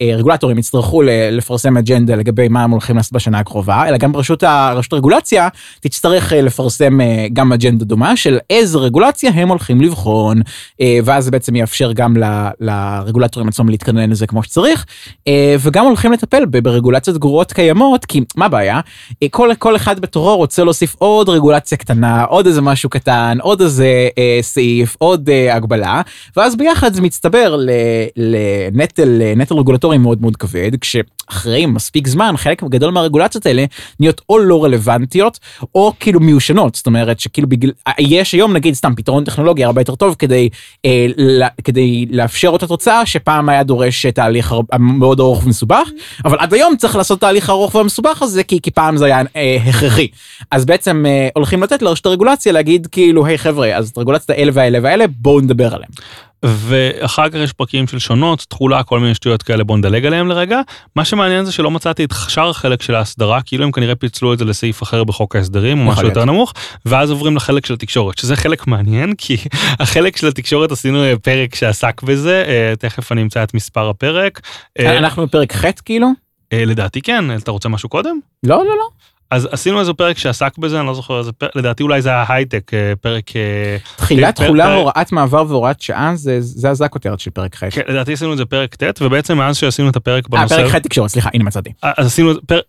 הרגולטורים יצטרכו לפרסם אג'נדה לגבי מה הם הולכים לעשות בשנה הקרובה, אלא גם רשות, הרגולציה תצטרך אה, לפרסם אה, גם אג'נדה דומה של איזה רגולציה הם הולכים לבחון, אה, ואז זה בעצם יאפשר גם לרגולטורים עצמם להתכונן לזה כמו שצריך, וגם הולכים לטפל ברגולציות גרועות קיימות, כי מה הבעיה? כל, כל אחד בתורו רוצה להוסיף עוד רגולציה קטנה, עוד איזה משהו קטן, עוד איזה סעיף, עוד הגבלה, ואז ביחד זה מצטבר לנטל, נטל רגולטורי מאוד מאוד כבד. שאחרי מספיק זמן חלק גדול מהרגולציות האלה נהיות או לא רלוונטיות או כאילו מיושנות זאת אומרת שכאילו בגלל יש היום נגיד סתם פתרון טכנולוגי הרבה יותר טוב כדי אה, לה, כדי לאפשר אותה תוצאה שפעם היה דורש תהליך מאוד ארוך ומסובך אבל עד היום צריך לעשות תהליך ארוך ומסובך הזה כי, כי פעם זה היה אה, הכרחי אז בעצם אה, הולכים לתת לרשת הרגולציה להגיד כאילו היי חבר'ה אז את הרגולציות האלה והאלה והאלה בואו נדבר עליהם. ואחר כך יש פרקים של שונות, תכולה, כל מיני שטויות כאלה, בוא נדלג עליהם לרגע. מה שמעניין זה שלא מצאתי את שאר החלק של ההסדרה, כאילו הם כנראה פיצלו את זה לסעיף אחר בחוק ההסדרים, או משהו יותר נמוך, ואז עוברים לחלק של התקשורת, שזה חלק מעניין, כי החלק של התקשורת עשינו אה, פרק שעסק בזה, אה, תכף אני אמצא את מספר הפרק. אה, אנחנו בפרק ח' כאילו? לדעתי כן, אתה רוצה משהו קודם? לא, לא, לא. אז עשינו איזה פרק שעסק בזה, אני לא זוכר איזה פרק, לדעתי אולי זה ההייטק, אה, פרק... אה, תחילת תחולה, הוראת מעבר והוראת שעה, זה, זה, זה הכותרת של פרק ח'. כן, לדעתי עשינו את זה פרק ט', ובעצם מאז שעשינו את הפרק בנושא... אה, פרק ח' תקשורת, סליחה, הנה מצאתי. אז עשינו פר,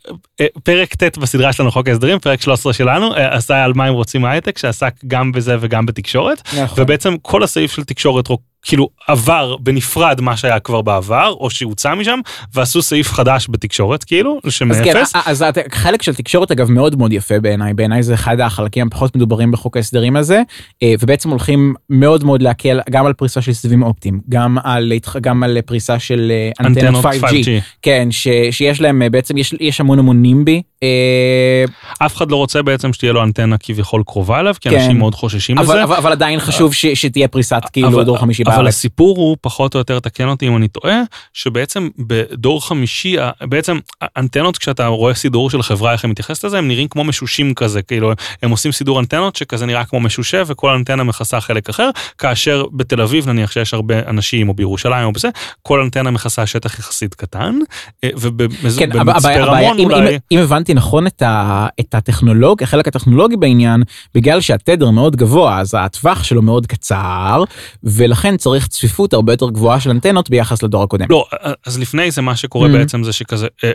פרק ט' בסדרה שלנו חוק ההסדרים, פרק 13 שלנו, עשה על מה הם רוצים הייטק, שעסק גם בזה וגם בתקשורת, נכון. ובעצם כל הסעיף של תקשורת כאילו עבר בנפרד מה שהיה כבר בעבר או שהוצא משם ועשו סעיף חדש בתקשורת כאילו שמאפס. אז, כן, אז חלק של תקשורת אגב מאוד מאוד יפה בעיניי בעיניי זה אחד החלקים הפחות מדוברים בחוק ההסדרים הזה אה, ובעצם הולכים מאוד מאוד להקל גם על פריסה של סיבים אופטיים גם על גם על פריסה של אה, אנטנות 5G, 5G. כן ש, שיש להם אה, בעצם יש יש המון המון נימבי. אף אחד לא רוצה בעצם שתהיה לו אנטנה כביכול קרובה אליו כי כן. אנשים מאוד חוששים אבל, לזה. אבל, אבל עדיין חשוב ש, שתהיה פריסת כאילו דור חמישי בארץ. אבל הסיפור הוא פחות או יותר תקן אותי אם אני טועה שבעצם בדור חמישי בעצם אנטנות כשאתה רואה סידור של חברה איך הם מתייחסת לזה הם נראים כמו משושים כזה כאילו הם עושים סידור אנטנות שכזה נראה כמו משושה וכל אנטנה מכסה חלק אחר כאשר בתל אביב נניח שיש הרבה אנשים או בירושלים או בזה כל אנטנה מכסה שטח יחסית קטן אה, ובמצפה כן, רמון אולי. אם, אם הבנתי נכון את, ה, את הטכנולוג החלק הטכנולוגי בעניין בגלל שהתדר מאוד גבוה אז הטווח שלו מאוד קצר ולכן צריך צפיפות הרבה יותר גבוהה של אנטנות ביחס לדור הקודם. לא אז לפני זה מה שקורה mm-hmm. בעצם זה שכזה אה,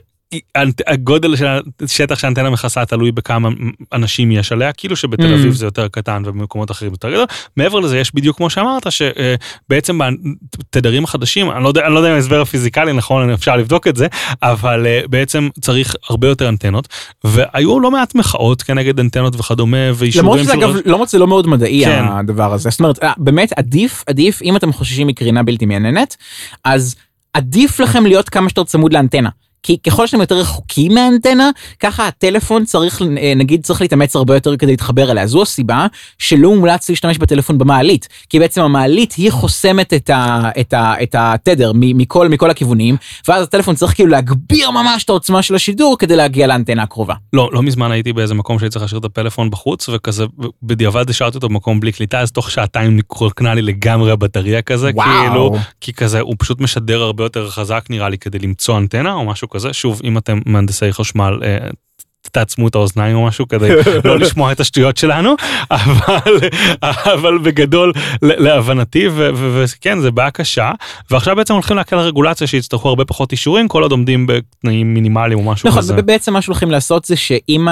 הגודל של השטח שהאנטנה מכסה תלוי בכמה אנשים יש עליה, כאילו שבתל mm. אביב זה יותר קטן ובמקומות אחרים יותר גדול. מעבר לזה יש בדיוק כמו שאמרת שבעצם בתדרים החדשים, אני לא יודע, אני לא יודע אם ההסבר הפיזיקלי נכון, אפשר לבדוק את זה, אבל אה, בעצם צריך הרבה יותר אנטנות, והיו לא מעט מחאות כנגד אנטנות וכדומה, ואישורים למרות שזה אגב, למרות שזה לא מאוד מדעי כן. הדבר הזה, זאת אומרת, אה, באמת עדיף, עדיף אם אתם חוששים מקרינה בלתי מעניינת, אז עדיף לכם להיות כמה שיותר צמוד לאנטנה. כי ככל שאתם יותר רחוקים מהאנטנה, ככה הטלפון צריך, אה, נגיד צריך להתאמץ הרבה יותר כדי להתחבר אליה. זו הסיבה שלא מומלץ להשתמש בטלפון במעלית, כי בעצם המעלית היא חוסמת את, ה, את, ה, את התדר מכל, מכל הכיוונים, ואז הטלפון צריך כאילו להגביר ממש את העוצמה של השידור כדי להגיע לאנטנה הקרובה. לא, לא מזמן הייתי באיזה מקום שהייתי צריך להשאיר את הפלאפון בחוץ, וכזה בדיעבד השארתי אותו במקום בלי קליטה, אז תוך שעתיים נקרקנה לי לגמרי הבטריה כזה, וואו. כאילו, כי כזה הוא פשוט משדר הרבה יותר חזק נראה לי כדי למצוא אנטנה או משהו כזה, שוב, אם אתם מהנדסי חשמל, אה, תעצמו את האוזניים או משהו כדי לא לשמוע את השטויות שלנו, אבל, אבל בגדול להבנתי, וכן, זה בעיה קשה, ועכשיו בעצם הולכים להקל על רגולציה שיצטרכו הרבה פחות אישורים, כל עוד עומדים בתנאים מינימליים או משהו נכון, כזה. נכון, בעצם מה שהולכים לעשות זה שאם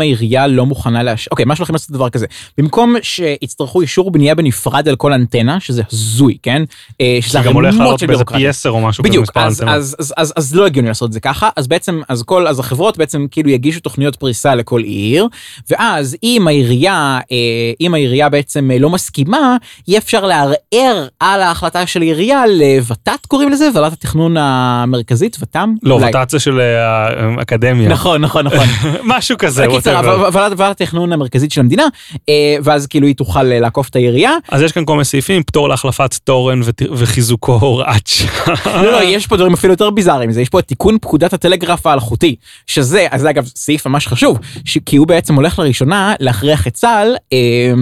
העירייה לא מוכנה לאשר, אוקיי, מה שהולכים לעשות דבר כזה, במקום שיצטרכו אישור בנייה בנפרד על כל אנטנה, שזה הזוי, כן? אה, שזה גם הולך לעלות באיזה פי 10 או משהו כזה, אז, אז, אז, אז, אז לא הגיוני לעשות את זה ככה, אז בעצם, אז כל, אז החברות בעצם כאילו יגישו תוכניות פריסה לכל עיר, ואז אם העירייה, אה, אם העירייה בעצם אה, לא מסכימה, יהיה אפשר לערער על ההחלטה של העירייה לות"ת קוראים לזה, ועדת התכנון המרכזית, ות"ם? לא, ות"ת זה של אה, האקדמיה. נכון, נכון, נכון. משהו כזה. בקיצר, ועדת התכנון המרכזית של המדינה, ואז כאילו היא תוכל לעקוף את העירייה. אז יש כאן כל מיני סעיפים, פטור להחלפת תורן וחיזוקו הוראת שעה. לא, לא, יש פה דברים אפילו יותר ביזאריים, יש פה את תיקון פקודת הטלגרף האלחוטי, שזה, אז אגב סעיף ממש חשוב, כי הוא בעצם הולך לראשונה להכריח את צה"ל, אה,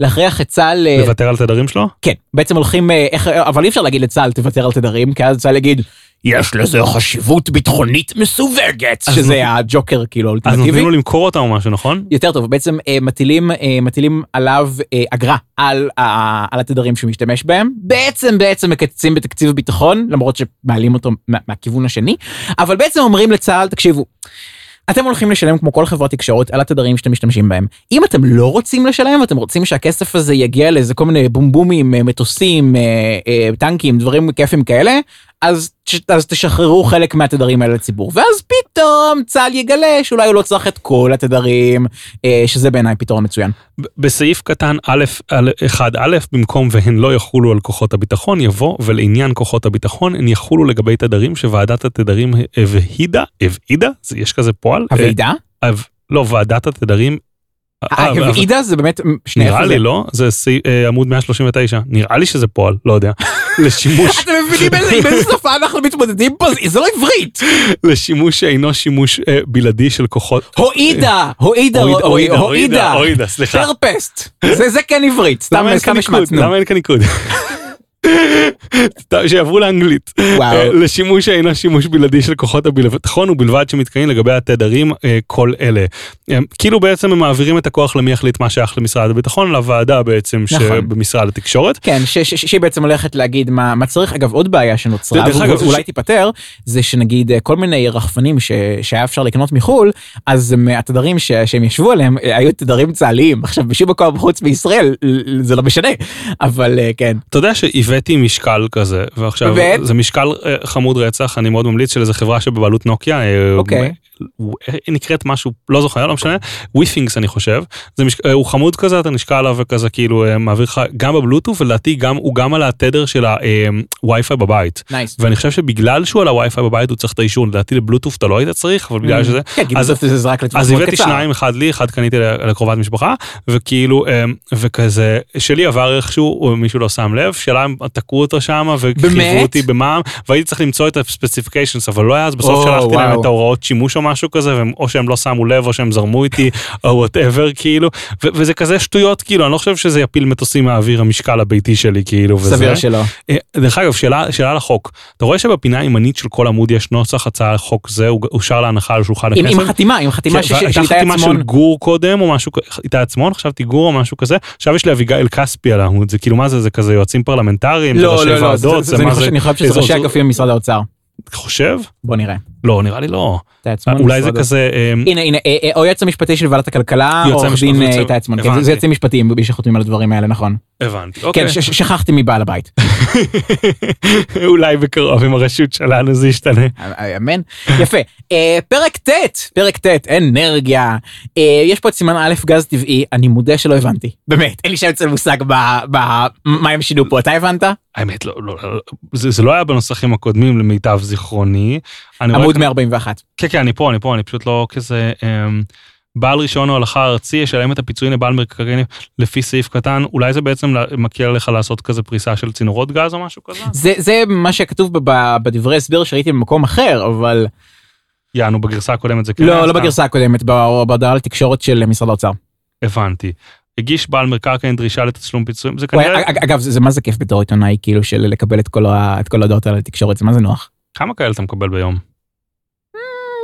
להכריח את צה"ל... אה, לוותר על תדרים שלו? כן, בעצם הולכים, אה, איך, אבל אי אפשר להגיד לצה"ל תוותר על תדרים, כי אז צה"ל יגיד, יש לזה חשיבות ביטחונית מסווגת, שזה לא- הג'וקר כאילו האולטימטיבי. אז נותנים לו למכור אותה או משהו, נכון? יותר טוב, בעצם אה, מטילים, אה, מטילים עליו אה, אגרה על, אה, על התדרים שהוא משתמש בהם, בעצם בעצם מקצצים בתקציב הביטחון, למרות שמעלים אותו מה, מהכיוון השני, אבל בעצם אומרים לצה"ל, תקשיבו, אתם הולכים לשלם כמו כל חברת תקשורת על התדרים שאתם משתמשים בהם. אם אתם לא רוצים לשלם ואתם רוצים שהכסף הזה יגיע לאיזה כל מיני בומבומים, אה, מטוסים, אה, אה, טנקים, דברים כיפים כאלה, אז, אז תשחררו חלק מהתדרים האלה לציבור. ואז פתאום צה"ל יגלה שאולי הוא לא צריך את כל התדרים, אה, שזה בעיניי פתרון מצוין. בסעיף קטן א', א', 1א, במקום והן לא יחולו על כוחות הביטחון, יבוא ולעניין כוחות הביטחון הן יחולו לגבי תדרים שוועדת התדרים הבהידה, הבהידה? יש כזה פועל? הוועידה? אה, לא, ועדת התדרים. אה, אבל- הוועידה זה באמת, שנייה, נראה לי? לא, זה אה, עמוד 139, נראה לי שזה פועל, לא יודע. לשימוש, אתם מבינים עם איזה שפה אנחנו מתמודדים פה? זה- לא עברית. לשימוש שאינו שימוש אה, בלעדי של כוחות. הועידה, הועידה, הועידה, הועידה, הועידה. סליחה. טרפסט. זה כן עברית, סתם? השמצנו. למה אין כאן ניקוד? שיעברו לאנגלית. אה, לשימוש שאינו שימוש בלעדי של כוחות הביטחון ובלבד שמתקיימים לגבי התדרים אה, כל אלה. אה, כאילו בעצם הם מעבירים את הכוח למי יחליט מה שייך למשרד הביטחון, לוועדה בעצם נכון. שבמשרד התקשורת. כן, שהיא בעצם הולכת להגיד מה, מה צריך. אגב, עוד בעיה שנוצרה, ואולי תיפתר, זה שנגיד אה, כל מיני רחפנים שהיה אפשר לקנות מחו"ל, אז התדרים ש- שהם ישבו עליהם אה, היו תדרים צה"ליים. עכשיו, בשום מקום חוץ מישראל זה לא משנה, אבל אה, כן. אתה יודע שהבאתי משקל כזה, ועכשיו באמת? זה משקל אה, חמוד רצח, אני מאוד ממליץ של איזה חברה שבבעלות נוקיה. אה, אוקיי. היא נקראת משהו, לא זוכר, לא משנה, Withings אני חושב. זה משק, אה, הוא חמוד כזה, אתה נשקל עליו וכזה כאילו אה, מעביר לך גם בבלוטוף, ולדעתי גם, הוא גם על התדר של הווי-פיי בבית. nice. ואני חושב שבגלל שהוא על הווי-פיי בבית הוא צריך את האישור, לדעתי לבלוטוף אתה לא היית צריך, אבל בגלל שזה, כן, אז- אז מאוד הבאתי. שניים, אחד לי, אחד קניתי לקרובת משפחה, וכאילו, וכזה, שלי עבר איכשהו, מישהו לא שם לב, שאלה אם תקעו אותו שם, וחייבו? אותי במע"מ, והייתי צריך למצוא את ה specifications, אבל לא היה, אז בסוף שלחתי להם. את ההוראות שימוש משהו כזה, והם- או שהם לא שמו לב, או שהם זרמו איתי, או whatever, כאילו, ו- וזה כזה שטויות, כאילו, אני לא חושב שזה יפיל מטוסים מהאוויר, המשקל הביתי שלי, כאילו, וזה. סביר שלא. אה, דרך אגב, שאלה, שאלה לחוק, אתה רואה שבפינה הימנית של כל עמוד יש נוסח הצעה לחוק זה, אושר להנחה על שולחן הכנסת? עם החתימה, עם החתימה ש- ש- של איתי חתימה של עצמון. גור קודם או משהו, איתי עצמון, חשבתי גור או משהו כזה, עכשיו יש לי אביגיל כספי על העמוד, זה כאילו מה זה, זה כזה יועצים פרלמנטריים, זה לא, ראשי לא, לא, זה- ועדות, זה- זה- מה אני חושב- אני חושב שזה ראשי אגפים במשרד האוצר. חושב? בוא נראה. לא, נראה לי לא. עצמון, אולי זה כזה, אמ, הנה הנה אה, אה, או יועץ המשפטי של ועדת הכלכלה או עורך דין אה, איתי עצמון כן, זה- יועצים משפטיים מי שחותמים על הדברים האלה נכון. הבנתי, כן אוקיי. ש- ש- שכחתי מבעל הבית. אולי בקרוב עם הרשות שלנו זה ישתנה. אמן. יפה. אה, פרק ט' פרק ט' אנרגיה. אה, יש פה את סימן א' גז טבעי אני מודה שלא הבנתי. באמת אין לי שם אצל מושג ב- ב- מה הם שינו פה. אתה הבנת? האמת, לא, לא, לא, זה זה לא היה בנוסחים הקודמים למיטב זיכרוני. אני רואה עמוד כאן- 141 כן, כן, אני פה, אני פה, אני פשוט לא כזה... אמ, בעל רישיון הולכה ארצי ישלם את הפיצויים לבעל מקרקעין לפי סעיף קטן, אולי זה בעצם מקל עליך לעשות כזה פריסה של צינורות גז או משהו כזה? זה זה מה שכתוב בדברי הסבר שראיתי במקום אחר אבל יענו, בגרסה הקודמת זה כן לא לא. בגרסה הקודמת בהודעה לתקשורת של משרד האוצר. הבנתי. הגיש בעל מקרקעין דרישה לתשלום פיצויים, זה כנראה... אג- אגב זה מה זה כיף בתור עיתונאי כאילו של לקבל את כל ה- את כל ההודעות האלה לתקשורת זה מה זה נוח. כמה כאלה אתה מקבל ביום?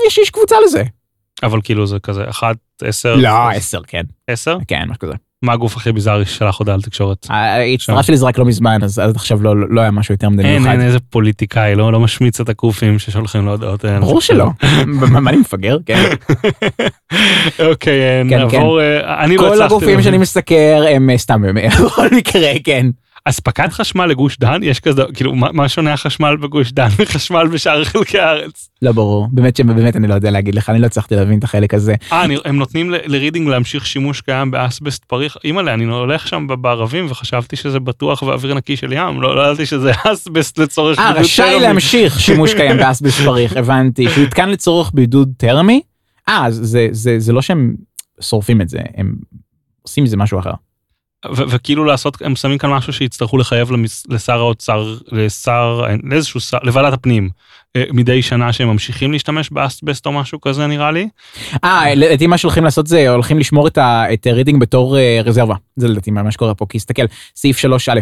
יש יש קבוצה לזה. אבל כאילו זה כזה, אחת, עשר? לא עשר כן עשר? כן משהו כזה. מה הגוף הכי ביזארי ששלח הודעה לתקשורת? אה, הצטרפתי לזה רק לא מזמן אז עד עכשיו לא לא היה משהו יותר מדי אין, מיוחד. אין איזה פוליטיקאי, לא לא משמיץ את הקופים ששולחים לו הודעות. אין, ברור זה שלא. מה אני מפגר כן. אוקיי, כן, נעבור, אה, אני לא כל הצלחתי הגופים להבין. שאני מסקר הם אה, סתם בכל מקרה כן. אספקת חשמל לגוש דן יש כזה כאילו מה, מה שונה החשמל בגוש דן מחשמל בשאר חלקי הארץ. לא ברור באמת שבאמת אני לא יודע להגיד לך אני לא הצלחתי להבין את החלק הזה. אה אני- הם נותנים לרידינג להמשיך שימוש קיים באסבסט פריך אימא'לה אני הולך שם בערבים וחשבתי שזה בטוח ואוויר נקי של ים לא לא ידעתי שזה אסבסט לצורך אה בידוד רשאי תרמי. להמשיך שימוש קיים באסבסט פריך הבנתי שהותקן לצורך בידוד תרמי. אה זה זה זה לא שהם שורפים את זה הם עושים מזה משהו אחר. וכאילו לעשות הם שמים כאן משהו שיצטרכו לחייב למס- לשר האוצר לשר לאיזשהו שר לוועדת הפנים מדי שנה שהם ממשיכים להשתמש באסבסט או משהו כזה נראה לי. אה לדעתי מה שהולכים לעשות זה הולכים לשמור את ה- את רידינג בתור אה, רזרבה זה לדעתי מה שקורה פה כי הסתכל סעיף 3 א'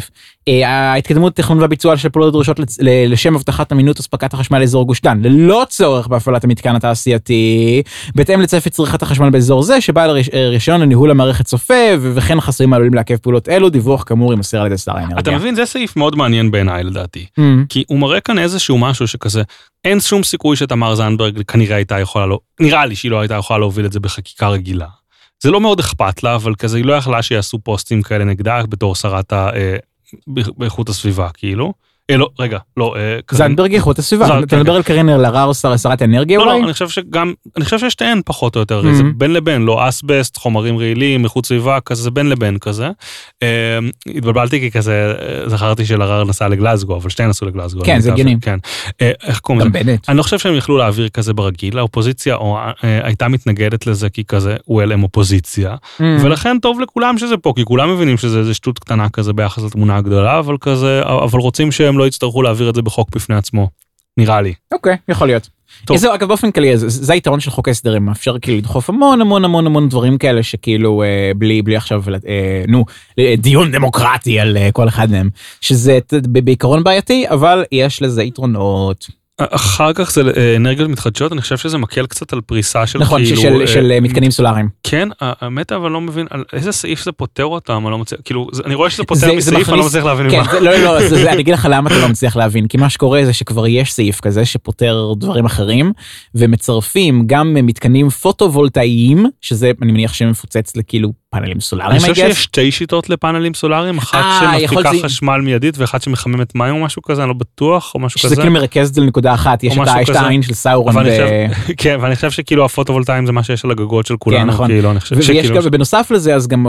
אה, ההתקדמות תכנון והביצוע של פעולות דרושות לשם הבטחת אמינות אספקת החשמל לאזור גוש דן ללא צורך בהפעלת המתקן התעשייתי בהתאם לצפי צריכת החשמל באזור זה שבעל ריש- אה, רישיון לניהול המערכת צופה וכן חסרים העלולים לעכב פעולות אלו דיווח כאמור יימסר על ידי שר האנרגיה. אתה מבין זה סעיף מאוד מעניין בעיניי לדעתי. Mm. כי הוא מראה כאן איזשהו משהו שכזה, אין שום סיכוי שתמר זנדברג כנראה הייתה יכולה, לא, נראה לי שהיא לא הייתה יכולה להוביל את זה בחקיקה רגילה. זה לא מאוד אכפת לה, אבל כזה היא לא יכלה שיעשו פוסטים כאלה נגדה בתור שרת ה... אה, באיכות הסביבה, כאילו. אה, לא, רגע, לא, אה, זנדברג איכות הסביבה, אתה כן, מדבר על קרין אלהרר, שר- שרת האנרגיה לא, אולי? לא, אני חושב שגם, אני חושב ששתיהן פחות או יותר. זה בין לבין, לא אסבסט, חומרים רעילים, איכות סביבה, כזה, זה בין לבין כזה. אה, התבלבלתי כי כזה, זכרתי שלהרר נסע לגלזגו, אבל שתיהן נסעו לגלזגו. כן, זה הגיוני. כן. איך קוראים גם לזה? בנט. אני לא חושב שהם יכלו להעביר כזה ברגיל, האופוזיציה או, הייתה מתנגדת לזה כי כזה, well, הם אופוזיציה, Mm. ולכן טוב לכולם שזה פה, כי כולם מבינים שזה איזה שטות קטנה כזה ביחס לתמונה הגדולה, אבל כזה, אבל רוצים שהם לא יצטרכו להעביר את זה בחוק בפני עצמו, נראה לי. אוקיי, יכול להיות. טוב. זהו, אגב, באופן כללי, זה, זה היתרון של חוק ההסדרים, מאפשר כאילו לדחוף המון המון המון המון דברים כאלה שכאילו אה, בלי, בלי עכשיו, אה, נו, אה, דיון דמוקרטי על אה, כל אחד מהם, שזה ת- בעיקרון בעייתי, אבל יש לזה יתרונות. אחר כך זה אה, אנרגיות מתחדשות, אני חושב שזה מקל קצת על פריסה של נכון, כאילו... של, אה, של אה, מתקנים סולאריים. כן, האמת אבל לא מבין על איזה סעיף זה פותר אותם, אני לא מצליח, כאילו, זה- אני רואה שזה זה- פותר זה מסעיף, אני לא מכניס- מצליח להבין כן, מה. זה, לא, לא, לא, זה, זה, אני אגיד לך למה אתה לא מצליח להבין, כי מה שקורה זה שכבר יש סעיף כזה שפותר דברים אחרים, ומצרפים גם מתקנים פוטו-וולטאיים, שזה, אני מניח שמפוצץ לכאילו פאנלים אני סולאריים, חושב I guess. שיש שתי שיטות לפאנלים סולאריים, אחת אה, שמפיקה חשמל מיידית ואחת שמחממת מים או משהו כזה, אני לא בטוח, או משהו שזה כזה. כאילו מרכז את זה לנקודה אחת, יש את. העין של סאורון. אני חושב, כן, ואני חושב שכאילו הפוטו-וולטאים זה מה שיש על הגגות של כולנו, נכון. כאילו, אני חושב ויש שכאילו... ובנוסף לזה, אז גם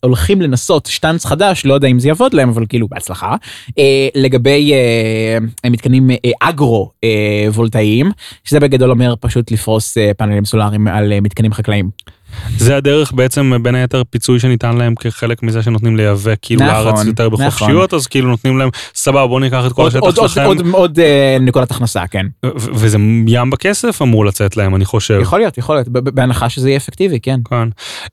הולכים, לנסות שטאנץ חדש, לא יודע אם זה יעבוד להם, אבל כאילו בהצלחה, אה, לגבי אה, מתקנים אה, אגרו אה, וולטאיים, שזה בגדול אומר פשוט לפרוס פאנלים סולאריים על מתקנים חקלאיים. זה הדרך בעצם בין היתר פיצוי שניתן להם כחלק מזה שנותנים לייבא כאילו נכון, לארץ יותר נכון. בחופשיות, אז כאילו נותנים להם, סבבה בוא ניקח את כל עוד, עוד, השטח עוד, שלכם, עוד, עוד אה, נקודת הכנסה, כן. וזה ים בכסף אמור לצאת להם, אני חושב. יכול להיות, יכול להיות, בהנחה שזה יהיה אפקטיבי, כן. כן.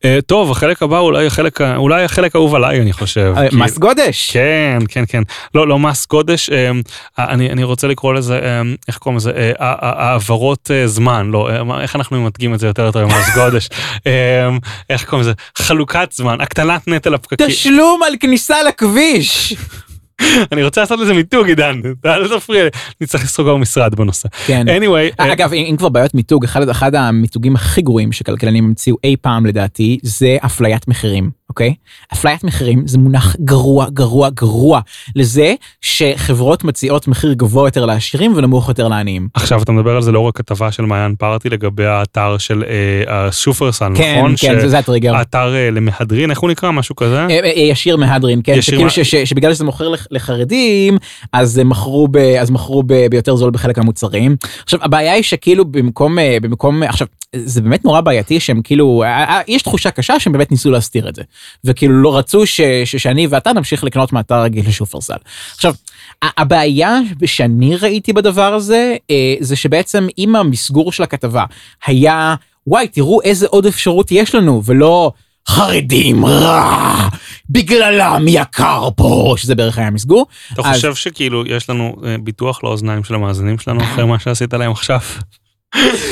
אה, טוב, החלק הבא אולי החלק, אולי החלק האהוב עליי, אני חושב. אה, כי- מס גודש. כן, כן, כן. לא, לא מס גודש, אה, אני, אני רוצה לקרוא לזה, אה, איך קוראים לזה, אה, העברות אה, זמן, לא, אה, איך אנחנו מדגים את זה יותר טוב ממס גודש? אה, איך קוראים לזה? חלוקת זמן, הקטנת נטל הפקקים. תשלום על כניסה לכביש. אני רוצה לעשות לזה מיתוג, עידן, אל תפריע לי, אני צריך לסגור משרד בנושא. כן. anyway, אה, אגב, אם כבר בעיות מיתוג, אחד, אחד המיתוגים הכי גרועים שכלכלנים המציאו אי פעם לדעתי, זה אפליית מחירים, אוקיי? אפליית מחירים זה מונח גרוע, גרוע, גרוע לזה שחברות מציעות מחיר גבוה יותר לעשירים ונמוך יותר לעניים. עכשיו אתה מדבר על זה לאור הכתבה של מעיין פרטי לגבי האתר של אה, השופרסל, כן, נכון? כן, זה, זה הטריגר. האתר אה, למהדרין, איך הוא נקרא? משהו כזה? אה, אה, ישיר מהדרין, כן, ישיר שכאילו מה- ש, ש, שבגלל שזה מוכר לח- לחרדים, אז מכרו, ב, אז מכרו ב, ביותר זול בחלק מהמוצרים. עכשיו, הבעיה היא שכאילו במקום, אה, במקום, עכשיו, זה באמת נורא בעייתי שהם כאילו, אה, אה, יש תחושה קשה שהם באמת ניסו להסתיר את זה. וכאילו לא רצו ש, ש, שאני ואתה נמשיך לקנות מאתר רגיל לשופרסל. עכשיו, הבעיה שאני ראיתי בדבר הזה, אה, זה שבעצם אם המסגור של הכתבה היה, וואי, תראו איזה עוד אפשרות יש לנו, ולא... חרדים רע, בגללם יקר פה, שזה בערך היה מסגור. אתה אז- חושב שכאילו יש לנו אה, ביטוח לאוזניים של המאזינים שלנו אחרי מה שעשית להם עכשיו?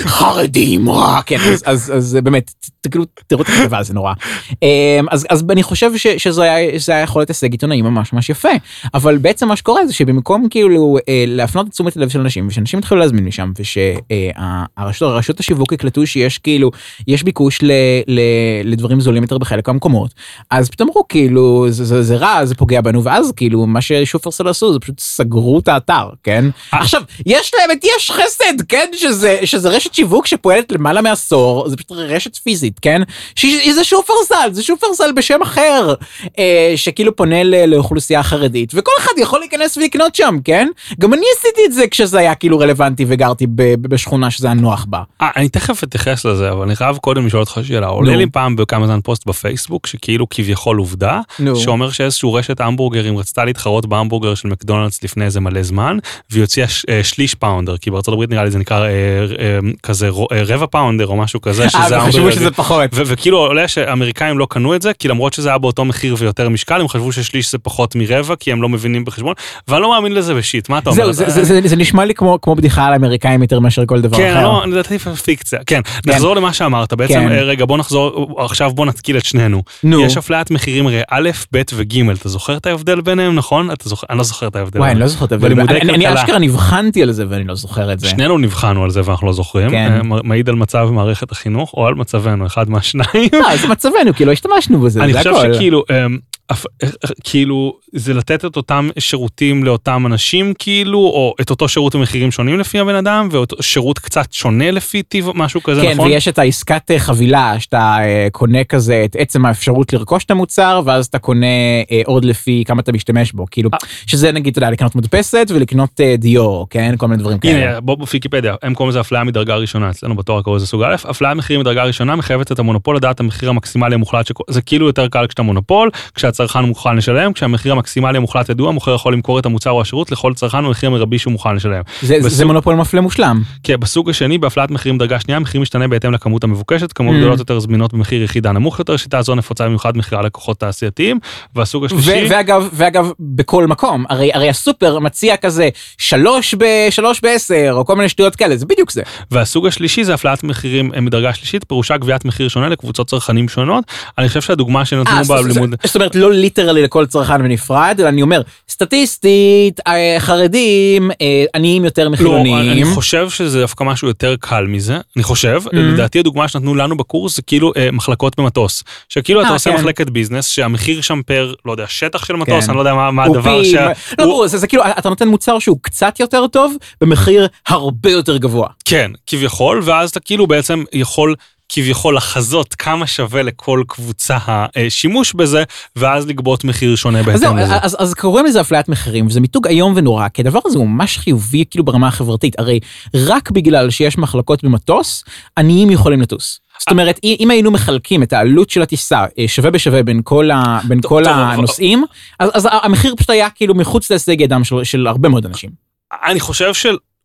חרדים רע, כן, אז, אז, אז באמת, תראו את הכתבה, זה נורא. אמ, אז, אז אני חושב ש, שזה היה, היה יכול להיות הישג עיתונאי ממש ממש יפה, אבל בעצם מה שקורה זה שבמקום כאילו אה, להפנות את תשומת הלב של אנשים, ושאנשים התחילו להזמין משם, ושהרשות השיווק יקלטו שיש כאילו, יש ביקוש ל, ל, לדברים זולים יותר בחלק מהמקומות, אז פתאום אמרו כאילו, זה, רע, זה פוגע בנו, ואז כאילו, מה ששופרסל עשו זה פשוט סגרו את האתר, כן? עכשיו, יש להם את יש חסד, כן? שזה, שזה רשת שיווק שפועלת למעלה מעשור, זה פשוט רשת פיזית, כן? שזה שופרסל, זה שופרסל בשם אחר, אה, שכאילו פונה ל- לאוכלוסייה חרדית, וכל אחד יכול להיכנס ולקנות שם, כן? גם אני עשיתי את זה כשזה היה כאילו רלוונטי וגרתי ב- ב- בשכונה שזה היה נוח בה. אה, אני תכף אתייחס לזה, אבל אני חייב קודם לשאול אותך שאלה. עולה לי פעם בכמה זמן פוסט בפייסבוק, שכאילו כביכול עובדה, נו. שאומר שאיזשהו רשת המבורגרים רצתה להתחרות בהמבורגר של מקדונלדס לפני איזה מלא זמן, והיא הוציאה ש- אה, שליש פאונדר, כי בארצות הברית נראה לי זה נקרא אה, כזה רו- אה, רבע פאונדר או משהו כזה, שזה אה, וחשבו המבורגר שזה פחות. וכאילו עולה שאמריקאים לא קנו את זה, כי למרות שזה היה באותו מחיר ויותר משקל, הם חשבו ששליש זה פחות מרבע, כי הם לא מבינים בחשבון, ואני לא מאמין לזה בשיט, מה אתה אומר? זה, נשמע לי כמו, בדיחה על אמריקאים יותר מאשר כל דבר כן. לא, לדעתי פיקציה. כן, נחזור למה שאמרת. בעצם, כן. אה, רגע, בוא נחזור, עכשיו בוא נתקיל את שנינו. נו. יש אפליית מחירים הרי א', ב' וג', אתה זוכר את ההבדל ביניהם, נכון? אני לא זוכר את ההבדל. וואי, אני לא זוכר את ההבדל. אני, אני. אשכרה נבחנתי על זה ואני לא זוכר את זה. שנינו נבחנו על זה ואנחנו לא זוכרים. כן. אה, מעיד על מצב מערכת החינוך או על מצבנו, אחד מהשניים. אה, זה מצבנו, כי לא השתמשנו בזה, אני זה חושב הכל. שכאילו, אמ, אפ- אה, אה, כאילו זה לתת את אותם שירותים לאותם אנשים כאילו או את אותו שירות במחירים שונים לפי הבן אדם ואותו שירות קצת שונה לפי טיב משהו כזה כן, נכון? ויש את העסקת אה, חבילה, שאתה אה, קונה כזה את עצם האפשרות לרכוש את המוצר, ואז אתה קונה אה, עוד לפי כמה אתה משתמש בו. כאילו. שזה נגיד, אתה יודע, לקנות מדפסת ולקנות דיור, כן? כל מיני דברים כאלה. הנה בוא בוויקיפדיה הם קוראים לזה אפליה מדרגה ראשונה אצלנו בתואר קוראים לזה סוג א' אפליה מחירים מדרגה ראשונה מחייבת את המונופול לדעת המחיר המקסימלי המוחלט זה כאילו יותר קל כשאתה מונופול כשהצרכן מוכן לשלם כשהמחיר המקסימלי המוחלט ידוע מוכר יכול למכור את המוצר או השירות לכל צרכן במחיר מרבי שהוא מוכן לשלם. זה, זה, זה בסוג- מונופול מפלה מושלם. כי בסוג השני בהפלת מחירים דרגה שנייה המחיר משתנה בהתאם לכמות המבוקשת כמות Mm. גדולות יותר זמינות במחיר יחידה נמוך יותר שיטה זו נפוצה במיוחד מחירה לקוחות תעשייתיים והסוג השלישי. ו- ואגב, ואגב, בכל מקום, הרי, הרי הסופר מציע כזה שלוש בשלוש בעשר, או כל מיני שטויות כאלה, זה בדיוק זה. והסוג השלישי זה הפלאת מחירים אה, מדרגה שלישית פירושה גביית מחיר שונה לקבוצות צרכנים שונות. אני חושב שהדוגמה שנתנו אה, בלימוד. זאת אומרת, לא ליטרלי לכל צרכן בנפרד, אלא אני אומר, סטטיסטית, אה, חרדים, אה, עניים יותר לא, מחילונים. אני חושב שזה דווקא משהו יותר קל מזה, אני חושב, Mhm. לדעתי הדוגמה שנתנו לנו בקורס זה כאילו אה, מחלקות במטוס, שכאילו אתה אה, עושה כן. מחלקת ביזנס שהמחיר שם פר, לא יודע, שטח של מטוס, כן. אני לא יודע מה מה הדבר שה... לא הוא- זה, זה כאילו, אתה נותן מוצר שהוא קצת יותר טוב, במחיר הרבה יותר גבוה. כן, כביכול, ואז אתה כאילו בעצם יכול כביכול לחזות כמה שווה לכל קבוצה השימוש בזה, ואז לגבות מחיר שונה אז בהתאם זהו, לזה. אז, אז קוראים לזה אפליית מחירים, וזה מיתוג איום ונורא, כי הדבר הזה הוא ממש חיובי כאילו ברמה החברתית. הרי רק בגלל שיש מחלקות במטוס, עניים יכולים לטוס. זאת אומרת, אם היינו מחלקים את העלות של הטיסה אה, שווה בשווה בין כל, ה, בין כל הנוסעים, אז, אז המחיר פשוט היה כאילו מחוץ להישג ידם של, של הרבה מאוד אנשים. אני חושב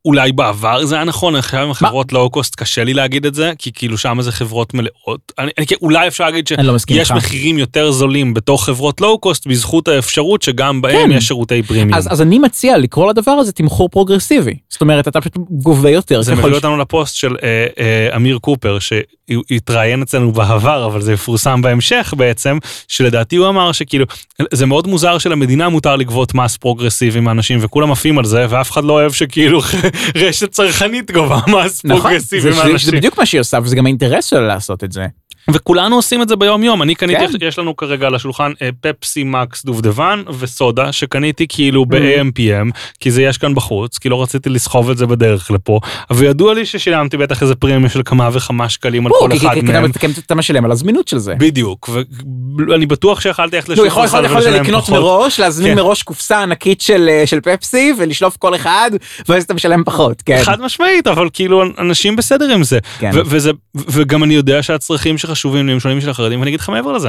שאולי בעבר זה היה נכון, עכשיו עם חברות לואו-קוסט קשה לי להגיד את זה, כי כאילו שם זה חברות מלאות. אני, אני, אולי אפשר להגיד אני לא שיש איתך. מחירים יותר זולים בתוך חברות לואו-קוסט בזכות האפשרות שגם בהם כן. יש שירותי פרימיום. אז, אז אני מציע לקרוא לדבר הזה תמחור פרוגרסיבי. זאת אומרת, אתה פשוט גובה יותר. זה מביא ש- אותנו לפוסט של אה, אה, אמיר קופר שהתראיין אצלנו בעבר אבל זה יפורסם בהמשך בעצם שלדעתי הוא אמר שכאילו זה מאוד מוזר שלמדינה מותר לגבות מס פרוגרסיבי מאנשים וכולם עפים על זה ואף אחד לא אוהב שכאילו רשת צרכנית גובה מס נכון, פרוגרסיבי זה, זה, מאנשים. בדיוק מה שהיא עושה, וזה גם האינטרס שלה לעשות את זה. וכולנו עושים את זה ביום יום אני קניתי כן. יש לנו כרגע על השולחן אה, פפסי מקס דובדבן וסודה שקניתי כאילו Mm. ב-AMPM כי זה יש כאן בחוץ כי לא רציתי לסחוב את זה בדרך לפה וידוע לי ששילמתי בטח איזה פרמיה של כמה וכמה שקלים על כל אחד מהם. אתה- משלם על הזמינות של זה. בדיוק ואני בטוח שיכלתי ללכת נו, לשוק יכול לקנות מראש, להזמין כן. מראש קופסה ענקית של אה, של פפסי ולשלוף כל אחד, ואז אתה משלם פחות, כן. חד משמעית אבל כאילו אנשים בסדר עם זה כן. וגם אני יודע שהצרכים שחשובים לי הם שונים של החרדים ואני אגיד לך מעבר לזה.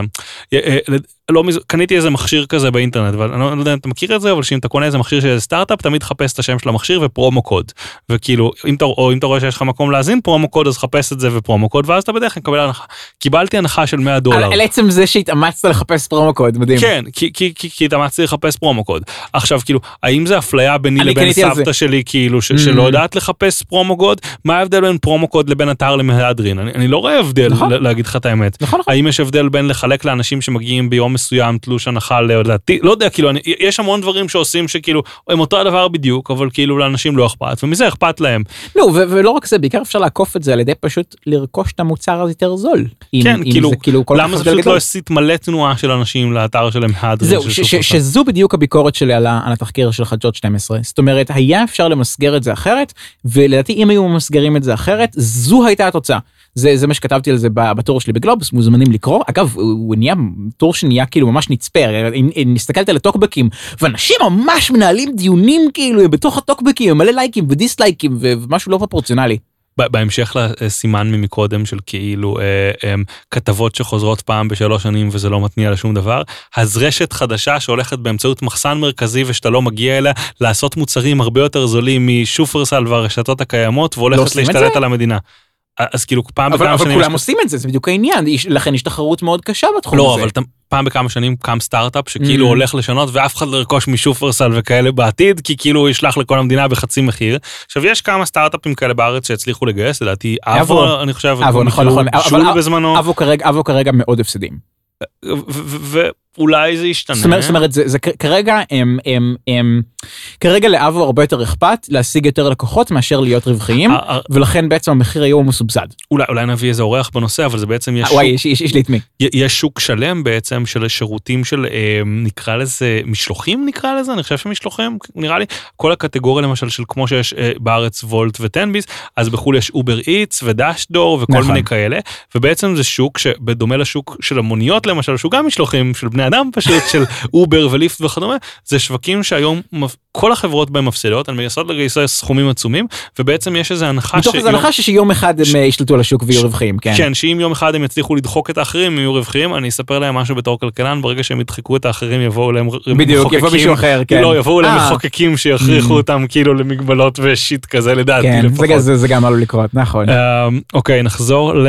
לא מז- קניתי איזה מכשיר כזה באינטרנט ואני לא, לא יודע אם אתה מכיר את זה אבל שאם אתה קונה איזה מכשיר של סטארט-אפ תמיד חפש את השם של המכשיר ופרומו קוד וכאילו אם אתה או אם אתה רואה שיש לך מקום להזין פרומו קוד אז חפש את זה ופרומו קוד ואז אתה בדרך כלל מקבל הנחה. קיבלתי הנחה של 100 דולר. על על עצם זה שהתאמצת לחפש פרומו קוד, מדהים. כן, כי, כי, כי, כי התאמצתי לחפש פרומו קוד. עכשיו, כאילו, האם זה אפליה ביני לבין סבתא. שלי, כאילו, ש, Mm. שלא יודעת לחפש פרומו קוד? מה ההבדל בין פרומו קוד לבין אתר למהדרין? אני, אני לא רואה הבדל, נכון. להגיד לך את האמת. נכון, נכון. האם יש הבדל בין לחלק לאנשים שמגיעים ביום מסוים תלוש הנחה לדעתי, לא יודע, כאילו, אני, יש המון דברים שעושים שכאילו, הם אותו הדבר בדיוק, אבל כאילו לאנשים לא אכפת, ומזה אכפת להם. לא, ו- ולא רק זה, בעיקר אפשר לעקוף את זה על ידי פשוט לרכוש את המוצר הזה יותר זול. כן, אם כאילו, זה כאילו כל למה זה פשוט. לא הסיט מלא תנועה של אנשים לאתר של מהדרין? זהו, של ש- ש-? שזו בדיוק הביקורת שלי על על התחקיר של חדשות 12. זאת אומרת, היה אפשר למסגר את זה אחרת, ולדעתי אם היו ממסגרים את זה אחרת, זו הייתה התוצאה. זה, זה מה שכתבתי על זה בטור שלי בגלובס, מוזמנים לקרוא. אגב, הוא נהיה טור שנהיה כאילו ממש נצפה, הסתכלת על הטוקבקים, ואנשים ממש מנהלים דיונים כאילו בתוך הטוקבקים, מלא לייקים ודיסלייקים ומשהו לא פרופורציונלי. בהמשך לסימן ממקודם של כאילו אה, אה, כתבות שחוזרות פעם בשלוש שנים וזה לא מתניע לשום דבר, אז רשת חדשה שהולכת באמצעות מחסן מרכזי ושאתה לא מגיע אליה, לעשות מוצרים הרבה יותר זולים משופרסל והרשתות הקיימות והולכת את להשתלט? על המדינה. אז כאילו פעם אבל, בכמה אבל שנים... כולם יש- עושים את זה, זה בדיוק העניין, יש- לכן יש תחרות מאוד קשה בתחום לא, הזה. אבל אתה- פעם בכמה שנים קם סטארט-אפ שכאילו Mm. הולך לשנות ואף אחד לא ירכוש משופרסל וכאלה בעתיד, כי כאילו הוא ישלח לכל המדינה בחצי מחיר. עכשיו יש כמה סטארט-אפים כאלה בארץ שהצליחו לגייס, לדעתי אבו. אני חושב, אבו, נכון, נכון, אבל בזמנו. אבו כרגע, אבו כרגע מאוד הפסדים. אולי זה ישתנה. זאת אומרת, זאת אומרת זה, זה כרגע הם, הם, הם, כרגע לאבו הרבה יותר אכפת להשיג יותר לקוחות מאשר להיות רווחיים, אה, אה, ולכן בעצם המחיר היום הוא מסובסד. אולי, אולי נביא איזה אורח בנושא, אבל זה בעצם יש אה, שוק, וואי, יש, יש, יש לי את מי. יש שוק שלם בעצם של שירותים של נקרא לזה משלוחים נקרא לזה, אני חושב שמשלוחים נראה לי, כל הקטגוריה למשל של כמו שיש בארץ וולט וטנביס, אז בחו"ל יש אובר איטס ודשדור וכל נכון. מיני כאלה, ובעצם זה שוק שבדומה לשוק של המוניות למשל, שהוא גם משלוחים של בני אדם פשוט, של אובר וליפט וכדומה, זה שווקים שהיום כל החברות בהם מפסידות, הן מנסות לגייס סכומים עצומים, ובעצם יש איזה הנחה מתוך איזו הנחה שיום אחד הם אה, ישלטו על השוק ויהיו רווחיים, כן. כן, שאם יום אחד הם יצליחו לדחוק את האחרים, הם יהיו רווחיים, אני אספר להם משהו בתור כלכלן, ברגע שהם ידחקו את האחרים יבואו להם בדיוק, יבוא מישהו אחר, כן. לא, יבואו להם אה. מחוקקים שיכריחו Mm. אותם כאילו למגבלות ושיט כזה לדעתי כן, לפחות. זה, זה, זה גם עלול לקרות, נכון. אמ, אוקיי, נחזור ל...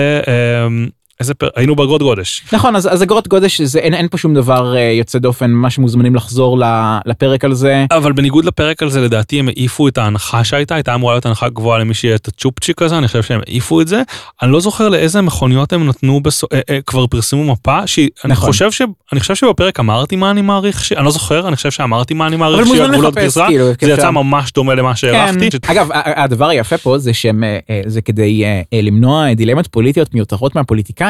איזה פר... היינו באגרות גודש. נכון, אז, אז אגרות גודש, זה, אין, אין פה שום דבר אה, יוצא דופן, ממש מוזמנים לחזור ל- לפרק על זה. אבל בניגוד לפרק על זה לדעתי הם העיפו את ההנחה שהייתה, הייתה אמורה להיות הנחה גבוהה למי שיהיה את הצ'ופצ'יק הזה, אני חושב שהם העיפו את זה. אני לא זוכר לאיזה מכוניות הם נתנו, בסו... אה, אה, כבר פרסמו מפה, שאני נכון. חושב, ש... אני חושב שבפרק אמרתי מה אני מעריך, ש... אני לא זוכר, אני חושב שאמרתי מה אני מעריך אבל שיהיו מוזמנים הגבולות לחפש, גזרה, כאילו, זה אפשר. יצא ממש דומה למה שהערכתי. כן. אגב, הדבר היפה פה זה שהם, אה, אה, זה כדי אה, למנוע דילמות פוליטיות מיותרות מהפוליטיקאים,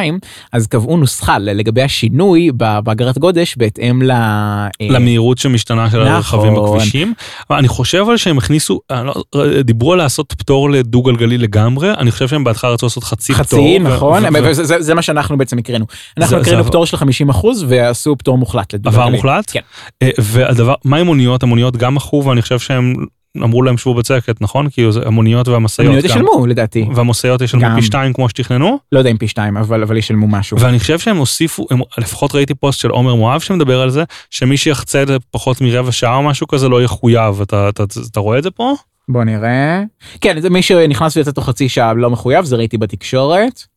אז קבעו נוסחה לגבי השינוי באגרת גודש בהתאם ל... אה, למהירות שמשתנה של נכון. הרכבים בכבישים. אבל אני חושב אבל שהם הכניסו, אני לא, דיברו על לעשות פטור לדו גלגלי לגמרי, אני חושב שהם בהתחלה רצו לעשות חצי פטור. חצי, נכון, ו- ו- וזה- זה- זה מה שאנחנו בעצם הקראנו. אנחנו זה- הקראנו זה- פטור של 50 אחוז ועשו פטור מוחלט לדו עבר גלגלי. מוחלט? כן. אה, והדבר, מה עם מוניות? המוניות גם מחו ואני חושב שהם אמרו להם שבו בצקת, נכון? זה המוניות והמשאיות המוניות. ישלמו לדעתי, והמשאיות ישלמו גם. פי שתיים כמו שתכננו, לא יודע אם פי שתיים, אבל אבל ישלמו משהו. ואני חושב שהם הוסיפו, הם, לפחות ראיתי פוסט של עומר מואב שמדבר על זה, שמי שיחצה את זה פחות מרבע שעה או משהו כזה לא יחויב, אתה, אתה, אתה, אתה רואה את זה פה? בוא נראה. כן, זה מי שנכנס ויוצא תוך חצי שעה לא מחויב, זה ראיתי בתקשורת.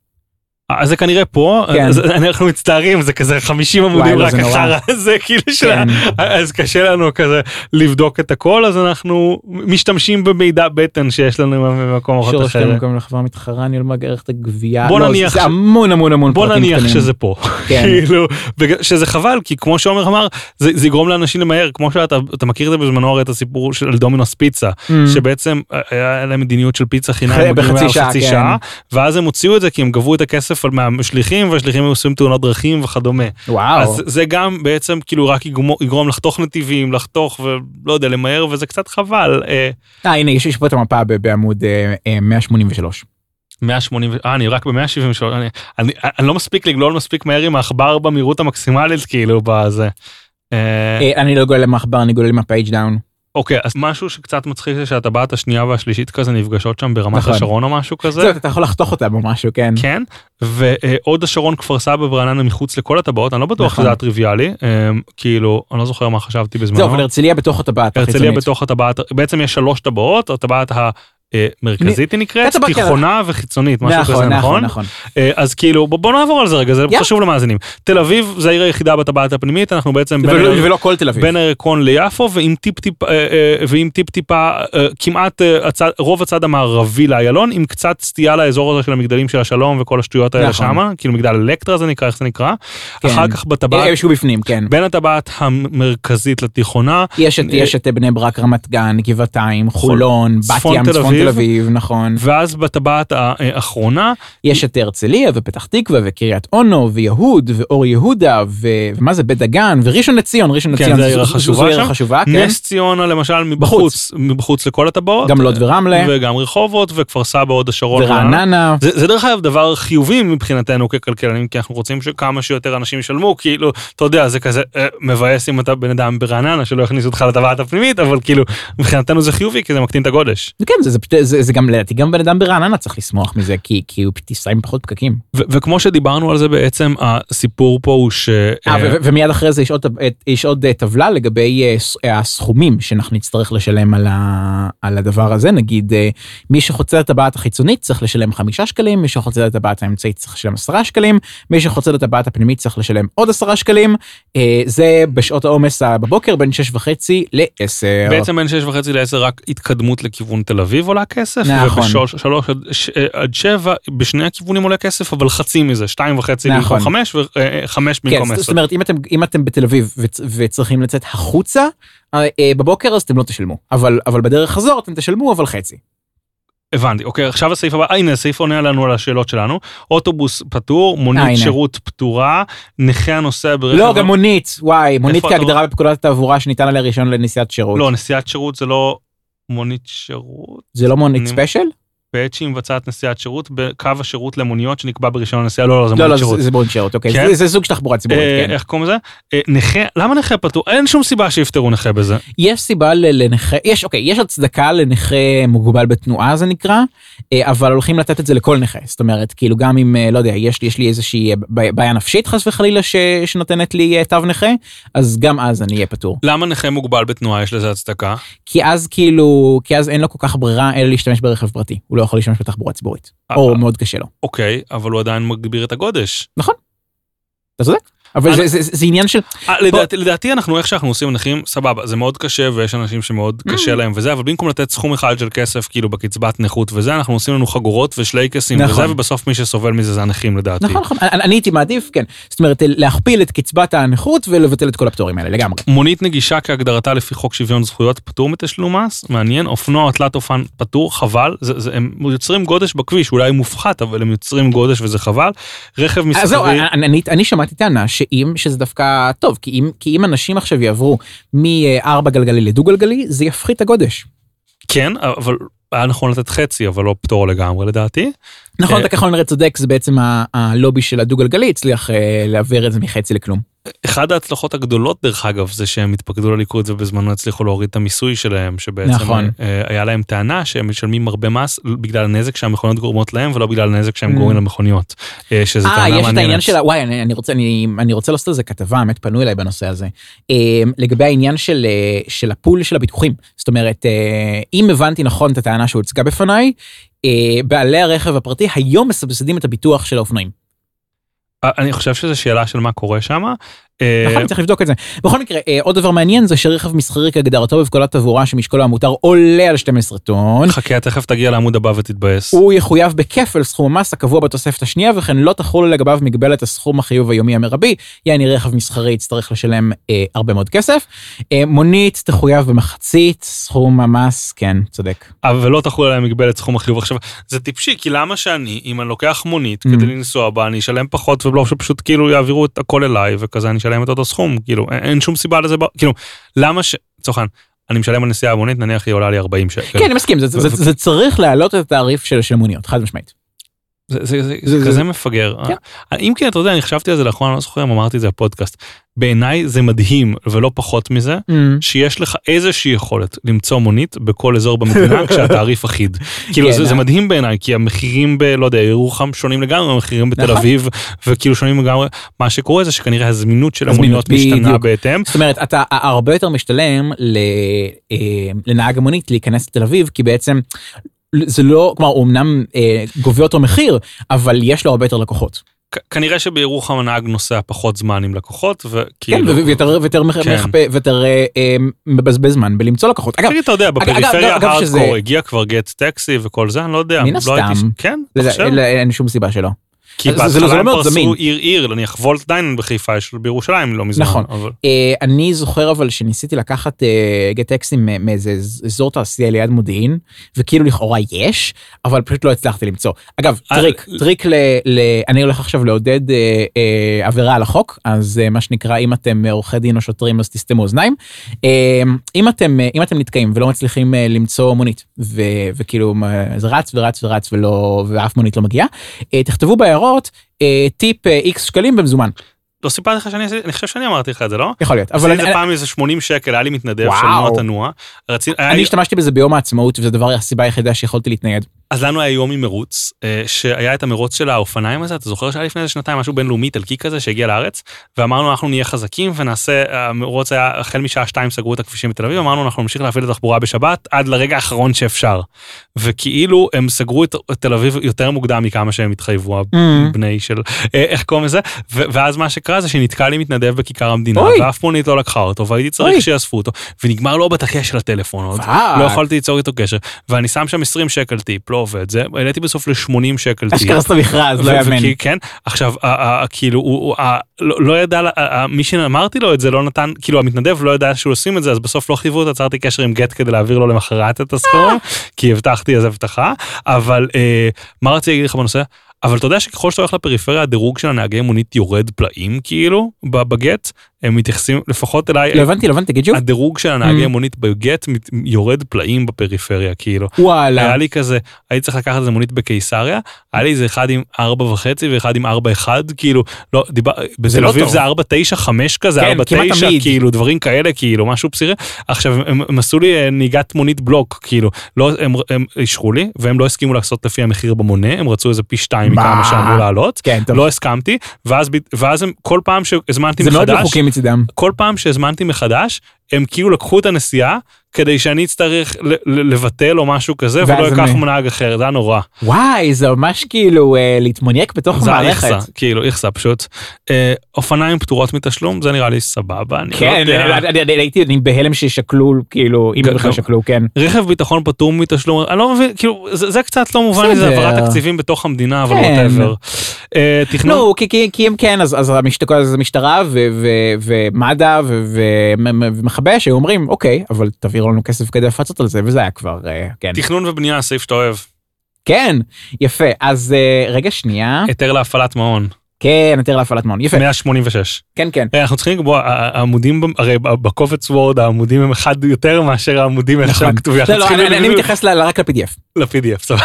אז זה כנראה פה, כן. אז אנחנו מצטערים, זה כזה 50 עמודים וואי, רק זה. החרא הזה, כאילו כן. אז קשה לנו כזה לבדוק את הכל, אז אנחנו משתמשים במידע בטן שיש לנו במקום אחר. שורש במקום לחברה מתחרה ניהול מערכת הגבייה. בוא לא, נניח זה המון המון המון בוא נניח קטנים. שזה פה, כן. כאילו, שזה חבל, כי כמו שעומר אמר, זה זה יגרום לאנשים למהר, כמו שאתה אתה מכיר את זה בזמנו הרי את הסיפור של דומינוס פיצה, Mm. שבעצם אה, היה להם מדיניות של פיצה חינם בחצי שעה, כן. שעה, ואז הם הוציאו את זה כי הם גבו את הכסף על- מהשליחים, והשליחים היו עושים תאונות דרכים וכדומה. וואו. אז זה גם בעצם כאילו רק יגרום, יגרום לחתוך נתיבים, לחתוך ולא יודע, למהר, וזה קצת חבל. אה, אה הנה יש יש פה את המפה בעמוד אה, אה, 183. 180, אה, אני רק ב-173, אני, אני, אני לא מספיק לגלול מספיק מהר עם העכבר במהירות המקסימלית, כאילו, בזה. אה, אה, אני לא גולל למחבר אני גולל מה page down. אוקיי, אז משהו שקצת מצחיק זה שהטבעת השנייה והשלישית כזה נפגשות שם ברמת נכון. השרון או משהו כזה. זהו אתה יכול לחתוך אותה או משהו כן. כן, והוד השרון כפר סבא ברעננה מחוץ לכל הטבעות, אני לא בטוח נכון. שזה היה טריוויאלי, אה, כאילו, אני לא זוכר מה חשבתי בזמנו. זהו אבל הרצליה בתוך הטבעת הרצליה החיצונית. בתוך הטבעת, בעצם יש שלוש טבעות, הטבעת המרכזית היא נקראת. תיכונה וחיצונית, משהו כזה, נכון נכון? נכון. אה, אז כאילו בוא נעבור על זה רגע, זה. חשוב למאזינים. תל אביב זה העיר היחידה בטבעת הפנימית, אנחנו בעצם בין הירקון ליפו, ועם טיפ אה, אה, טיפה, אה, כמעט אה, רוב הצד המערבי לאיילון, עם קצת סטייה לאזור הזה של המגדלים של השלום וכל השטויות האלה נכון. שמה, כאילו מגדל אלקטרה זה נקרא, איך זה נקרא. כן. אחר כך בטבעת, אה, שהוא בפנים כן. בין הטבעת המרכזית לתיכונה, יש את אה, בני ברק רמת גן גבעתיים חולון בת ים צפון. תל אביב נכון. ואז בטבעת האחרונה, יש את הרצליה ופתח תקווה וקריית אונו ויהוד ואור יהודה ו- ומה זה בית דגן וראשון לציון ראשון כן, לציון זה העיר זו- זו העיר שם. החשובה כן. נס ציונה למשל מבחוץ, מבחוץ לכל הטבעות. גם לוד ורמלה וגם רחובות וכפר סבא הוד השרון. ורעננה. זה, זה דרך אגב דבר חיובי מבחינתנו ככלכלנים כי אנחנו רוצים שכמה שיותר אנשים ישלמו כאילו אתה יודע זה כזה אה, מבאס אם אתה בן אדם ברעננה שלא יכניסו אותך לטבעת הפנימית אבל כאילו מבחינתנו זה חיובי כי זה מקטין את הגודש. כן זה, זה, זה, זה גם לדעתי גם בן אדם ברעננה צריך לשמוח מזה כי כי הוא תיסע עם פחות פקקים. ו- וכמו שדיברנו על זה בעצם הסיפור פה הוא ש... אה, אה, ו- ו- ומיד אחרי זה יש עוד, יש עוד אה, טבלה לגבי אה, אה, הסכומים שאנחנו נצטרך לשלם על, ה, על הדבר הזה נגיד אה, מי שחוצה את הטבעת החיצונית צריך לשלם חמישה שקלים מי שחוצה את הטבעת האמצעית צריך לשלם עשרה שקלים מי שחוצה את הטבעת הפנימית צריך לשלם עוד עשרה שקלים אה, זה בשעות העומס בבוקר בין שש וחצי לעשר. בעצם בין 6 וחצי ל-10 רק התקדמות לכיוון תל אביב עולה כסף, נכון. ובשלוש עד שבע בשני הכיוונים עולה כסף, אבל חצי מזה, שתיים וחצי במקום נכון. חמש וחמש כן, במקום זאת עשר. אומרת אם אתם אם אתם בתל אביב וצ- וצריכים לצאת החוצה אה, אה, בבוקר אז אתם לא תשלמו אבל אבל בדרך חזור אתם תשלמו אבל חצי. הבנתי, אוקיי, עכשיו הסעיף הבא, אה, הנה הסעיף עונה לנו על השאלות שלנו. אוטובוס פטור, מונית אה. שירות פטורה, נכה הנוסע ברכב... לא גם מונית וואי מונית כהגדרה בפקודת התעבורה שניתן עליה רישיון לנסיעת שירות. לא, נסיעת שירות זה לא מונית שירות, זה לא מונית ספיישל? בעת שהיא מבצעת נסיעת שירות בקו השירות למוניות שנקבע ברישיון הנסיעה, לא, לא, זה לא לא מונית זה- שירות. זה מונית שירות אוקיי כן? זה- זה סוג של תחבורה ציבורית אה, כן. איך קוראים לזה? אה, נכה, למה נכה פטור? אין שום סיבה שיפטרו נכה בזה. יש סיבה לנכה יש אוקיי יש הצדקה לנכה מוגבל בתנועה זה נקרא אה, אבל הולכים לתת את זה לכל נכה זאת אומרת כאילו גם אם לא יודע יש לי יש לי איזושהי בעיה נפשית חס וחלילה ש- שנותנת לי תו נכה אז גם אז אני אהיה פטור למה נכה מוגבל בתנועה יש לזה הצדקה? כי אז כאילו כי אז אין לו כל כך ברירה אלא להשתמש ברכב פרטי הוא לא יכול להשתמש בתחבורה ציבורית אה, או מאוד קשה לו. אוקיי, אבל הוא עדיין מגביר את הגודש. אתה צודק אבל אני- זה- זה זה עניין של אה, לדעתי, לדעתי אנחנו איך שאנחנו עושים נכים סבבה זה מאוד קשה ויש אנשים שמאוד Mm. קשה להם וזה אבל במקום לתת סכום אחד של כסף כאילו בקצבת נכות וזה אנחנו עושים לנו חגורות ושלייקסים נכון. וזה ובסוף מי שסובל מזה זה הנכים לדעתי. נכון נכון אני אני הייתי מעדיף כן זאת אומרת להכפיל את קצבת הנכות ולבטל את כל הפטורים האלה לגמרי. מונית נגישה כהגדרתה לפי חוק שוויון זכויות פטור מתשלום מס מעניין אופנוע או תלת אופן פטור חבל זה, זה, הם יוצרים גודש בכביש אולי מופחת אבל הם יוצרים גודש וזה חבל. רכב אז זהו, מסחרי אני, אני, אני שמעתי טענה שאם, שזה דווקא טוב, כי אם, כי אם אנשים עכשיו יעברו מארבע גלגלי לדו גלגלי, זה יפחית הגודש. כן אבל היה נכון לתת חצי אבל לא פטור לגמרי לדעתי. נכון, אה, אתה ככל הנראה צודק, זה בעצם הלובי של הדו גלגלי הצליח אה, להעביר את זה מחצי לכלום. אחד ההצלחות הגדולות דרך אגב זה שהם התפקדו לליכוד ובזמנו הצליחו להוריד את המיסוי שלהם שבעצם נכון. אה, היה להם טענה שהם משלמים הרבה מס בגלל הנזק שהמכוניות גורמות להם ולא בגלל הנזק שהם Mm. גורמים למכוניות. אה, שזה אה, טענה יש את העניין מעניינת. של, וואי, אני, אני רוצה, אני, אני רוצה לעשות על זה כתבה, האמת פנו אליי בנושא הזה. לגבי העניין של, של הפול של הביטוחים. זאת אומרת, אם הבנתי נכון את הטענה שהוצגה בפניי, בעלי הרכב הפרטי היום מסבסדים את הביטוח של האופנועים. אה, אני חושב שזו שאלה של מה קורה שם. נכון, צריך לבדוק את זה. בכל מקרה, אה, עוד דבר מעניין זה שרכב מסחרי כהגדרתו בפקודת תעבורה שמשקולו המותר עולה על 12 טון, חכה תכף תגיע לעמוד הבא ותתבאס. הוא יחויב בכפל סכום המס הקבוע בתוספת השנייה וכן לא תחול לגביו מגבלת הסכום החיוב היומי המרבי, יעני רכב מסחרי יצטרך לשלם אה, הרבה מאוד כסף. אה, מונית תחויב במחצית סכום המס, כן, צודק. אבל לא תחול עליהם מגבלת סכום החיוב. עכשיו, זה טיפשי, כי למה שאני, אם אני לוקח מונית Mm. כדי לנסוע בה, אני אשלם פחות ולא שפשוט כאילו יעבירו את הכל אליי, וכזה אני אשלם את אותו סכום, כאילו, אין, אין שום סיבה לזה, כאילו, למה ש... לצורך העניין, אני משלם על נסיעה במונית, נניח היא עולה לי 40 שקל. כן, אני מסכים, זה- זה- זה צריך להעלות את התעריף של של מוניות, חד משמעית. זה, זה, זה, זה- זה זה- כזה מפגר. כן. אם כן, אתה יודע, אני חשבתי על זה לאחרונה, לא זוכר אם אמרתי את זה בפודקאסט. בעיניי זה מדהים, ולא פחות מזה, שיש לך איזושהי יכולת למצוא מונית בכל אזור במדינה כשהתעריף אחיד. כאילו כן, זה, זה אה? מדהים בעיניי כי המחירים ב... לא יודע, ירוחם שונים לגמרי מהמחירים בתל נכון. אביב וכאילו שונים לגמרי. מה שקורה זה שכנראה הזמינות של המוניות משתנה. בהתאם. זאת אומרת, אתה הרבה יותר משתלם אה, לנהג המונית להיכנס לתל אביב, כי בעצם זה לא, כלומר, הוא אמנם אה, גובה אותו מחיר, אבל יש לו הרבה יותר לקוחות. כנראה שבירוחם הנהג נוסע פחות זמן עם לקוחות כן, וכאילו. ו- ויותר ויותר כן. מחפה- ויותר אה, אה, מבזבז זמן בלמצוא לקוחות. אגב, אתה יודע, בפריפריה אגב, שזה- הארדקור הגיע כבר גט טקסי וכל זה, אני לא יודע. מן לא הייתי הסתם. כן, אין שום סיבה שלא. כי לא- בהתחלה הם. פרסו עיר עיר, נניח וולט דיין בחיפה יש בירושלים לא מזמן. נכון. אבל- אה, אני זוכר אבל שניסיתי לקחת אה, Gett taxi ־ים מ- מאיזה אז- אזור תעשייה ליד מודיעין, וכאילו לכאורה יש, אבל פשוט לא הצלחתי למצוא. אגב, אה, טריק, טריק ל... ל- אני הולך עכשיו לעודד אה, אה, עבירה על החוק, אז אה, מה שנקרא, אם אתם אה, עורכי דין או שוטרים אז תסתמו אוזניים. אה, אם אתם אה, אם אתם נתקעים ולא מצליחים אה, למצוא מונית, וכאילו אה, זה רץ ורץ ורץ ולא, ואף מונית לא מגיעה, אה, תכתבו בהערות אה, טיפ איקס שקלים במזומן. לא סיפרתי לך שאני עשיתי, אני חושב שאני אמרתי לך את זה, לא? יכול להיות. אבל עשיתי אני- זה פעם איזה 80 שקל, היה לי מתנדב של. רציתי, היה אני השתמשתי בזה ביום העצמאות וזה הדבר הסיבה היחידה שיכולתי להתנייד. אז לנו היה עם מרוץ, אה, שהיה את המרוץ של האופניים הזה, אתה זוכר שהיה לפני איזה שנתיים משהו בינלאומי איטלקי כזה שהגיע לארץ, ואמרנו אנחנו נהיה חזקים ונעשה, המרוץ היה החל משעה שתיים סגרו את הכבישים בתל אביב, אמרנו אנחנו נמשיך להפעיל את התחבורה בשבת עד לרגע האחרון שאפשר. וכאילו הם סגרו את תל אביב יותר מוקדם מכמה שהם התחייבו, Mm. הבני של, אה, איך קוראים לזה, ואז מה שקרה זה שנתקע לי מתנדב בכיכר המדינה, אוי. ואף מונית לא לקחה אותו, והייתי. צריך שיאספו אותו, ונגמר לו בטקה של הטלפון עוד. לא יכולתי ליצור איתו קשר, ואני שם שם 20 שקל טיפ, לא עובד, זה, העליתי בסוף ל-80 שקל. אשכרה עשת מכרז, לא יאמן. כן, עכשיו, כאילו, הוא, לא לא ידע, מי שאמרתי לו את זה לא נתן, כאילו המתנדב לא ידע שהוא עושים את זה, אז בסוף לא חייבו אותו, עצרתי קשר עם גט כדי להעביר לו למחרת את הסכום, כי הבטחתי אז הבטחה, אבל אה, מה רציתי להגיד לך בנושא? אבל אתה יודע שככל שאתה הולך לפריפריה, הדירוג של הנהגי מונית יורד פלאים, כאילו, בגט, הם מתייחסים, לפחות אליי, לא הבנתי, לא הבנתי, תגיד שוב. הדירוג של הנהגי Mm. מונית בגט יורד פלאים בפריפריה, כאילו. וואלה. היה לי כזה, הייתי צריך לקחת איזה מונית בקיסריה, היה לי איזה אחד עם ארבע וחצי ואחד עם ארבע אחד, כאילו, לא, דיבר, בתל לא אביב טוב. זה ארבע תשע חמש כזה, כן, ארבע כמעט תשע. כאילו, דברים כאלה, כאילו, משהו בסירי. עכשיו, הם, הם עשו לי אה, נהיגת מונית בלוק, כאילו, לא, הם, אישרו לי, והם לא הסכימו לעשות לפי המחיר במונה, הם רצו איזה פי שתיים מה? מכמה שאמרו לעלות, כן, טוב. לא הסכמתי, ואז, כל פעם שהזמנתי לא מחדש, מצידם. כל פעם שהזמנתי מחדש, הם כאילו לקחו את הנסיעה, כדי שאני אצטרך לבטל או משהו כזה, ולא הם- אקח נהג אחר, זה היה נורא. וואי, זה ממש כאילו אה, להתמוניק בתוך זה היה המערכת. איכסה, כאילו איכסה פשוט. אה, אופניים פטורות מתשלום, זה נראה לי סבבה, לא כן. אני- הייתי בהלם ששקלו, כאילו, אם גם- בכלל שקלו, כן. רכב ביטחון פטור מתשלום, אני לא מבין, כאילו, זה, זה קצת לא מובן זה. העברת תקציבים בתוך המדינה, אבל כן. אה, תכנון, נו, כי- הם כן, אז אז המשת- אז המשטרה ו- ו- ומד"א ומכבי היו אומרים, אוקיי, אבל תעבירו לנו כסף כדי לפצות על זה, וזה היה כבר, אה, כן. תכנון ובנייה, סעיף שאתה אוהב. כן, יפה. אז אה, רגע שנייה, היתר להפעלת מעון, כן, היתר להפעלת מעון, יפה, 186. כן, כן. אנחנו צריכים לקבוע, העמודים, הרי בקובץ וורד העמודים הם אחד יותר מאשר העמודים איך שהם. כתובים. לא, לא, אני- מתייחס רק ל-PDF. ל-PDF, סבבה.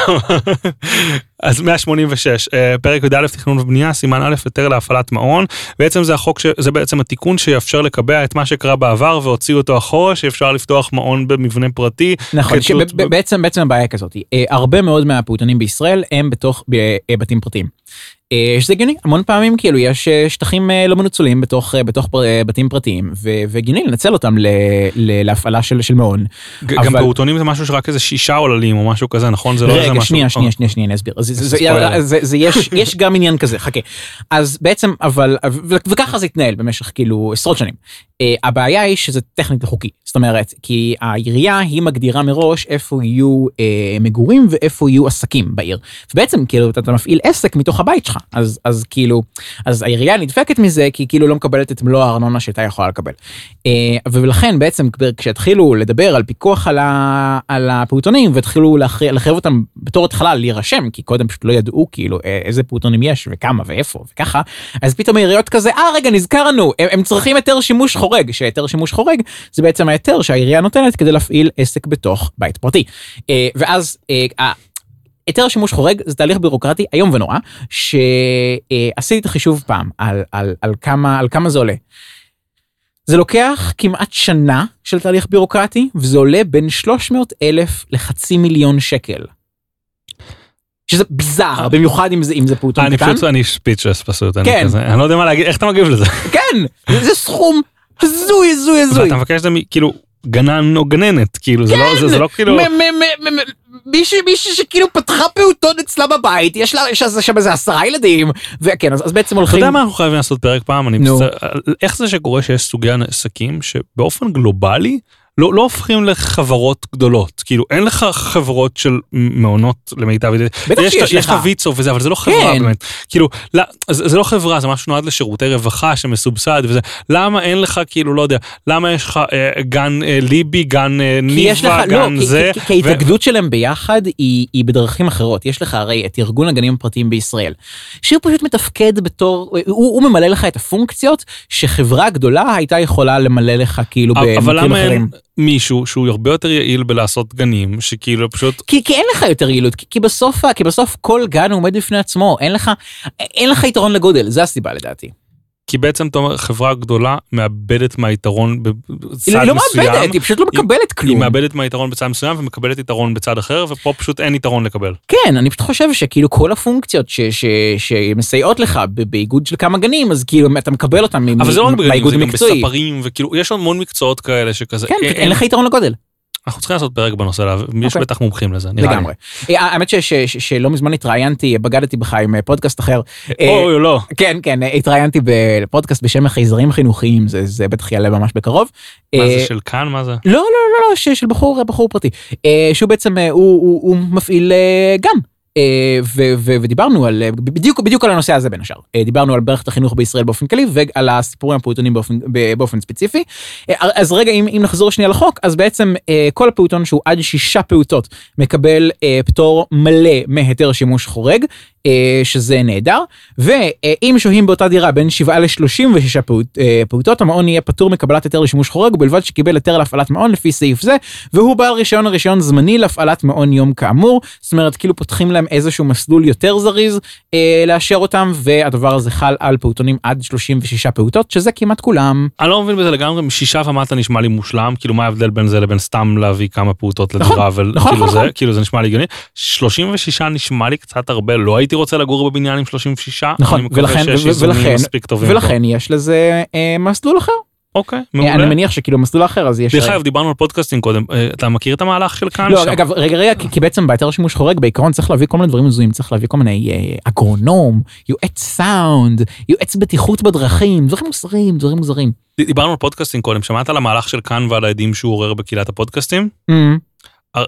אז 186, אה, פרק י"א תכנון ובנייה, סימן א', היתר להפעלת מעון. בעצם זה החוק, ש- זה בעצם התיקון שיאפשר לקבע את מה שקרה בעבר והוציאו אותו אחורה, שאפשר לפתוח מעון במבנה פרטי. נכון, כתלות ב- שבעצם בעצם הבעיה כזאת, אה, הרבה מאוד מהפעוטונים בישראל הם בתוך אה, בתים פרטיים. שזה הגיוני, המון פעמים כאילו יש שטחים לא מנוצלים בתוך, בתוך פר- בתים פרטיים, והגיוני לנצל אותם ל- ל- להפעלה של של מעון. ג- אבל- גם פעוטונים זה משהו שרק איזה שישה עוללים או משהו כזה, נכון? זה לא איזה רגע, משהו. שנייה, אה, שנייה, שנייה, שנייה, אני אסביר. אז זה- יש גם עניין כזה, חכה. אז בעצם, אבל, וככה זה התנהל במשך כאילו עשרות שנים. אה, הבעיה היא שזה טכנית לא חוקי. זאת אומרת, כי העירייה היא מגדירה מראש איפה יהיו אה, מגורים ואיפה יהיו עסקים בעיר. ובעצם כאילו אתה, מפעיל עסק מתוך הבית שלך, אז, אז כאילו, אז העירייה נדפקת מזה כי כאילו לא מקבלת את מלוא הארנונה שהייתה יכולה לקבל. אה, ולכן בעצם כשהתחילו לדבר על פיקוח על, ה, על הפעוטונים והתחילו לחייב אותם בתור התחלה להירשם, כי קודם פשוט לא ידעו כאילו איזה פעוטונים יש וכמה ואיפה וככה, אז פתאום העיריות כזה, אה רגע נזכרנו, הם, הם צריכים היתר שימוש חורג, שהיתר שימוש חורג זה בעצם ההיתר שהעירייה נותנת כדי להפעיל עסק בתוך בית פרטי. אה, ואז אה, היתר שימוש חורג זה תהליך בירוקרטי איום ונורא, שעשיתי את החישוב פעם על, על, על, כמה, על כמה זה עולה. זה לוקח כמעט שנה של תהליך בירוקרטי, וזה עולה בין 300 אלף לחצי מיליון שקל. שזה ביזאר, במיוחד אם זה, אם זה פעוטון אני קטן. פשוט, אני ספיצ'לס פשוט, אני כן. כזה, אני לא יודע מה להגיד, איך אתה מגיב לזה? כן, זה סכום הזוי, הזוי, הזוי. ואתה מבקש את זה כאילו גנן או גננת, כאילו, זה לא- זה- זה לא כאילו... מישהי שכאילו פתחה פעוטון אצלה בבית, יש לה שם איזה עשרה ילדים, וכן, אז אז בעצם אתה הולכים... יודע מה אנחנו חייבים לעשות פרק פעם? אני נו. מצטער, איך זה שקורה שיש סוגי עסקים שבאופן גלובלי לא, לא הופכים לחברות גדולות, כאילו אין לך חברות של מעונות למיטב ידיעתי, בטח יש, שיש יש לך. לך ויצו וזה, אבל זה לא חברה כן. באמת, כאילו, לא, זה, זה לא חברה, זה משהו שנועד לשירותי רווחה שמסובסד וזה, למה אין לך כאילו, לא יודע, למה יש לך אה, גן אה, ליבי, גן אה, יש לך, ניבה, לא, גן כי- זה, כי- כי ההתאגדות שלהם ביחד היא היא בדרכים אחרות. יש לך הרי את ארגון הגנים הפרטיים בישראל, שהוא פשוט מתפקד בתור, הוא הוא ממלא לך את הפונקציות שחברה גדולה הייתה יכולה למלא לך כאילו במקרים אחרים. מישהו שהוא הרבה יותר יעיל בלעשות גנים, שכאילו פשוט כי, כי אין לך יותר יעילות, כי, כי בסוף, כי בסוף כל גן עומד בפני עצמו, אין לך, אין לך יתרון לגודל, זה הסיבה לדעתי. כי בעצם אתה אומר, חברה גדולה מאבדת מהיתרון בצד היא מסוים. לא מאבדת, היא פשוט לא מקבלת היא כלום. מאבדת מהיתרון בצד מסוים ומקבלת יתרון בצד אחר, ופה פשוט אין יתרון לקבל. כן, אני פשוט חושב שכאילו כל הפונקציות ש- ש- שמסייעות לך באיגוד של כמה גנים, אז כאילו אתה מקבל אותם מ- אבל זה לא רק בגנים, מהאיגוד זה גם המקצועי. בספרים, וכאילו, יש המון מקצועות כאלה שכזה. כן, אין- אין לך יתרון לגודל. אנחנו צריכים לעשות פרק בנושא, הזה, יש אוקיי. בטח מומחים לזה, נראה לי. לגמרי. אה, האמת ש- ש- ש- שלא מזמן התראיינתי, בגדתי בך עם אה, פודקאסט אחר. אה, אוי, לא. כן, כן, התראיינתי בפודקאסט בשם החייזרים חינוכיים, זה זה בטח יעלה ממש בקרוב. מה זה של כאן? מה זה? לא, לא, לא, לא, של בחור, בחור פרטי. שהוא בעצם, אה, הוא, הוא, הוא מפעיל גן. אה, ודיברנו על, אה, בדיוק, בדיוק על הנושא הזה בין השאר. אה, דיברנו על מערכת החינוך בישראל באופן כללי ועל הסיפורים הפעוטונים באופן, באופן ספציפי. אז רגע, אם, אם נחזור שנייה לחוק, אז בעצם כל הפעוטון שהוא עד שישה פעוטות מקבל פטור מלא מהיתר שימוש חורג, שזה נהדר, ואם שוהים באותה דירה בין 7 ל-36 פעוט, אה, פעוטות, המעון יהיה פטור מקבלת היתר לשימוש חורג, ובלבד שקיבל היתר להפעלת מעון לפי סעיף זה, והוא בעל רישיון הרישיון זמני להפעלת מעון יום כאמור, זאת אומרת כאילו פותחים להם איזשהו מסלול יותר זריז אה, לאשר אותם, והדבר הזה חל על פעוטונים עד 36 פעוטות, שזה כמעט כולם. אני לא מבין בזה לגמרי, משישה ומטה נשמע לי מושלם, כאילו מה ההבדל בין זה לבין סתם להביא כמה פעוטות נכון, לדירה, נכון, וכאילו נכון, זה, נכון. כאילו זה נשמע לי הגיוני. 36 נשמע לי קצת הרבה, לא הייתי רוצה לגור בבניין עם 36, נכון, אני מקווה ולכן- שיש איזונים ולכן- מספיק טובים. ולכן יש לזה אה, מסלול אחר. אוקיי, אה, מעולה. אני מניח שכאילו מסלול אחר אז יש... דרך אגב, דיברנו על פודקאסטים קודם, אה, אתה מכיר את המהלך של כאן? לא, שם? אגב, רגע, רגע, כי, בעצם בהיתר שימוש חורג בעיקרון צריך להביא כל מיני דברים מזוהים, צריך להביא כל מיני אה, אגרונום, יועץ סאונד, יועץ בטיחות בדרכים, דברים מוזרים, דברים מוזרים. דיברנו על פודקאסטים קודם, שמעת על המהלך של כאן ועל העדים שהוא עורר בקהילת הפודקאסטים?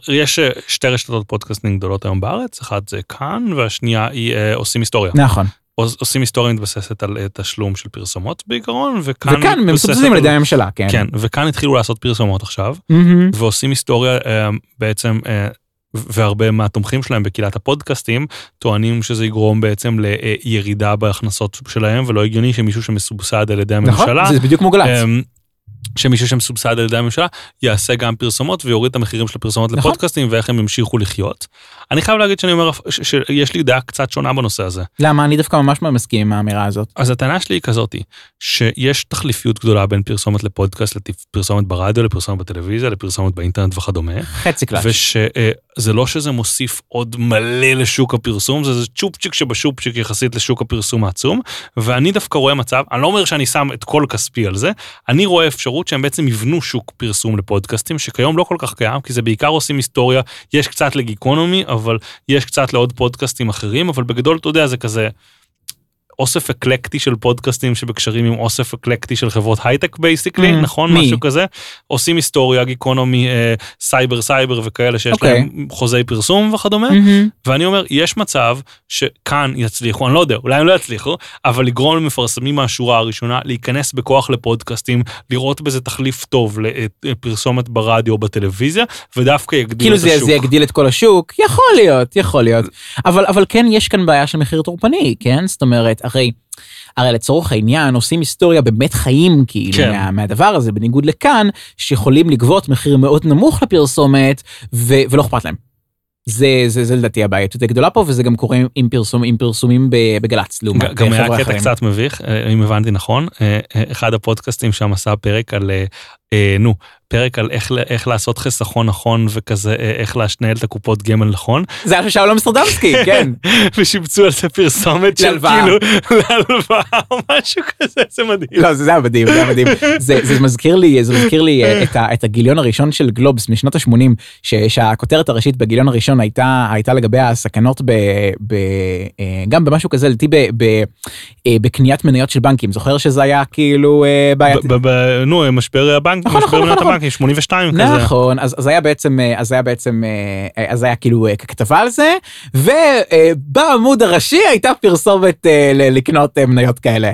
יש אה, שתי רשתות פודקאסטים גדולות היום בארץ, אחת זה כאן והשנייה היא אה, עושים היסטוריה. נכון. עוש- עושים היסטוריה מתבססת על אה, תשלום של פרסומות בעיקרון, וכאן וכאן הם מסובסדים על ידי הממשלה, כן. כן, וכאן התחילו לעשות פרסומות עכשיו, מהמם. ועושים היסטוריה אה, בעצם, אה, והרבה מהתומכים שלהם בקהילת הפודקאסטים טוענים שזה יגרום בעצם לירידה בהכנסות שלהם, ולא הגיוני שמישהו שמסובסד על ידי נכון, הממשלה, זה בדיוק כמו גל"צ. שמישהו שמסובסד על ידי הממשלה יעשה גם פרסומות ויוריד את המחירים של הפרסומות נכון. לפודקאסטים ואיך הם ימשיכו לחיות. אני חייב להגיד שאני אומר שיש לי דעה קצת שונה בנושא הזה. למה? אני דווקא ממש מסכים עם האמירה הזאת. אז הטענה שלי היא כזאתי, שיש תחליפיות גדולה בין פרסומת לפודקאסט, לפרסומת ברדיו, לפרסומת בטלוויזיה, לפרסומת באינטרנט וכדומה, חצי קלאץ'. ושזה לא שזה מוסיף עוד מלא לשוק הפרסום, זה זה צ'ופצ'יק שבצ'ופצ'יק יחסית לשוק הפרסום העצום, ואני דווקא רואה מצב, אני לא אומר שאני שם את כל כספי על זה, אני רואה אפשרות שהם בעצם יבנו שוק פרסום לפודקאסטים, שכיום לא כל כך קיים, כי זה בעיקר עושים היסטוריה, יש קצת לגיקונומי, אבל יש קצת לעוד פודקאסטים אחרים, אבל בגדול, אתה יודע, זה כזה... אוסף אקלקטי של פודקאסטים שבקשרים עם אוסף אקלקטי של חברות הייטק basically, Mm, נכון? מי? משהו כזה. עושים היסטוריה, גיקונומי, אה, סייבר סייבר וכאלה שיש אוקיי. להם חוזי פרסום וכדומה. מהמם. ואני אומר, יש מצב שכאן יצליחו, אני לא יודע, אולי הם לא יצליחו, אבל לגרום למפרסמים מהשורה הראשונה להיכנס בכוח לפודקאסטים, לראות בזה תחליף טוב לפרסומת ברדיו או בטלוויזיה, ודווקא יגדיל כאילו את זה, השוק. זה יגדיל את כל השוק, יכול להיות, יכול להיות. אבל, אבל כן יש כאן בעיה של מחיר טורפני, כן? זאת אומרת, הרי, הרי לצורך העניין עושים היסטוריה באמת חיים כאילו כן. מה, מהדבר הזה, בניגוד לכאן, שיכולים לגבות מחיר מאוד נמוך לפרסומת, ו, ולא אכפת להם. זה, זה, זה לדעתי הבעייתות הגדולה פה, וזה גם קורה עם, פרסום, עם פרסומים בגל"צ, לעומת גם היה חבר'ה קטע. קצת מביך, אה, אם הבנתי נכון, אה, אה, אחד הפודקאסטים שם עשה פרק על, אה, אה, נו, פרק על איך, איך לעשות חיסכון נכון וכזה, אה, איך לנהל את הקופות גמל נכון, זה היה של שלום אמסטרדמסקי, כן. ושיבצו על זה פרסומת של. כאילו, להלוואה או משהו כזה, זה מדהים. לא, זה זה היה מדהים, זה היה מדהים. זה, זה מזכיר לי, זה מזכיר לי אה, את, ה, את הגיליון הראשון של גלובס משנות ה-80, שהכותרת הראשית בגיליון הראשון הייתה, הייתה לגבי הסכנות ב, ב, אה, גם במשהו כזה, לדעתי בקניית מניות של בנקים. זוכר שזה היה כאילו אה, בעייתי? ב- ב- נו, משבר הבנק, נכון, משבר נכון, מניות הבנקים, 82 כזה. נכון, אז, אז היה בעצם, אה, אז היה בעצם, אה, אז היה כאילו אה, כתבה על זה, ובעמוד הראשי הייתה פרסומת אה, לקנות אה, מניות כאלה.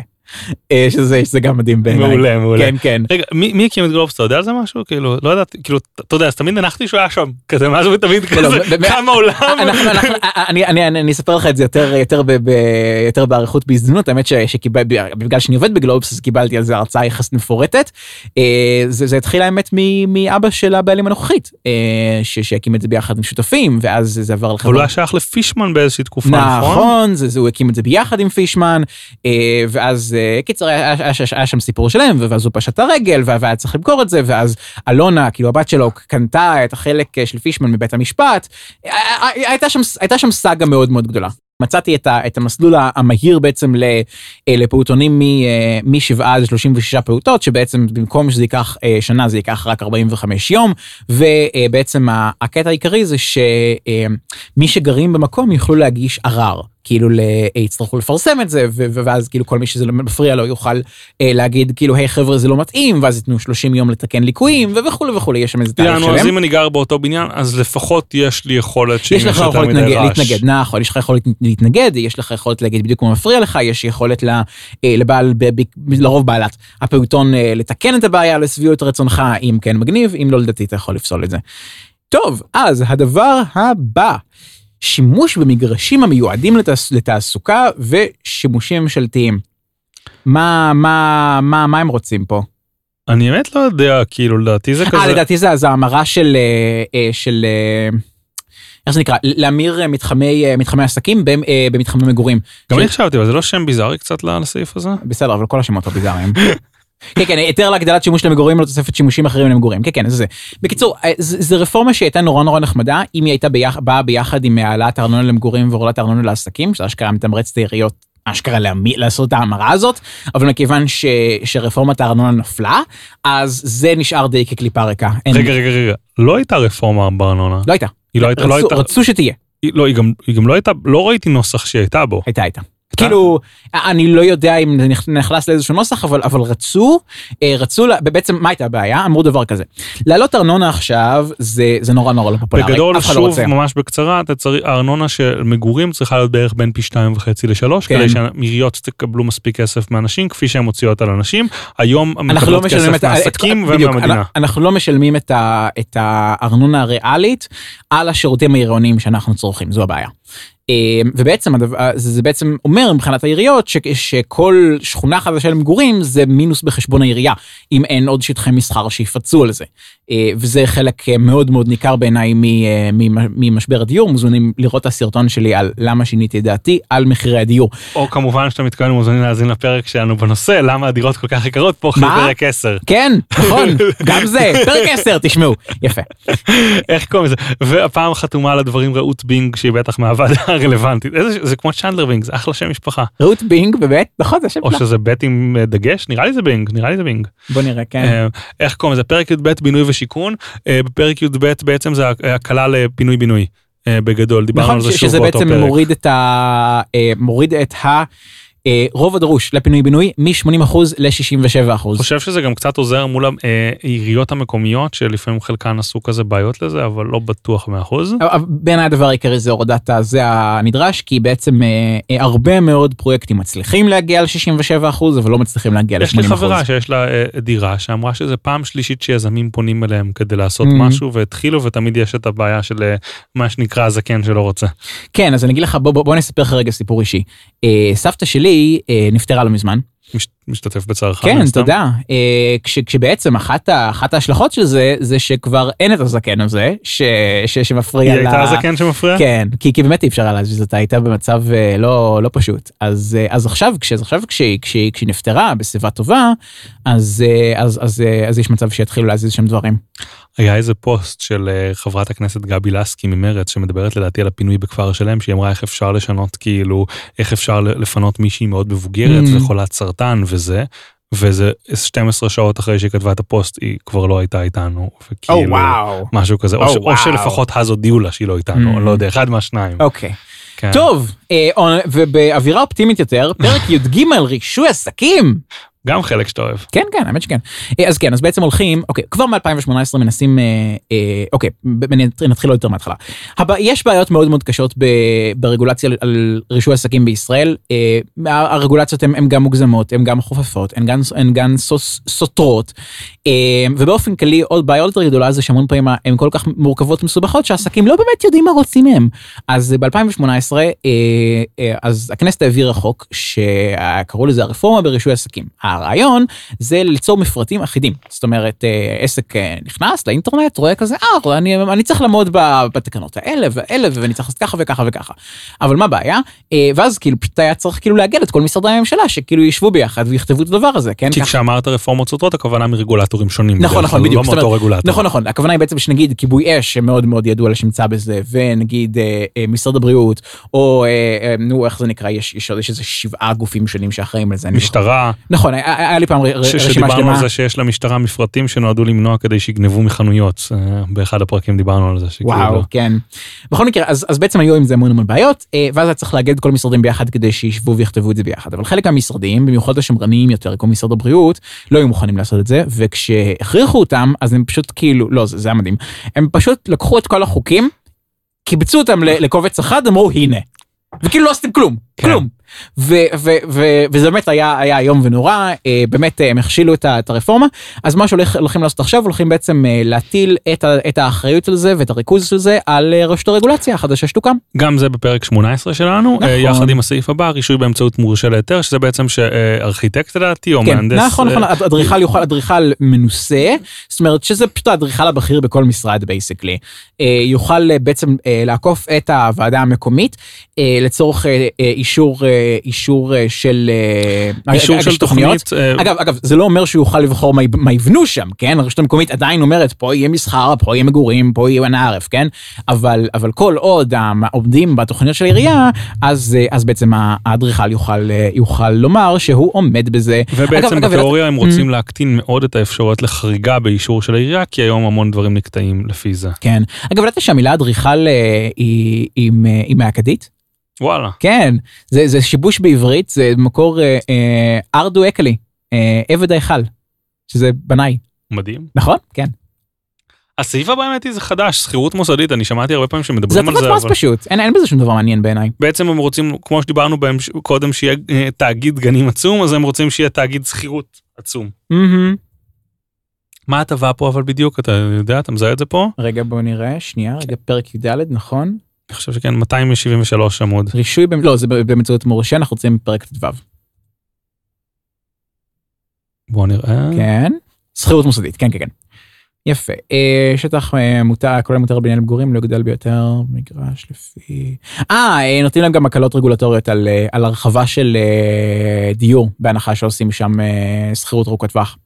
אה, שזה, שזה גם מדהים בעיניי. מעולה, מעולה. כן, כן. רגע, מי מי הקים את גלובס, אתה יודע על זה משהו? כאילו, לא יודעת, כאילו, אתה יודע, אז תמיד הנחתי שהוא היה שם, כזה, מאז ותמיד לא, כזה, ב- ב- כמה עולם. אנחנו, אנחנו, אני, אני, אני, אני אספר לך את זה יותר, באריכות בהזדמנות, האמת ש, שקיבל, בגלל שאני עובד בגלובס אז קיבלתי על זה הרצאה יחסית מפורטת. אה, זה, התחיל האמת מאבא של הבעלים הנוכחית, אה, שהקים את זה ביחד עם שותפים, ואז זה עבר אבל הוא לחברה. היה שייך לפישמן באיזושהי תקופה, נכון? נכון, זה, זה, הוא הקים את זה ביחד עם פישמן, ואז, אה, קיצר, היה, היה, היה, שם סיפור שלם, ואז הוא פשט הרגל, והיה צריך למכור את זה, ואז אלונה, כאילו הבת שלו, קנתה את החלק אה, של פישמן מבית המשפט. הייתה שם, הייתה שם סאגה מאוד מאוד גדולה. מצאתי את, ה, את המסלול המהיר בעצם לפעוטונים מ-7 עד 36 פעוטות, שבעצם במקום שזה ייקח שנה זה ייקח רק 45 יום, ובעצם הקטע העיקרי זה שמי שגרים במקום יוכלו להגיש ערר. כאילו יצטרכו לפרסם את זה ואז כאילו כל מי שזה לא מפריע לו יוכל אה, להגיד כאילו היי חבר'ה זה לא מתאים ואז ייתנו 30 יום לתקן ליקויים וכולי וכולי יש שם איזה תאריך שלם. אז אם אני גר באותו בניין אז לפחות יש לי יכולת יש לך יכולת להתנגד נכון יש לך יכולת להתנגד יש לך יכולת להגיד בדיוק מה מפריע לך יש יכולת אה, לבעל לרוב בעלת הפעוטון אה, לתקן את הבעיה לשביעות רצונך אם כן מגניב אם לא לדעתי אתה יכול לפסול את זה. טוב אז הדבר הבא. שימוש במגרשים המיועדים לתעס, לתעסוקה ושימושים ממשלתיים. מה, מה, מה, מה הם רוצים פה? אני באמת לא יודע, כאילו לדעתי זה אה, כזה... אה, לדעתי זה, זה המרה של, אה, אה, של, איך זה נקרא? להמיר מתחמי, מתחמי עסקים במתחמי מגורים. גם אני חשבתי, אבל זה לא שם ביזארי קצת לסעיף הזה? בסדר, אבל כל השמות הביזאריים. כן כן היתר להגדלת שימוש למגורים לתוספת שימושים אחרים למגורים כן כן זה זה. בקיצור אה, זה רפורמה שהייתה נורא נורא נחמדה אם היא הייתה ביח, באה ביחד עם העלאת הארנונה למגורים והורדת הארנונה לעסקים שזה אשכרה מתמרץ את העיריות אשכרה להמי, לעשות את ההמרה הזאת אבל מכיוון ש, שרפורמת הארנונה נפלה אז זה נשאר די כקליפה ריקה. רגע רגע רגע לא הייתה רפורמה בארנונה. לא הייתה. היא לא הייתה. לא רצו, לא הייתה... רצו שתהיה. היא, לא, היא, גם, היא גם לא הייתה לא ראיתי נוסח שהייתה בו. הייתה הייתה. כאילו אני לא יודע אם זה נכנס לאיזשהו נוסח אבל אבל רצו אה, רצו בעצם מה הייתה הבעיה אמרו דבר כזה לעלות ארנונה עכשיו זה זה נורא נורא לא פופולרי. בגדול לא שוב לא ממש בקצרה אתה צריך הארנונה של מגורים צריכה להיות בערך בין פי שתיים וחצי לשלוש כן. כדי שעיריות תקבלו מספיק כסף מאנשים כפי שהן מוציאות על אנשים היום אנחנו לא משלמים את העסקים ומהמדינה. אנחנו לא משלמים את הארנונה הריאלית על השירותים העירוניים שאנחנו צורכים זו הבעיה. אמ, ובעצם זה בעצם אומר מבחינת העיריות שכל שכונה חדשה למגורים זה מינוס בחשבון העירייה אם אין עוד שטחי מסחר שיפצו על זה. אה, וזה חלק אה, מאוד מאוד ניכר בעיניי אה, ממשבר הדיור מוזמנים לראות את הסרטון שלי על למה שיניתי את דעתי על מחירי הדיור. או כמובן שאתה מתכוון מוזמנים להאזין לפרק שלנו בנושא למה הדירות כל כך יקרות פה אחרי פרק 10. כן נכון גם זה פרק 10 תשמעו יפה. איך קוראים לזה והפעם חתומה על הדברים רעות בינג שהיא בטח מהוועדה הרלוונטית זה כמו צ'נדלר בינג זה אחלה שם משפחה. רעות בינג באמת נכון זה שם או שזה בית עם דגש נראה לי זה בינג נראה לי זה בינג. בוא נראה כן. איך קוראים לזה פרק י"ב בינוי ושיכון אה, בפרק י"ב בעצם זה הקלה לפינוי בינוי אה, בגדול דיברנו נכון, על זה שוב באותו פרק. שזה בעצם מוריד את ה... אה, מוריד את ה... אה, רוב הדרוש לפינוי בינוי מ-80% ל-67%. חושב שזה גם קצת עוזר מול העיריות המקומיות שלפעמים חלקן עשו כזה בעיות לזה אבל לא בטוח 100%. בעיניי הדבר העיקרי זה הורדת הזה הנדרש כי בעצם אה, אה, הרבה מאוד פרויקטים מצליחים להגיע ל-67% אבל לא מצליחים להגיע ל-80%. יש לי חברה שיש לה דירה שאמרה שזה פעם שלישית שיזמים פונים אליהם כדי לעשות mm-hmm. משהו והתחילו ותמיד יש את הבעיה של מה שנקרא הזקן שלא רוצה. כן אז אני אגיד לך בוא, בוא, בוא נספר לך רגע סיפור אישי. סבתא שלי שלי אה, נפטרה לא מזמן. משתתף בצערך. כן, תודה. אה, כש, כשבעצם אחת, אחת ההשלכות של זה, זה שכבר אין את הזקן הזה, ש, ש, שמפריע לה. היא הייתה הזקן שמפריע? כן, כי, כי באמת אי אפשר היה להזיז אותה, הייתה במצב אה, לא, לא פשוט. אז, אה, אז עכשיו, כש, עכשיו כשהיא, כשהיא, כשהיא נפטרה בשיבה טובה, אז, אה, אז, אז, אז, אז יש מצב שיתחילו להזיז שם דברים. היה איזה פוסט של אה, חברת הכנסת גבי לסקי ממרץ שמדברת לדעתי על הפינוי בכפר שלם שהיא אמרה איך אפשר לשנות כאילו איך אפשר לפנות מישהי מאוד מבוגרת mm. וחולת סרטן וזה. וזה 12 שעות אחרי שהיא כתבה את הפוסט היא כבר לא הייתה איתנו וכאילו oh, wow. משהו כזה oh, או, ש, wow. או שלפחות אז הודיעו לה שהיא לא איתנו mm. לא יודע אחד מהשניים. אוקיי. Okay. כן. טוב אה, ובאווירה אופטימית יותר פרק י"ג רישוי עסקים. גם חלק שאתה אוהב. כן כן האמת שכן. אה, אז כן אז בעצם הולכים אוקיי כבר מ2018 מנסים אה, אה, אוקיי נתחיל יותר מההתחלה. הבא, יש בעיות מאוד מאוד קשות ב, ברגולציה על רישוי עסקים בישראל אה, הרגולציות הן גם מוגזמות הן גם חופפות הן גם, הן גם סוס, סותרות אה, ובאופן כללי עוד בעיה יותר גדולה זה שהמון פעמים הן כל כך מורכבות ומסובכות שהעסקים לא באמת יודעים מה רוצים מהם. אז ב2018 אה, אה, אז הכנסת העבירה חוק שקראו לזה הרפורמה ברישוי עסקים. הרעיון זה ליצור מפרטים אחידים. זאת אומרת, אה, עסק אה, נכנס לאינטרנט, רואה כזה, אה, אני, אני צריך לעמוד בתקנות האלה והאלה, ואני צריך לעשות ככה וככה וככה. אבל מה הבעיה? אה, ואז כאילו פשוט היה צריך כאילו לאגד את כל משרדי הממשלה, שכאילו ישבו ביחד ויכתבו את הדבר הזה, כן? כי. כשאמרת רפורמות סותרות, הכוונה מרגולטורים שונים. נכון, נכון, כלל, בדיוק. לא מאותו רגולטור. נכון, נכון. הכוונה היא בעצם שנגיד כיבוי אש, שמאוד מאוד ידוע לשמצה בזה, ונגיד משרד הבריאות, או נו, איך זה נקרא, יש איזה שבעה גופים שונים שאחראים לזה. זוכר. משטרה, נכון, היה- לי פעם רשימה שדיברנו שלמה. על זה שיש למשטרה מפרטים שנועדו למנוע כדי שיגנבו מחנויות. אה, באחד הפרקים דיברנו על זה. וואו, לא. כן. בכל מקרה, אז, אז בעצם היו עם זה המון המון בעיות, אה, ואז היה צריך לאגד את כל המשרדים ביחד כדי שישבו ויכתבו את זה ביחד. אבל חלק מהמשרדים, במיוחד השמרניים יותר, כמו משרד הבריאות, לא היו מוכנים לעשות את זה, וכשהכריחו אותם, אז הם פשוט כאילו, לא, זה, היה מדהים, הם פשוט לקחו את כל החוקים, קיבצו אותם לקובץ אחד, אמרו הנה. וכאילו לא עשיתם כלום. כלום. ו- ו- וזה באמת היה, היה איום ונורא, אה, באמת אה, הם הכשילו את, הרפורמה, אז מה שהולכים לעשות עכשיו, הולכים בעצם אה, להטיל את, האחריות על זה ואת הריכוז של זה על רשות הרגולציה החדשה שתוקם. גם זה בפרק 18 שלנו, נכון. יחד עם הסעיף הבא, רישוי באמצעות מורשה להיתר, שזה בעצם שארכיטקט לדעתי, או כן, מהנדס. נכון, נכון, אדריכל יוכל, אדריכל מנוסה, זאת אומרת שזה פשוט האדריכל הבכיר בכל משרד בייסקלי, יוכל בעצם לעקוף את הוועדה המקומית לצורך אה, אישור, אה, אישור אה, של, אה, אישור הגשת של תוכנית. אה, אגב, אגב, זה לא אומר שהוא יוכל לבחור מה, מה יבנו שם, כן? הרשות המקומית עדיין אומרת, פה יהיה מסחר, פה יהיה מגורים, פה יהיה עין הערף, כן? אבל, אבל כל עוד עומדים בתוכניות של העירייה, אז, אז בעצם האדריכל יוכל, יוכל לומר שהוא עומד בזה. ובעצם אגב, אגב, בתיאוריה הם Mm. רוצים להקטין מאוד את האפשרויות לחריגה באישור של העירייה, כי היום המון דברים נקטעים לפי זה. כן. אגב, ידעת שהמילה אדריכל היא עם, אה, היא מהאכדית? וואלה. כן, זה, זה שיבוש בעברית, זה מקור אה, אה, ארדו אקלי, אה, עבד ההיכל, שזה בנאי, מדהים. נכון? כן. הסעיף הבא האמת היא זה חדש, שכירות מוסדית, אני שמעתי הרבה פעמים זה שמדברים על הטבת זה, מס אבל פשוט, אין, אין בזה שום דבר מעניין בעיניי. בעצם הם רוצים, כמו שדיברנו בהם קודם, שיהיה אה, תאגיד גנים עצום, אז הם רוצים שיהיה תאגיד שכירות עצום. מהמם. מה ההטבה פה אבל בדיוק, אתה יודע, אתה מזהה את זה פה? רגע בוא נראה, שנייה, רגע פרק י"ד, נכון? אני חושב שכן, 273 עמוד. רישוי, לא, זה באמצעות מורשה, אנחנו רוצים פרק ט"ו. בוא נראה. כן. שכירות מוסדית, כן, כן, כן. יפה. אה, שטח מותר, כולל מותר בניין למגורים, לא יגדל ביותר מגרש לפי... אה, אה, נותנים להם גם הקלות רגולטוריות על, אה, על הרחבה של דיור, בהנחה שעושים שם שכירות ארוכת טווח.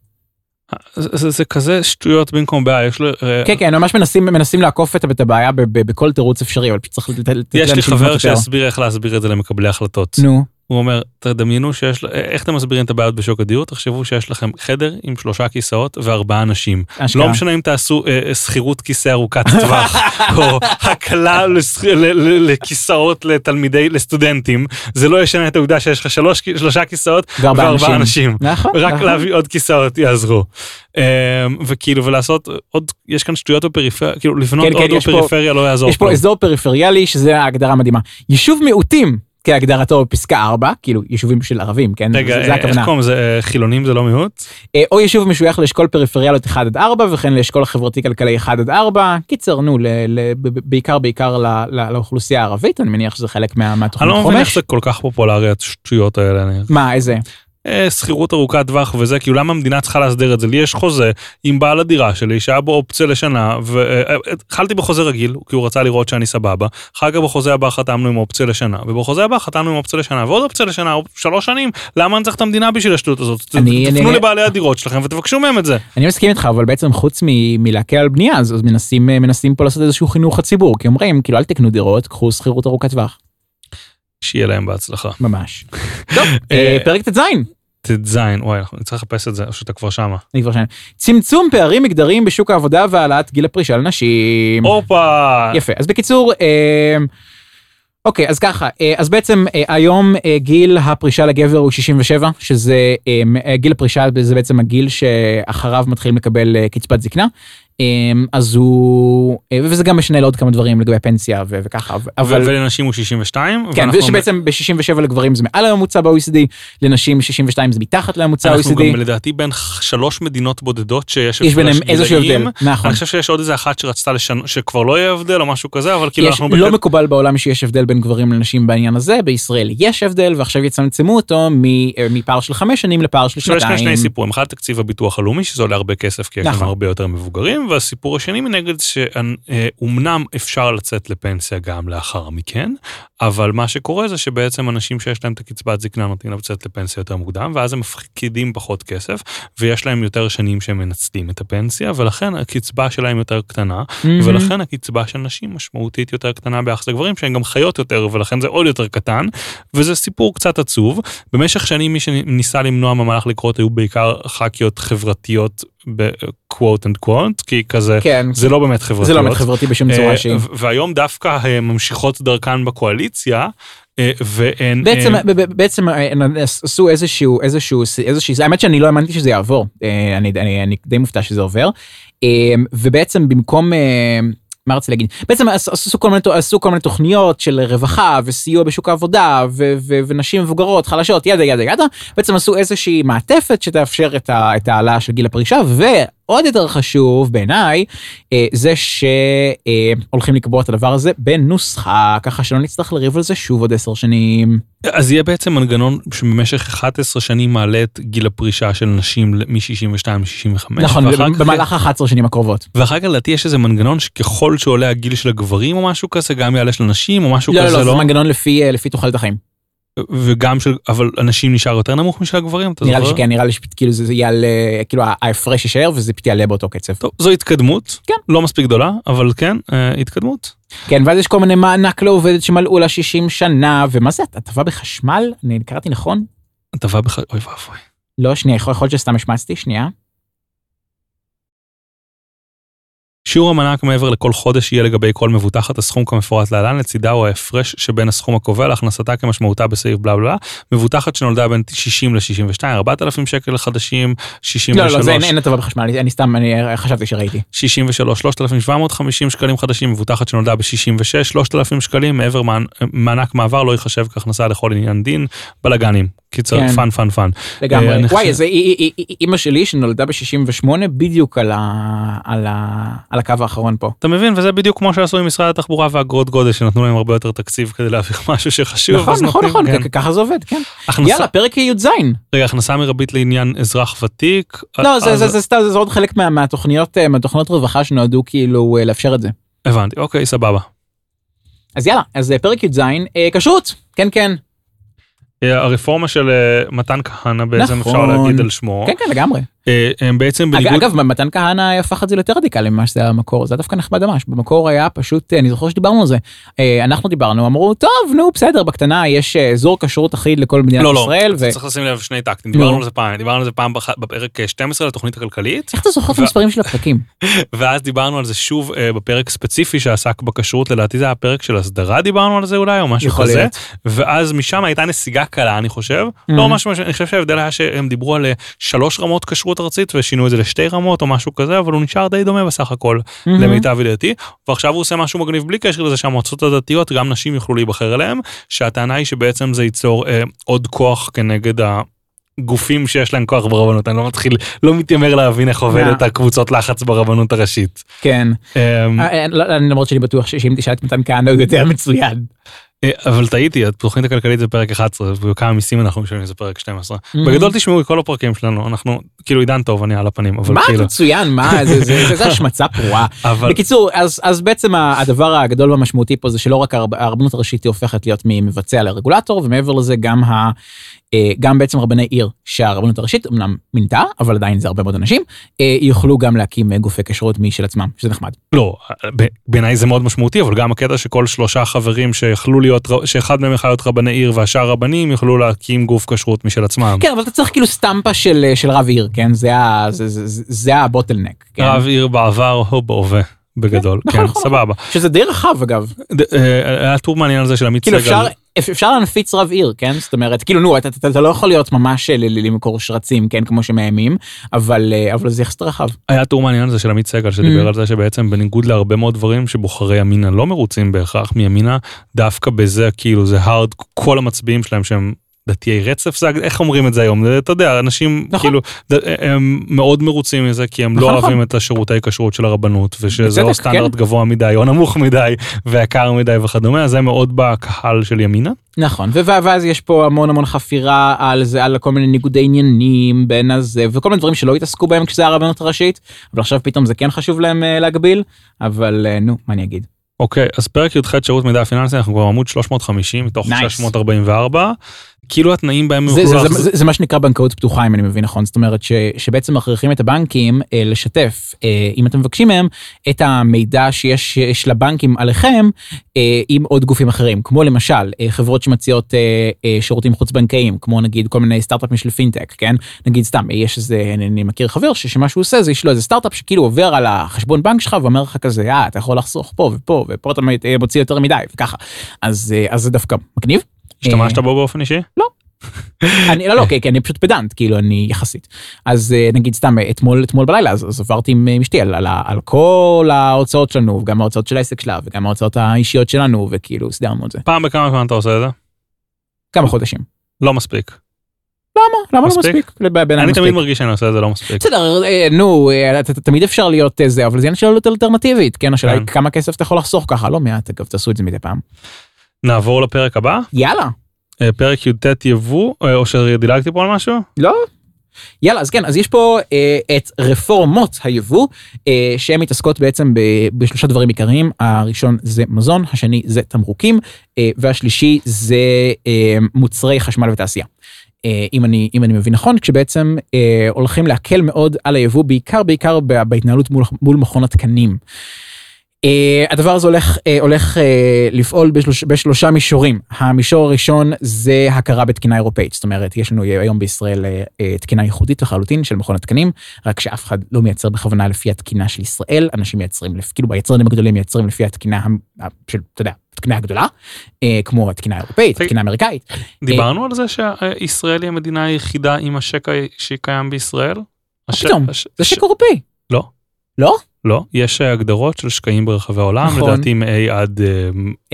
זה, זה, זה כזה שטויות במקום בעיה, יש לו... אה, כן, כן, ממש מנסים, מנסים לעקוף את הבעיה בכל תירוץ אפשרי, אבל צריך לתת יש לי חבר. שיסביר איך להסביר את זה למקבלי החלטות. נו, הוא אומר, תדמיינו שיש, איך אתם מסבירים את הבעיות בשוק הדיור? תחשבו שיש לכם חדר עם שלושה כיסאות וארבעה אנשים. אשכרה. לא משנה אם תעשו אה, שכירות כיסא ארוכת טווח, או הקלה לשכ- ל- ל- לכיסאות לתלמידי, לסטודנטים, זה לא ישנה את העובדה שיש לך שלוש, שלושה כיסאות וארבעה אנשים. נכון, רק נכון. להביא עוד כיסאות יעזרו. אמ, וכאילו ולעשות עוד, יש כאן שטויות בפריפריה, כאילו לבנות כן, כן, עוד פה- בפריפריה לא יעזור יש פה. אזור פריפריאלי, שזה ההגדרה המדהימה. יישוב מיעוטים, כהגדרתו בפסקה 4, כאילו יישובים של ערבים, כן? רגע, זה, אה, זה איך הכוונה. קוראים לזה? אה, חילונים זה לא מיעוט? אה, או יישוב משוייך לאשכול פריפריאליות 1 עד 4 וכן לאשכול החברתי כלכלי 1 עד 4 קיצר נו ל, ל, ב- בעיקר בעיקר ל, ל, לאוכלוסייה הערבית אני מניח שזה חלק מה, אני מהתוכנית לא מבין איך חומש. זה כל כך פופולרי השטויות האלה. אני- מה איזה אה, שכירות ארוכת טווח וזה, כאילו למה המדינה צריכה להסדיר את זה? לי יש חוזה עם בעל הדירה שלי שהיה בו אופציה לשנה, והתחלתי בחוזה רגיל, כי הוא רצה לראות שאני סבבה, אחר כך בחוזה הבא חתמנו עם אופציה לשנה, ובחוזה הבא חתמנו עם אופציה לשנה, ועוד אופציה לשנה, שלוש שנים, למה אני צריך את המדינה בשביל השטות הזאת? אני- תפנו אני- לבעלי הדירות שלכם ותבקשו מהם את זה. אני מסכים איתך אבל בעצם חוץ מלהקל על בנייה אז, מנסים אה, מנסים פה לעשות איזשהו חינוך הציבור כי אומרים כאילו אל תקנו דירות קחו שכירות ארוכת טווח שיהיה להם בהצלחה. ממש. טוב אה, פרק ט"ז ט"ז, וואי, אנחנו נצטרך לחפש את זה, או שאתה כבר שמה. אני כבר שנה. צמצום פערים מגדריים בשוק העבודה והעלאת גיל הפרישה לנשים. הופה! יפה אז בקיצור אה, אוקיי אז ככה אה, אז בעצם אה, היום אה, גיל הפרישה לגבר הוא 67 שזה אה, גיל הפרישה זה בעצם הגיל שאחריו מתחילים לקבל אה, קצבת זקנה אז הוא, אה, וזה גם משנה לעוד כמה דברים לגבי הפנסיה ו- וככה, אבל, ולנשים הוא 62. כן, ושבעצם ב-67 לגברים זה מעל הממוצע ב-OECD, לנשים 62 זה מתחת לממוצע אנחנו ה-OECD, גם לדעתי בין שלוש מדינות בודדות שיש יש ביניהם איזשהו. הבדל, נכון. אני חושב שיש עוד איזה אחת שרצתה לשנות, שכבר לא יהיה הבדל או משהו כזה, אבל כאילו אנחנו... לא מקובל בעולם שיש הבדל בין גברים לנשים בעניין הזה, בישראל יש הבדל ועכשיו יצמצמו אותו מ- אה, מפער של חמש שנים לפער של עכשיו יש כאן שנתיים. שני סיפורים, אחד תקציב הביטוח הלאומי שזה עולה הרבה כסף כי יש נכון. הרבה יותר מבוגרים, והסיפור השני מנגד שאומנם אפשר לצאת לפנסיה גם לאחר מכן, אבל מה שקורה זה שבעצם אנשים שיש להם את הקצבת זקנה נותנים להם לצאת לפנסיה יותר מוקדם, ואז הם מפקידים פחות כסף, ויש להם יותר שנים שהם מנצלים את הפנסיה, ולכן הקצבה שלהם יותר קטנה, מהמם. ולכן הקצבה של נשים משמעותית יותר קטנה ביחס לגברים שהן גם חיות יותר ולכן זה עוד יותר קטן וזה סיפור קצת עצוב. במשך שנים מי שניסה למנוע מהמהלך לקרות היו בעיקר ח"כיות חברתיות ב quote and quote כי כזה כן, זה לא באמת חברתיות. זה לא באמת חברתי בשום צורה אה, שהיא. והיום דווקא אה, ממשיכות דרכן בקואליציה אה, והן בעצם, בעצם עשו איזשהו, איזשהו, איזושהי, האמת שאני לא האמנתי שזה יעבור, אני, אני, די מופתע שזה עובר, ובעצם במקום, מה רציתי להגיד, בעצם עש- עשו כל מיני, עשו כל מיני תוכניות של רווחה וסיוע בשוק העבודה ו, ו, ונשים מבוגרות חלשות ידה ידה ידה, בעצם עשו איזושהי מעטפת שתאפשר את ה- את העלאה של גיל הפרישה ועוד יותר חשוב בעיניי אה, זה שהולכים לקבוע את הדבר הזה בנוסחה ככה שלא נצטרך לריב על זה שוב עוד עשר שנים. אז יהיה בעצם מנגנון שבמשך 11 שנים מעלה את גיל הפרישה של נשים מ-62 ל-65. נכון, במהלך 11 שנים הקרובות. ואחר כך לדעתי יש איזה מנגנון שככל שעולה הגיל של הגברים או משהו כזה גם יעלה של נשים או משהו לא, כזה לא, זה מנגנון אה, לפי תוחלת החיים. וגם של אבל אנשים נשאר יותר נמוך משל הגברים אתה נראה לי? שכן, נראה לי שכאילו זה יעלה, כאילו ההפרש יישאר וזה פשוט יעלה באותו קצב. טוב זו התקדמות כן. לא מספיק גדולה אבל כן אה, התקדמות. כן, ואז יש כל מיני מענק לעובדת שמלאו לה 60 שנה, ומה זה, הטבה בחשמל? אני קראתי נכון? הטבה בח... אוי ואבוי. לא, שנייה, יכול להיות שסתם השמצתי, שנייה. שיעור המענק מעבר לכל חודש יהיה לגבי כל מבוטחת הסכום כמפורט להלן לצידה הוא ההפרש שבין הסכום הקובע להכנסתה כמשמעותה בסעיף בלה בלה מבוטחת שנולדה בין 60 ל-62 4,000 שקל חדשים 63 לא, לא, זה אין- הטבה בחשמל, אני סתם, אני חשבתי שראיתי. 63 3,750 שקלים חדשים מבוטחת שנולדה ב-66 3,000 שקלים מעבר מענ- מענק מעבר לא ייחשב כהכנסה לכל עניין דין בלאגנים קיצר כן. fun fun fun. אה, לגמרי. אני וואי, אי- אימא שלי שנולדה ב-68 בדיוק על ה- על הקו האחרון פה. אתה מבין וזה בדיוק כמו שעשו עם משרד התחבורה ואגרות גודש שנתנו להם הרבה יותר תקציב כדי להעביר משהו שחשוב. נכון, נכון, נותנים- נכון, כן. ככה זה עובד, כן. הכנסה- יאללה, פרק י"ז. רגע, הכנסה מרבית לעניין אזרח ותיק. לא, זה- אז- זה- זה סתם, זה עוד חלק מה- מהתוכניות, אה, מהתוכניות רווחה שנועדו כאילו אה, לאפשר את זה. הבנתי, אוקיי, סבבה. אז יאללה, אז אה, פרק י"ז, אה, כשרות, כן, כן. אה, הרפורמה של אה, מתן כהנא בעצם אפשר נכון. להגיד על שמו. כן, כן, לגמרי. אה, הם בעצם בניגוד... אגב, מתן כהנא הפך את זה ליותר רדיקלי ממה שזה היה במקור, זה דווקא נחמד ממש. במקור היה פשוט, אה, אני זוכר שדיברנו על זה. אה, אנחנו דיברנו, אמרו, טוב, נו, בסדר, בקטנה יש אזור כשרות אחיד לכל מדינת לא, לא, ישראל, ו... צריך לשים לב שני טקטים, נו. דיברנו על זה פעם, דיברנו על זה פעם בח- בפרק אה, 12 לתוכנית הכלכלית, איך אתה זוכר את המספרים של הפרקים? ואז דיברנו על זה שוב בפרק ספציפי שעסק בכשרות, לדעתי זה היה פרק של הסדרה דיברנו על זה אולי, או משהו כזה. ואז משם הייתה נסיגה קלה אני חושב, לא ממש, ממש- אני חושב שההבדל היה שהם דיברו על שלוש רמות כשרות ארצית ושינו את זה לשתי רמות או משהו כזה, אבל הוא נשאר די דומה בסך הכל. למיטב ידיעתי, ועכשיו הוא עושה משהו מגניב בלי קשר לזה שהמועצות הדתיות, גם נשים יוכלו להיבחר אליהם, שהטענה היא שבעצם זה ייצור אה, עוד כוח כנגד הגופים שיש להם כוח ברבנות, אני לא מתחיל, לא מתיימר להבין איך עובדת הקבוצות לחץ ברבנות הראשית. כן. אה, אה, אה, לא, אני למרות שאני בטוח שאם תשאל את מתן כהנא הוא יותר מצוין. אה, אבל טעיתי, התוכנית הכלכלית זה פרק 11, וכמה מיסים אנחנו משלמים זה פרק 12. Mm-hmm. בגדול תשמעו את כל הפרקים שלנו, אנחנו, כאילו עידן טוב, אני על הפנים, אבל מה כאילו, מצוין, מה, זה- השמצה פרועה. בקיצור, אז, בעצם הדבר הגדול והמשמעותי פה זה שלא רק הרב- הרבנות הראשית הופכת להיות ממבצע לרגולטור, ומעבר לזה גם, גם בעצם רבני עיר שהרבנות הראשית אמנם מינתה, אבל עדיין זה הרבה מאוד אנשים, אה, יוכלו גם להקים אה, גופי כשרות משל עצמם, שזה נחמד. לא, בעיניי זה מאוד משמעותי, אבל גם הקטע שכל שלושה חברים שיכלו להיות, שאחד מהם יכול להיות רבני עיר והשאר רבנים יוכלו להקים גוף כשרות משל עצמם. כן, אבל אתה צריך כאילו סטמפה של, אה, של רב עיר, כן? זה, ה- זה, זה, זה, זה הבוטלנק. כן? רב עיר בעבר או בהווה, בגדול, נכון, כן, נכון, סבבה. שזה די רחב אגב. אה, היה טור מעניין על זה של עמית כאילו סגל. אפשר, להנפיץ רב עיר, כן? זאת אומרת, כאילו, נו, אתה, אתה, אתה לא יכול להיות ממש אה, למכור שרצים, כן? כמו שמאיימים, אבל, אה, אבל זה יחסית רחב. היה טור מעניין הזה של עמית סגל, שדיבר Mm. על זה שבעצם בניגוד להרבה מאוד דברים שבוחרי ימינה לא מרוצים בהכרח מימינה, דווקא בזה כאילו זה הארד, כל המצביעים שלהם שהם דתיי רצף, זה, איך אומרים את זה היום? אתה יודע, אנשים נכון. כאילו, ד- הם מאוד מרוצים מזה, כי הם לא נכון, אוהבים את השירותי כשרות של הרבנות, ושזה או סטנדרט כן. גבוה מדי, או נמוך מדי, ויקר מדי וכדומה, זה מאוד בקהל של ימינה. נכון, ואז יש פה המון המון חפירה על זה, על כל מיני ניגודי עניינים בין הזה, וכל מיני דברים שלא התעסקו בהם כשזה הרבנות הראשית, אבל עכשיו פתאום זה כן חשוב להם אה, להגביל, אבל אה, נו, מה אני אגיד? אוקיי, אז פרק י"ח שירות מידע פיננסי, אנחנו כבר עמוד 350 מתוך Nice. 644. כאילו התנאים בהם זה, זה, זה, זה, זה מה שנקרא בנקאות פתוחה אם אני מבין נכון. זאת אומרת ש, שבעצם מכריחים את הבנקים אה, לשתף אה, אם אתם מבקשים מהם את המידע שיש שיש לבנקים עליכם אה, עם עוד גופים אחרים. כמו למשל אה, חברות שמציעות אה, אה, שירותים חוץ בנקאיים כמו נגיד כל מיני סטארט-אפים של פינטק כן? נגיד סתם אה, יש איזה אני, אני מכיר חבר ש- שמה שהוא עושה זה יש לו איזה סטארט-אפ שכאילו עובר על החשבון בנק שלך ואומר לך כזה אה אתה יכול לחסוך פה ופה ופה אתה אה, מוציא יותר מדי וככה. אז אה, אז זה דווקא מגניב. השתמשת אה, בו באופן אישי? אני לא לא כי אני פשוט פדנט כאילו אני יחסית אז אה, נגיד סתם אתמול אתמול בלילה אז, עברתי עם אשתי על, על, ה- על כל ההוצאות שלנו וגם ההוצאות של העסק שלה וגם ההוצאות האישיות שלנו וכאילו סידרנו את זה פעם בכמה זמן אתה עושה את זה? כמה חודשים. לא מספיק. למה למה? לא מספיק? אני. תמיד מרגיש שאני עושה את זה לא מספיק. בסדר אה, נו תמיד אפשר להיות זה אבל זה עניין של עלות אלטרנטיבית כן השאלה היא כן. כמה כסף אתה יכול לחסוך ככה לא מעט אגב תעשו את זה מדי פעם נעבור לפרק הבא, יאללה אה, פרק י"ט יבוא, אה, או שדילגתי פה על משהו? לא? יאללה אז כן אז יש פה אה, את רפורמות היבוא אה, שהן מתעסקות בעצם ב, בשלושה דברים עיקריים הראשון זה מזון השני זה תמרוקים אה, והשלישי זה אה, מוצרי חשמל ותעשייה. אה, אם אני אם אני מבין נכון כשבעצם אה, הולכים להקל מאוד על היבוא בעיקר בעיקר בהתנהלות מול, מול מכון התקנים. Uh, הדבר הזה הולך, uh, הולך uh, לפעול בשלוש, בשלושה מישורים. המישור הראשון זה הכרה בתקינה אירופאית, זאת אומרת יש לנו היום בישראל uh, uh, תקינה ייחודית לחלוטין של מכון התקנים, רק שאף אחד לא מייצר בכוונה לפי התקינה של ישראל, אנשים מייצרים, כאילו היצרנים הגדולים מייצרים לפי התקינה המ- של, אתה יודע, התקינה הגדולה, uh, כמו התקינה האירופאית. התקינה האמריקאית. דיברנו על זה שישראל היא המדינה היחידה עם השקע שקיים בישראל? הש- פתאום? זה ש- שקע אירופאי. לא. לא? לא, יש אה, הגדרות של שקעים ברחבי העולם, נכון. לדעתי מ-A עד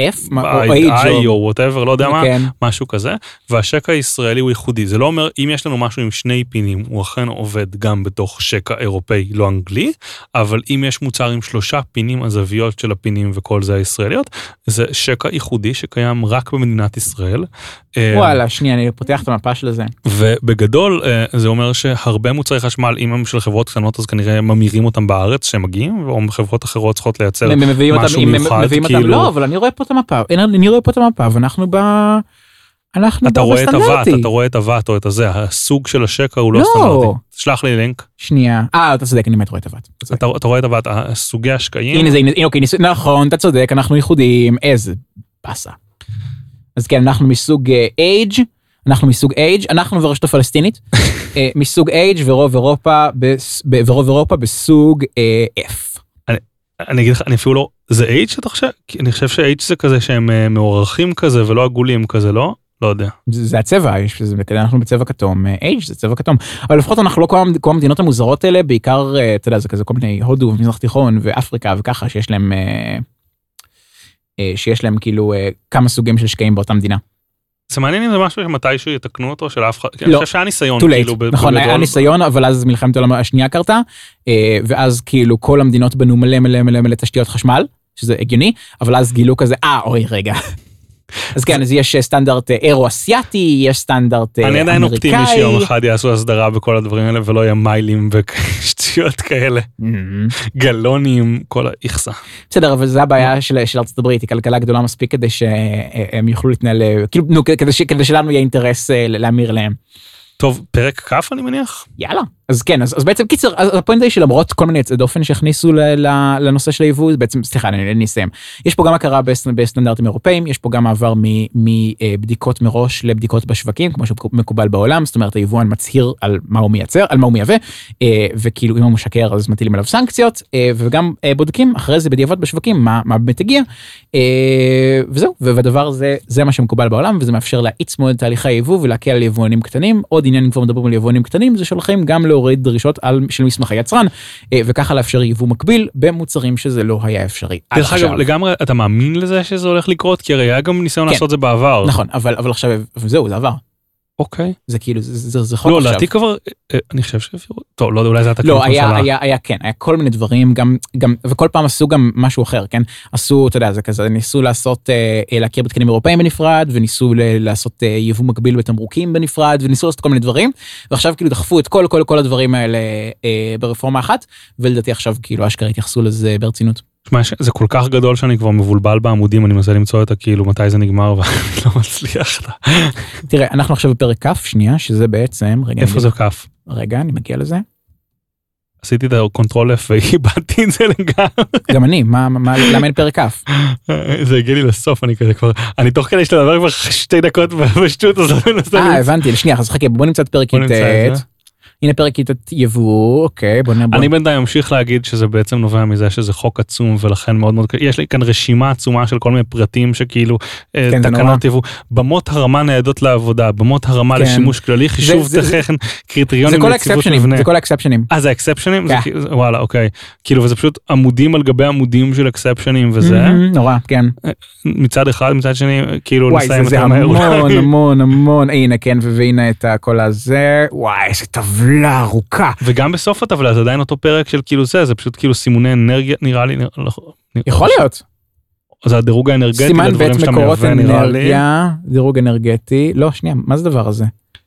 F? אה, או I או- whatever, לא יודע מה, כן. משהו כזה, והשקע הישראלי הוא ייחודי. זה לא אומר, אם יש לנו משהו עם שני פינים, הוא אכן עובד גם בתוך שקע אירופאי, לא אנגלי, אבל אם יש מוצר עם שלושה פינים, הזוויות של הפינים וכל זה הישראליות, זה שקע ייחודי שקיים רק במדינת ישראל. אה, וואלה, שנייה, אני פותח את המפה של זה. ובגדול זה אומר שהרבה מוצרי חשמל, אם הם של חברות קטנות, אז כנראה ממירים אותם בארץ שהם מגיעים, או חברות אחרות צריכות לייצר משהו מיוחד, מביאים אותם, כאילו- לא, אבל אני רואה פה את המפה, אני רואה פה את המפה, ואנחנו ב... אנחנו אתה רואה את הוואט. אתה רואה את הוואט או את הזה, הסוג של השקע הוא לא לא. סטנדרטי. שלח לי לינק, שנייה, אה, אתה צודק, אני באמת רואה את הוואט. אתה. אתה אתה רואה את הוואט, סוגי השקעים, הנה זה, הנה, אוקיי, ניס- נכון, אתה צודק, אנחנו ייחודיים, איזה באסה. אז כן, אנחנו מסוג אייג', אנחנו מסוג אייג', אנחנו והרשות הפלסטינית, אה, מסוג אייג' ורוב אירופה, בס- ב- ורוב אירופה בסוג אה, F. אני אגיד לך, אני אפילו לא, זה H אתה חושב? כי אני חושב ש-H זה כזה שהם אה, מאורכים כזה ולא עגולים כזה, לא? לא יודע. זה, זה הצבע, יש, זה, אנחנו בצבע כתום, אה, אייג' זה צבע כתום, אבל לפחות אנחנו לא כל, המד- כל המדינות המוזרות האלה, בעיקר, אה, אתה יודע, זה כזה כל מיני הודו ומזרח תיכון ואפריקה וככה, שיש להם, אה, אה, שיש להם כאילו אה, כמה סוגים של שקעים באותה מדינה. זה מעניין אם זה משהו שמתישהו יתקנו אותו של אף אחד, לא. אני חושב שהיה ניסיון כאילו נכון, היה. ניסיון, אבל אז מלחמת העולם השנייה קרתה, אה, ואז כאילו כל המדינות בנו מלא מלא מלא מלא תשתיות חשמל, שזה הגיוני, אבל אז גילו כזה, אה, אוי, רגע. אז כן, אז יש אה, סטנדרט אה, אירו-אסיאתי, יש סטנדרט אה, אני עדיין אופטימי אמריקאי. שיום אחד יעשו הסדרה בכל הדברים האלה ולא יהיה מיילים ושטויות כאלה, אמ, גלונים, כל האיכסה. בסדר, אבל זה הבעיה של, של ארצות הברית, היא כלכלה גדולה מספיק כדי שהם יוכלו להתנהל, כאילו, נו, כדי, שלנו יהיה אינטרס להמיר להם. טוב, פרק כ' אני מניח? יאללה. אז כן, אז, אז בעצם קיצר, אז ה point היא שלמרות כל מיני יוצאי דופן שהכניסו ל, ל, לנושא של היבוא, בעצם, סליחה, אני, אני אסיים. יש פה גם הכרה בסט, בסטנדרטים אירופאים, יש פה גם מעבר מבדיקות מראש לבדיקות בשווקים, כמו שמקובל בעולם, זאת אומרת היבואן מצהיר על מה הוא מייצר, על מה הוא מייבא, אה, וכאילו אם הוא משקר אז מטילים עליו סנקציות, אה, וגם אה, בודקים אחרי זה בדיעבד בשווקים מה, מה באמת הגיע, וזהו, והדבר הזה, זה מה שמקובל בעולם, וזה מאפשר להאיץ מאוד את תהליכי היבוא ולהקל על יבואנים קטנים. עוד עניין אם כבר מדברים על יבואנים קטנים, זה שהולכים גם להוריד דרישות על, של מסמכי יצרן, וככה לאפשר יבוא מקביל במוצרים שזה לא היה אפשרי. דרך אגב, לגמרי, אתה מאמין לזה שזה הולך לקרות? כי הרי היה גם ניסיון כן. לעשות את זה בעבר. נכון, אבל, אבל עכשיו, זהו, זה עבר. אוקיי. זה כאילו, זה, זה, זה חוק לא, עכשיו. לא, לדעתי כבר, אה, אני חושב שהעבירו, טוב, לא יודע, אולי זה התקנות לא, היה, היה, היה, כן, היה כל מיני דברים, גם, גם, וכל פעם עשו גם משהו אחר, כן? עשו, אתה יודע, זה כזה, ניסו לעשות, אה, אה להכיר בתקנים אירופאים בנפרד, וניסו לעשות אה, יבוא מקביל בתמרוקים בנפרד, וניסו לעשות כל מיני דברים, ועכשיו כאילו דחפו את כל, כל, כל הדברים האלה אה, ברפורמה אחת, ולדעתי עכשיו כאילו אשכרה התייחסו לזה ברצינות. תשמע, זה כל כך גדול שאני כבר מבולבל בעמודים, אני מנסה למצוא את הכאילו מתי זה נגמר ואני לא מצליח. תראה, אנחנו עכשיו בפרק כ', שנייה, שזה בעצם, רגע. איפה זה כ'? רגע, אני מגיע לזה. עשיתי את ה control F ואיבדתי את זה לגמרי. גם אני, מה, מה, למה אין פרק כ'? זה הגיע לי לסוף, אני כזה כבר, אני תוך כדי שאתה מדבר כבר שתי דקות בשטות הזאת. אה, הבנתי, שנייה, אז חכה, בוא נמצא את פרק י"ט. הנה פרק כיתת יבוא, אוקיי, בוא נבוא. אני בינתיים אמשיך להגיד שזה בעצם נובע מזה שזה חוק עצום ולכן מאוד מאוד, יש לי כאן רשימה עצומה של כל מיני פרטים שכאילו, אה, כן, תקנות יבוא, במות הרמה ניידות לעבודה, במות הרמה כן. לשימוש כללי, חישוב תכן, קריטריונים ליציבות מבנה. זה כל האקספשנים. אה, זה אקספשנים? כן. וואלה, אוקיי. כאילו, וזה פשוט עמודים על גבי עמודים של אקספשנים וזה. נורא, כן. אה, מצד אחד, מצד שני, כאילו, לסיים את זה המון, המון, המון, הנה, כן, והנה את הכל הזה, וואי, איזה טבלה. טבלה ארוכה. וגם בסוף הטבלה זה עדיין אותו פרק של כאילו זה, זה פשוט כאילו סימוני אנרגיה נראה לי. לא, יכול להיות. זה הדירוג האנרגטי סימן ב' מקורות אנרגיה, דירוג אנרגטי, לא שנייה, מה זה הדבר הזה?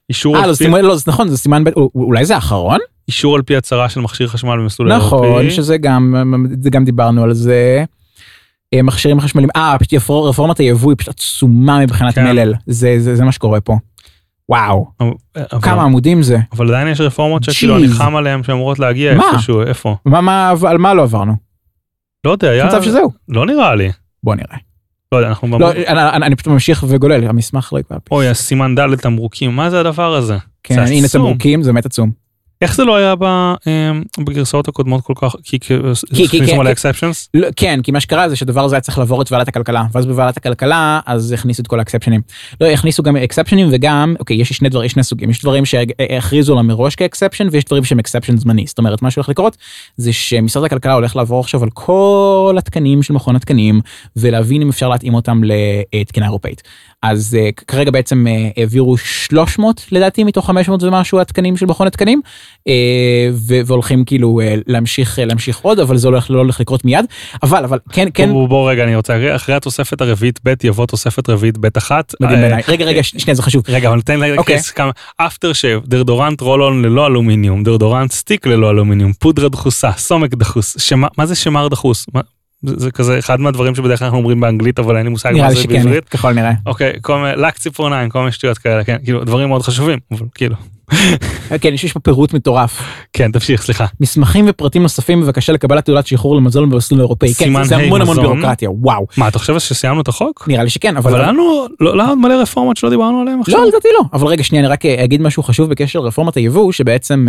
אישור על פי... לא, זה נכון, זה סימן ב', אולי זה האחרון? אישור על פי הצהרה של מכשיר חשמל במסלול אירופי. נכון, שזה גם, זה גם דיברנו על זה. אה, מכשירים חשמליים, אה, רפורמת היבוא היא פשוט עצומה מבחינת כן. מלל, זה, זה, זה מה שקורה פה. וואו, אבל, כמה עמודים זה. אבל עדיין יש רפורמות שכאילו אני חם עליהם שאמורות להגיע מה? איפשהו, איפה? מה, מה, על מה לא עברנו? לא יודע, היה... מצב שזהו. לא נראה לי. בוא נראה. לא יודע, אנחנו... לא, אני, אני, אני פשוט ממשיך וגולל, המסמך לא יקבל. אוי, הסימן ד' תמרוקים, מה זה הדבר הזה? כן, הנה תמרוקים, זה באמת עצום. איך זה לא היה אמ, בגרסאות הקודמות כל כך, כי הכניסו מלא exceptions? לא, כן, כי מה שקרה זה שהדבר הזה היה צריך לעבור את ועדת הכלכלה, ואז בוועדת הכלכלה אז הכניסו את כל האקספשנים. לא, הכניסו גם אקספשנים וגם, אוקיי, יש שני דברים, יש שני סוגים, יש דברים שהכריזו עליהם מראש כ exception ויש דברים שהם exception זמני. זאת אומרת, מה שהולך לקרות זה שמשרד הכלכלה הולך לעבור עכשיו על כל התקנים של מכון התקנים ולהבין אם אפשר להתאים אותם לתקינה אירופאית. אז uh, כרגע בעצם uh, העבירו 300 לדעתי מתוך 500 ומשהו התקנים של מכון התקנים uh, והולכים כאילו uh, להמשיך uh, להמשיך עוד אבל זה הולך לא הולך לקרות מיד. אבל אבל כן כן. בוא, בוא רגע אני רוצה אחרי התוספת הרביעית ב' יבוא תוספת רביעית ב' אחת. מדהים בעיניי. רגע רגע שנייה זה חשוב. רגע אבל תן לי אוקיי. כמה אפטר שב דרדורנט רולון ללא אלומיניום דרדורנט סטיק ללא אלומיניום פודרה דחוסה סומק דחוס שמה מה זה שמר דחוס זה, זה כזה אחד מהדברים שבדרך כלל אנחנו אומרים באנגלית אבל אין לי מושג מה זה בעברית. נראה לי שכן, ככל נראה. אוקיי, כל מיני לק ציפורניים, כל מיני שטויות כאלה, כן, כאילו דברים מאוד חשובים, אבל כאילו. כן, יש פה פירוט מטורף. כן, תמשיך, סליחה. מסמכים ופרטים נוספים בבקשה לקבלת תעודת שחרור למזון במסלול האירופאי. כן, זה המון המון בירוקרטיה, וואו. מה, אתה חושב שסיימנו את החוק? נראה לי שכן, אבל... אבל לנו, לא, לא עוד מלא רפורמות שלא דיברנו עליהן עכשיו? לא, לדעתי לא. אבל רגע, שנייה, אני רק אגיד משהו חשוב בקשר לרפורמת היבוא, שבעצם...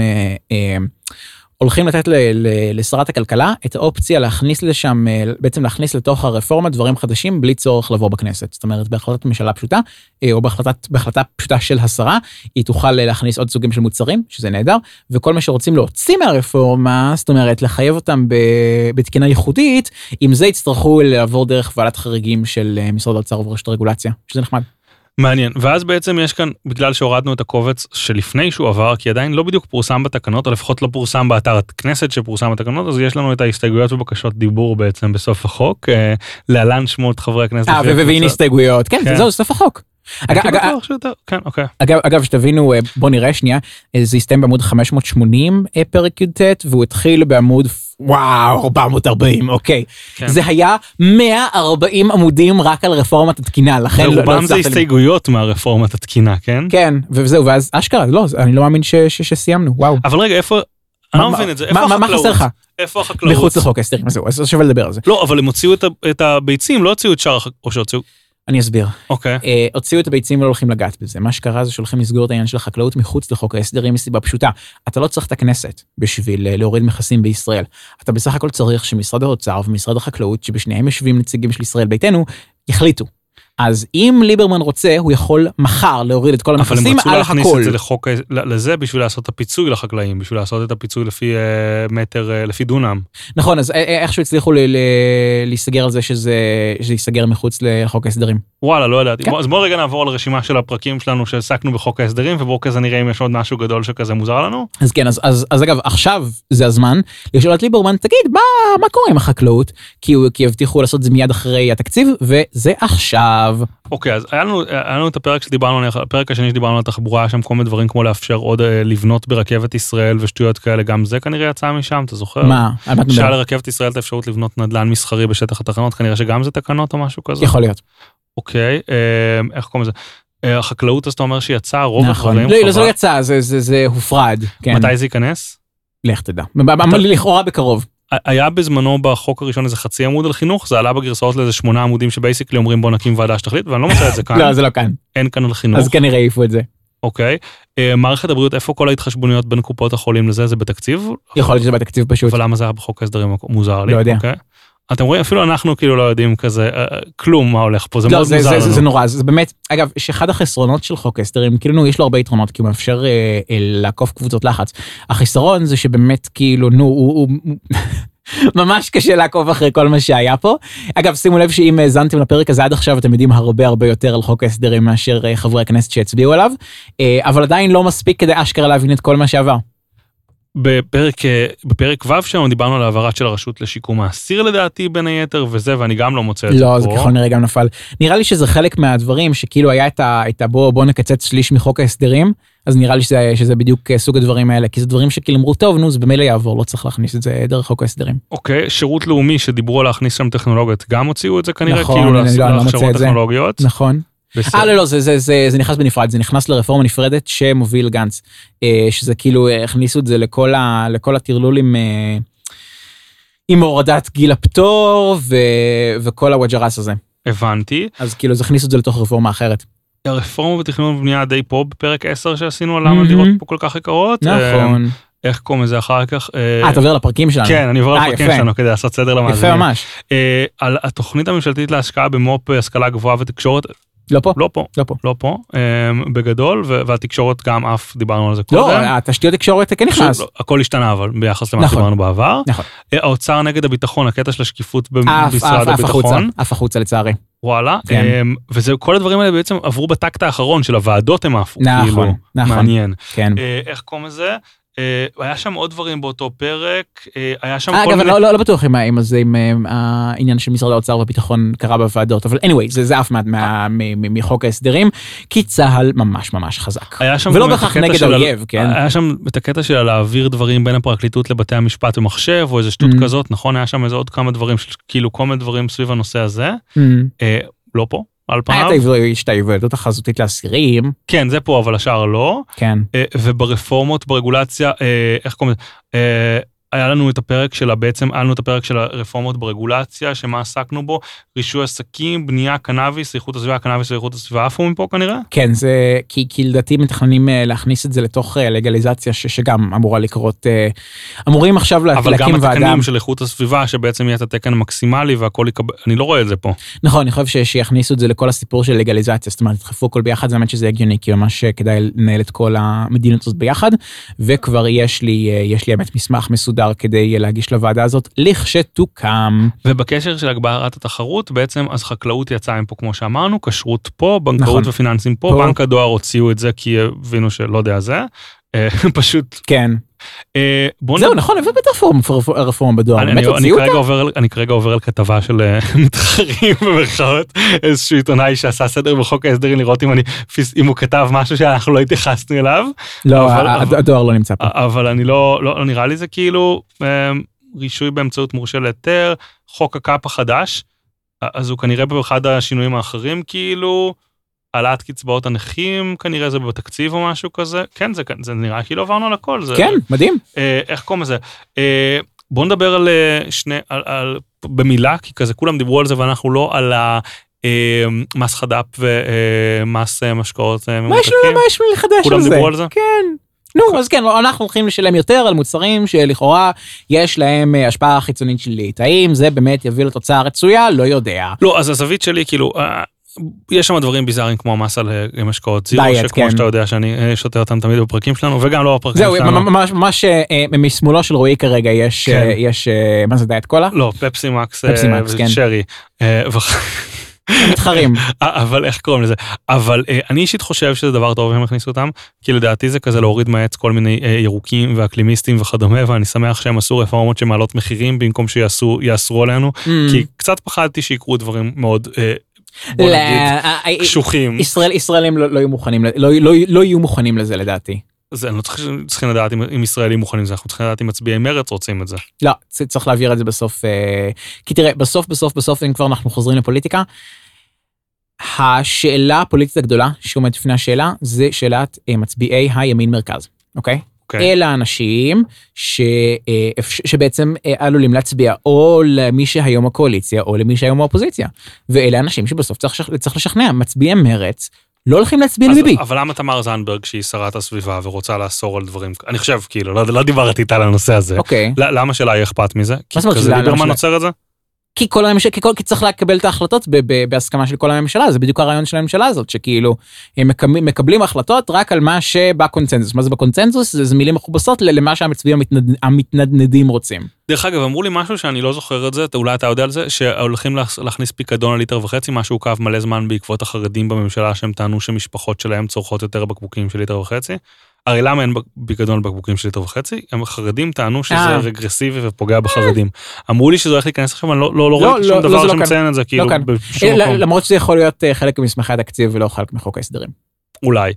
אה, אה, הולכים לתת ל, ל, לשרת הכלכלה את האופציה להכניס לשם, אה, בעצם להכניס לתוך הרפורמה דברים חדשים בלי צורך לבוא בכנסת. זאת אומרת, בהחלטת ממשלה פשוטה, אה, או בהחלטת, בהחלטה פשוטה של השרה, היא תוכל להכניס עוד סוגים של מוצרים, שזה נהדר, וכל מה שרוצים להוציא מהרפורמה, זאת אומרת, לחייב אותם בתקינה ייחודית, עם זה יצטרכו לעבור דרך ועדת חריגים של אה, משרד האוצר וברשת הרגולציה, שזה נחמד. מעניין ואז בעצם יש כאן בגלל שהורדנו את הקובץ שלפני שהוא עבר כי עדיין לא בדיוק פורסם בתקנות או לפחות לא פורסם באתר הכנסת שפורסם בתקנות אז יש לנו את ההסתייגויות ובקשות דיבור בעצם בסוף החוק אה, להלן שמות חברי הכנסת. אה והנה הסתייגויות כן, כן. זהו סוף החוק. כן, אוקיי. אגב, אגב שתבינו בוא נראה שנייה זה הסתיים בעמוד 580 פרק י"ט והוא התחיל בעמוד וואו, 440, אוקיי. כן. זה היה 140 עמודים רק על רפורמת התקינה, לכן לא- לא ורובם זה הצלחת... הסתייגויות מהרפורמת התקינה, כן? כן, וזהו, ואז אשכרה, לא, אני לא מאמין ש- ש- שסיימנו, וואו. אבל רגע, איפה... אני לא מבין את זה, איפה מה- מה החקלאות? חסר לך? איפה החקלאות? מחוץ לחוק ההסדרים, זהו, אז שווה לדבר על זה. לא, אבל הם הוציאו את הביצים, לא הוציאו את שאר החק... או שהוציאו... אני אסביר. אוקיי. אה, הוציאו את הביצים ולא הולכים לגעת בזה. מה שקרה זה שהולכים לסגור את העניין של החקלאות מחוץ לחוק ההסדרים מסיבה פשוטה. אתה לא צריך את הכנסת בשביל אה, להוריד מכסים בישראל. אתה בסך הכל צריך שמשרד האוצר ומשרד החקלאות, שבשניהם יושבים נציגים של ישראל ביתנו, יחליטו. אז אם ליברמן רוצה, הוא יכול מחר להוריד את כל אבל הם המכסים רצו על להכניס הכל. את זה לחוק, לזה בשביל לעשות את הפיצוי לחקלאים, בשביל לעשות את הפיצוי לפי אה, מטר, אה, לפי דונם. נכון, אז איכשהו הצליחו להיסגר על זה שזה ייסגר מחוץ לחוק ההסדרים. וואלה, לא ידעתי. כן. בוא- אז בואו רגע נעבור על רשימה של הפרקים שלנו שעסקנו בחוק ההסדרים, ובואו כזה נראה אם יש עוד משהו גדול שכזה מוזר לנו. אז כן, אז, אז, אז אגב, עכשיו זה הזמן לשאול את ליברמן, תגיד, מה, מה קורה עם החקלאות? כי, הוא, כי הבטיחו לעשות את זה מיד אחרי התקציב, וזה עכשיו. אוקיי, אז היה לנו, היה לנו את הפרק שדיברנו עליו, הפרק השני שדיברנו על תחבורה, היה שם כל מיני דברים כמו לאפשר עוד אה, לבנות ברכבת ישראל ושטויות כאלה, גם זה כנראה יצא משם, אתה זוכר? מה? שהיה? לרכבת ישראל את האפשרות לבנות נדל"ן מסחרי בשטח התחנות, כנראה שגם זה תקנות או משהו כזה. יכול להיות. אוקיי, אה, איך קוראים לזה? אה, החקלאות, אז אתה אומר שיצא רוב נכון. הדברים, לא, לא, זה. לא יצא, זה, זה, זה הופרד. כן. מתי זה ייכנס? לך תדע. לכאורה בקרוב. היה בזמנו בחוק הראשון איזה חצי עמוד על חינוך, זה עלה בגרסאות לאיזה שמונה עמודים שבייסיקלי אומרים בוא נקים ועדה שתחליט, ואני לא מוצא את זה כאן, לא, זה לא כאן. אין כאן על חינוך, אז כנראה העיפו את זה. אוקיי. אה, מערכת הבריאות, איפה כל ההתחשבנויות בין קופות החולים לזה, זה בתקציב? יכול להיות שזה בתקציב פשוט. אבל למה זה היה בחוק ההסדרים מוזר לי? לא יודע. אתם רואים, אפילו אנחנו כאילו לא יודעים כזה, אה, אה, כלום מה הולך פה, זה לא, מאוד זה, מוזר זה, לנו. זה, זה נורא, זה באמת, אגב, שאחד החסרונות של חוק ההסדרים, כאילו, נו, יש לו הרבה יתרונות, כי הוא מאפשר אה, אה, לעקוף קבוצות לחץ. החיסרון זה שבאמת, כאילו, נו, הוא... הוא ממש קשה לעקוב אחרי כל מה שהיה פה. אגב, שימו לב שאם האזנתם לפרק הזה עד עכשיו, אתם יודעים הרבה הרבה יותר על חוק ההסדרים מאשר אה, חברי הכנסת שהצביעו עליו, אבל עדיין לא מספיק כדי אשכרה להבין את כל מה שעבר. בפרק, אה, בפרק ו' שלנו דיברנו על העברת של הרשות לשיקום האסיר לדעתי בין היתר וזה ואני גם לא מוצא את זה לא, זה פה. ככל נראה גם נפל. נראה לי שזה חלק מהדברים שכאילו היה את ה... את ה בוא, נקצץ שליש מחוק ההסדרים, אז נראה לי שזה, שזה בדיוק אה, סוג הדברים האלה, כי זה דברים שכאילו אמרו, טוב, נו, זה במילא יעבור, לא צריך להכניס את זה דרך חוק ההסדרים. אוקיי, שירות לאומי שדיברו על להכניס שם טכנולוגיות, גם הוציאו את זה כנראה, נכון, כאילו לא- לא להכשרות את זה. טכנולוגיות. נכון. אה, לא, לא, זה, זה, זה, זה נכנס בנפרד, זה נכנס לרפורמה נפרדת שמוביל גנץ, אה, שזה כאילו, אה, הכניסו את זה לכל, ה, לכל הטרלול עם, אה, עם הורדת גיל הפטור ו, וכל הווג'רס הזה. הבנתי. אז כאילו, אז הכניסו את זה לתוך רפורמה אחרת. הרפורמה בתכנון ובנייה די פה בפרק 10 שעשינו על למה. דירות פה כל כך יקרות. נכון. איך קוראים לזה אחר כך? אה, אתה עובר לפרקים שלנו. כן, אני עובר לפרקים יפה. שלנו כדי לעשות סדר יפה למאזינים. ממש. אה, על התוכנית הממשלתית להשקעה במו"פ השכלה גבוהה ותקשורת, לא פה? לא פה, לא פה. לא פה, אה, בגדול, ו- והתקשורת גם אף, דיברנו על זה קודם. לא, התשתיות תקשורת כן נכנס. לא, הכל השתנה אבל ביחס למה נכון. שדיברנו בעבר. נכון. אה, האוצר נגד הביטחון, הקטע של השקיפות במשרד הביטחון. עף החוצה לצערי. וואלה. כן. אמ, וזה כל הדברים האלה בעצם עברו בטקט האחרון של הוועדות הם עפו. נכון, כאילו, נכון. מעניין. כן. אה, איך קוראים לזה? אה, היה שם עוד דברים באותו פרק, אה, היה שם כל אגב, מיני... לא, לא, לא בטוח אם, זה, אם אה, העניין של משרד האוצר והביטחון קרה בוועדות, אבל anyway, זה, עף מחוק ההסדרים, כי צה"ל ממש ממש חזק. ולא בהכרח נגד האויב, כן? היה שם את הקטע של להעביר דברים בין הפרקליטות לבתי המשפט במחשב, או איזה שטות Mm. כזאת, נכון? היה שם איזה עוד כמה דברים, כאילו כל מיני דברים סביב הנושא הזה. Mm. לא פה, על היה פניו. יש את ההיוועדות החזותית לאסירים, כן, זה פה, אבל השאר לא. כן. אה, וברפורמות ברגולציה, אה, איך קוראים לזה? היה לנו את הפרק של, בעצם היה לנו את הפרק של הרפורמות ברגולציה, שמה עסקנו בו, רישוי עסקים, בנייה, קנאביס, איכות הסביבה, קנאביס ואיכות הסביבה עפו מפה כנראה? כן, זה, כי, כי לדעתי מתכננים אה, להכניס את זה לתוך אה, לגליזציה ש, שגם אמורה לקרות, אה, אמורים עכשיו לה, אבל להקים גם ועדה. התקנים של איכות הסביבה, שבעצם יהיה את התקן המקסימלי והכל יקבל, אני לא רואה את זה פה. נכון, אני חושב ש- שיכניסו את זה לכל הסיפור של לגליזציה, זאת אומרת, ידחפו הכל ביחד, זה באמת שזה הגיוני, כי ממש כדאי לנהל את כל המדיניות הזאת ביחד, וכבר יש לי, יש לי באמת מסמך מסודר כדי אה, להגיש לוועדה הזאת, לכשתוקם. ובקשר של הגברת התחרות, בעצם אז חקלאות יצאה מפה כמו שאמרנו, כשרות פה, בנקאות נכון. ופיננסים פה, פה. בנק הדואר הוציאו את זה כי הבינו שלא יודע זה. אה, פשוט, כן. אה, זהו, נכון, ובטח הרפורמה- הרפורמה בדואר, אני, באמת הוציאו כרגע אותה? עובר, על- אני כרגע עובר על כתבה של אה, מתחרים במרכאות, איזשהו עיתונאי שעשה סדר בחוק ההסדרים לראות אם, הוא כתב משהו שאנחנו לא התייחסנו אליו, לא, הדואר לא נמצא פה. אבל אני לא, לא, לא נראה לי זה כאילו, אה, רישוי באמצעות מורשה להיתר, חוק הקאפ החדש, אז הוא כנראה באחד השינויים האחרים כאילו, העלאת קצבאות הנכים, כנראה זה בתקציב או משהו כזה, כן, זה, זה נראה כאילו עברנו על הכל. זה, כן, מדהים. אה, איך קוראים לזה? אה, בוא נדבר על אה, שני, על, על, במילה, כי כזה כולם דיברו על זה ואנחנו לא על ה... אה, מס חד"פ ומס אה, משקאות ממותקים. מה יש לי לחדש על זה? כולם דיברו על זה? כן. נו, אז כן, אנחנו הולכים לשלם יותר על מוצרים שלכאורה יש להם השפעה חיצונית שלילית. האם זה באמת יביא לתוצאה רצויה? לא יודע. לא, אז הזווית שלי, כאילו, יש שם דברים ביזאריים כמו המס על משקאות זירו, דיאט, שכמו כן. שאתה יודע שאני שותה אותם תמיד בפרקים שלנו, וגם לא בפרקים זהו, שלנו. ממש, ממש אה, משמאלו של רועי כרגע יש, כן. אה, יש, אה, מה זה דיאט קולה? לא, פפסי מקס, פפסי מקס, כן. שרי. אה, מתחרים. אבל איך קוראים לזה? אבל אה, אני אישית חושב שזה דבר טוב אם יכניסו אותם, כי לדעתי זה כזה להוריד מהעץ כל מיני אה, ירוקים ואקלימיסטים וכדומה, ואני שמח שהם עשו רפורמות שמעלות מחירים במקום שיעשו, יאסרו עלינו, Mm. כי קצת פחדתי שיקרו דברים מאוד, אה, בוא לא, נגיד, קשוחים. ישראל, ישראלים לא, לא יהיו מוכנים, לא, לא, לא יהיו מוכנים לזה לדעתי. זה, אני לא צריך, צריכים לדעת אם, אם ישראלים מוכנים לזה, אנחנו צריכים לדעת אם מצביעי מרץ רוצים את זה. לא, צריך להעביר את זה בסוף, אה, כי תראה, בסוף, בסוף, בסוף, אם כבר אנחנו חוזרים לפוליטיקה, השאלה הפוליטית הגדולה שעומדת לפני השאלה, זה שאלת אה, מצביעי הימין מרכז, אוקיי? אוקיי? אלה האנשים ש, אה, שבעצם אה, עלולים להצביע או למי שהיום הקואליציה או למי שהיום האופוזיציה. ואלה האנשים שבסוף צריך, צריך לשכנע, מצביעי מרץ לא הולכים להצביע לביבי. אבל למה תמר זנדברג, שהיא שרת הסביבה ורוצה לאסור על דברים, אני חושב, כאילו, לא, לא דיברתי איתה על הנושא הזה. אוקיי. ל- למה שלה יהיה אכפת מזה? כי זאת אומרת כזה שלה- ליברמן עוצר את זה? כי כל הממשלה, כי, כי צריך לקבל את ההחלטות ב, ב, בהסכמה של כל הממשלה, זה בדיוק הרעיון של הממשלה הזאת, שכאילו הם מקבלים, מקבלים החלטות רק על מה שבקונצנזוס. מה זה בקונצנזוס? זה, זה מילים מכובסות למה שהמצביעים המתנד, המתנדנדים רוצים. דרך אגב, אמרו לי משהו שאני לא זוכר את זה, אתה- אולי אתה יודע על זה, שהולכים להכ- להכניס פיקדון על ליטר וחצי, מה שעוכב מלא זמן בעקבות החרדים בממשלה, שהם טענו שמשפחות שלהם צורכות יותר בקבוקים של ליטר וחצי. הרי למה אין פיקדון על בקבוקים של ליטר וחצי? הם החרדים טענו שזה אה. רגרסיבי ופוגע בחרדים. אמרו לי שזה הולך להיכנס עכשיו, אני לא, לא, לא לא, לא, שום לא, דבר לא שמציין את זה, כאילו. בשום אה, מקום. למרות שזה יכול להיות אה, חלק ממסמכי התקציב ולא חלק מחוק ההסדרים. אולי.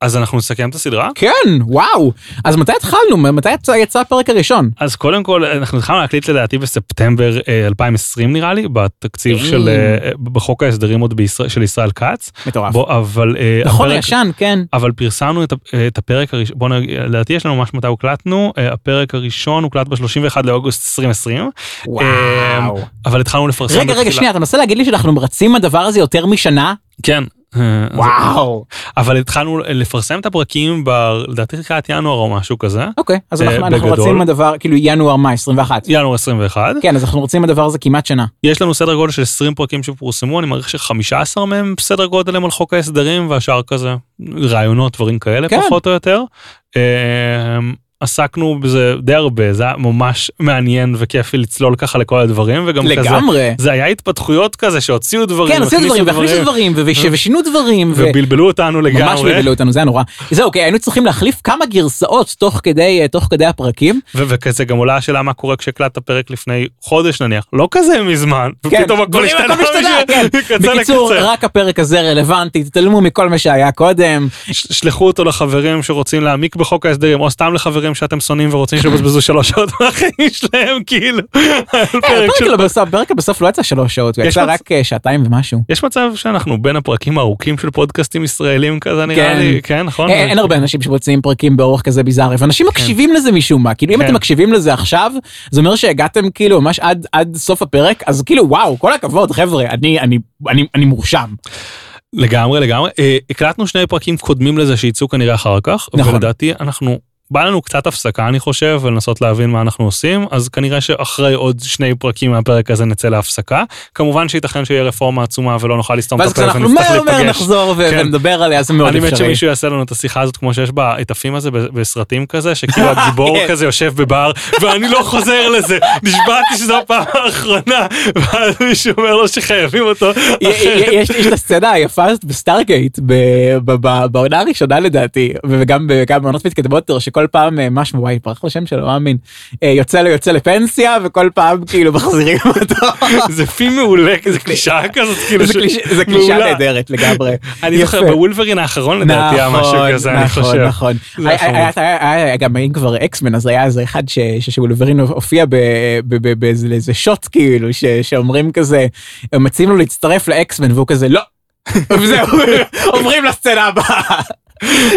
אז אנחנו נסכם את הסדרה? כן, וואו. אז מתי התחלנו? מתי יצא, יצא הפרק הראשון? אז קודם כל, אנחנו התחלנו להקליט לדעתי בספטמבר אה, 2020 נראה לי, בתקציב כן. של, אה, בחוק ההסדרים עוד בישראל, של ישראל כץ. מטורף. בוא, אבל, אה, נכון, הפרק- ישן, כן. אבל פרסמנו את, את הפרק הראשון, בוא נגיד, לדעתי יש לנו ממש מתי הוקלטנו, אה, הפרק הראשון הוקלט ב-31 לאוגוסט 2020, וואו. אבל התחלנו לפרסם רגע, רגע, שנייה, אתה מנסה להגיד לי שאנחנו מרצים הדבר הזה יותר משנה? כן. אה, וואו. אבל התחלנו לפרסם את הפרקים. לדעתי תחילת ינואר או משהו כזה, אוקיי, אז אה, אנחנו. רצים הדבר, כאילו ינואר מה, 21. ינואר 21. כן, אז אנחנו רוצים הדבר הזה כמעט שנה. יש לנו סדר גודל של 20 פרקים שפורסמו, אני מעריך ש-15 מהם סדר גודל הם על חוק ההסדרים והשאר כזה רעיונות, דברים כאלה כן. פחות או יותר. עסקנו בזה די הרבה, זה היה ממש מעניין וכיפי לצלול ככה לכל הדברים, וגם כזה, לגמרי. זה היה התפתחויות כזה שהוציאו דברים, כן, הכניסו דברים, והכניסו דברים, ושינו דברים, ובלבלו אותנו ממש לגמרי, בלבלו אותנו, זה היה נורא. זהו, אוקיי, היינו צריכים להחליף כמה גרסאות תוך כדי, אה, תוך כדי הפרקים. וכזה גם עולה השאלה מה קורה כשהקלטת פרק לפני חודש נניח, לא כזה מזמן, כן, ופתאום הכל השתנה הכל השתנה, כן. בקיצור. רק הפרק הזה רלוונטי, תתעלמו מכל מה שהיה קודם. שלחו אותו לחברים שרוצים להעמיק בחוק ההסדרים, או סתם לחברים שאתם שונאים ורוצים שיבזבזו שלוש שעות מהחיים שלהם, כאילו. הפרק לא בסוף, לא יצא שלוש שעות, הוא יצא רק אה, שעתיים ומשהו. יש מצב שאנחנו בין הפרקים הארוכים של פודקאסטים ישראלים כזה נראה כן. לי, כן נכון? אין אין הרבה אנשים שמוציאים פרקים באורך כזה ביזארי, ואנשים מקשיבים לזה משום מה, כאילו אם כן. אתם מקשיבים לזה עכשיו, זה אומר שהגעתם כאילו ממש עד סוף הפרק, אז כאילו וואו, כל הכבוד חבר'ה, אני מורשם. לגמרי לגמרי. אה, הקלטנו שני פרקים קודמים לזה שייצאו כנראה אחר כך, נכון. ולדעתי אנחנו... בא לנו קצת הפסקה אני חושב ולנסות להבין מה אנחנו עושים אז כנראה שאחרי עוד שני פרקים מהפרק הזה נצא להפסקה כמובן שייתכן שיהיה רפורמה עצומה ולא נוכל לסתום את ואז הפה כשאנחנו ונצטרך מהר מהר להיפגש. נחזור כן. ונדבר עליה, זה מאוד אני מת אפשרי. שמישהו יעשה לנו את השיחה הזאת כמו שיש בה את הפים הזה בסרטים כזה שכאילו הגיבור כן. כזה יושב בבר ואני לא חוזר לזה נשבעתי שזו הפעם האחרונה ואז מישהו אומר לו שחייבים אותו. יש את הסצנה היפה הזאת בסטארגייט בעונה הראשונה לדעתי וגם ב- גם בעונות מתקדמות יותר שכל פעם אה, משהו וואי ברח לשם שלו לא מאמין אה, יוצא לו יוצא לפנסיה וכל פעם כאילו מחזירים אותו. זה פי מעולה זה קלישאה כזאת כאילו זה ש- קליש- זה קלישה מעולה. נהדרת לגמרי. אני זוכר. בוולברין האחרון לדעתי היה משהו נכון, כזה אני נכון, חושב. נכון. היה גם אם כבר אקסמן אז היה איזה אחד שוולברין הופיע באיזה איזה שוט כאילו שאומרים כזה מציעים לו להצטרף לאקסמן והוא כזה לא. וזהו עוברים לסצנה הבאה.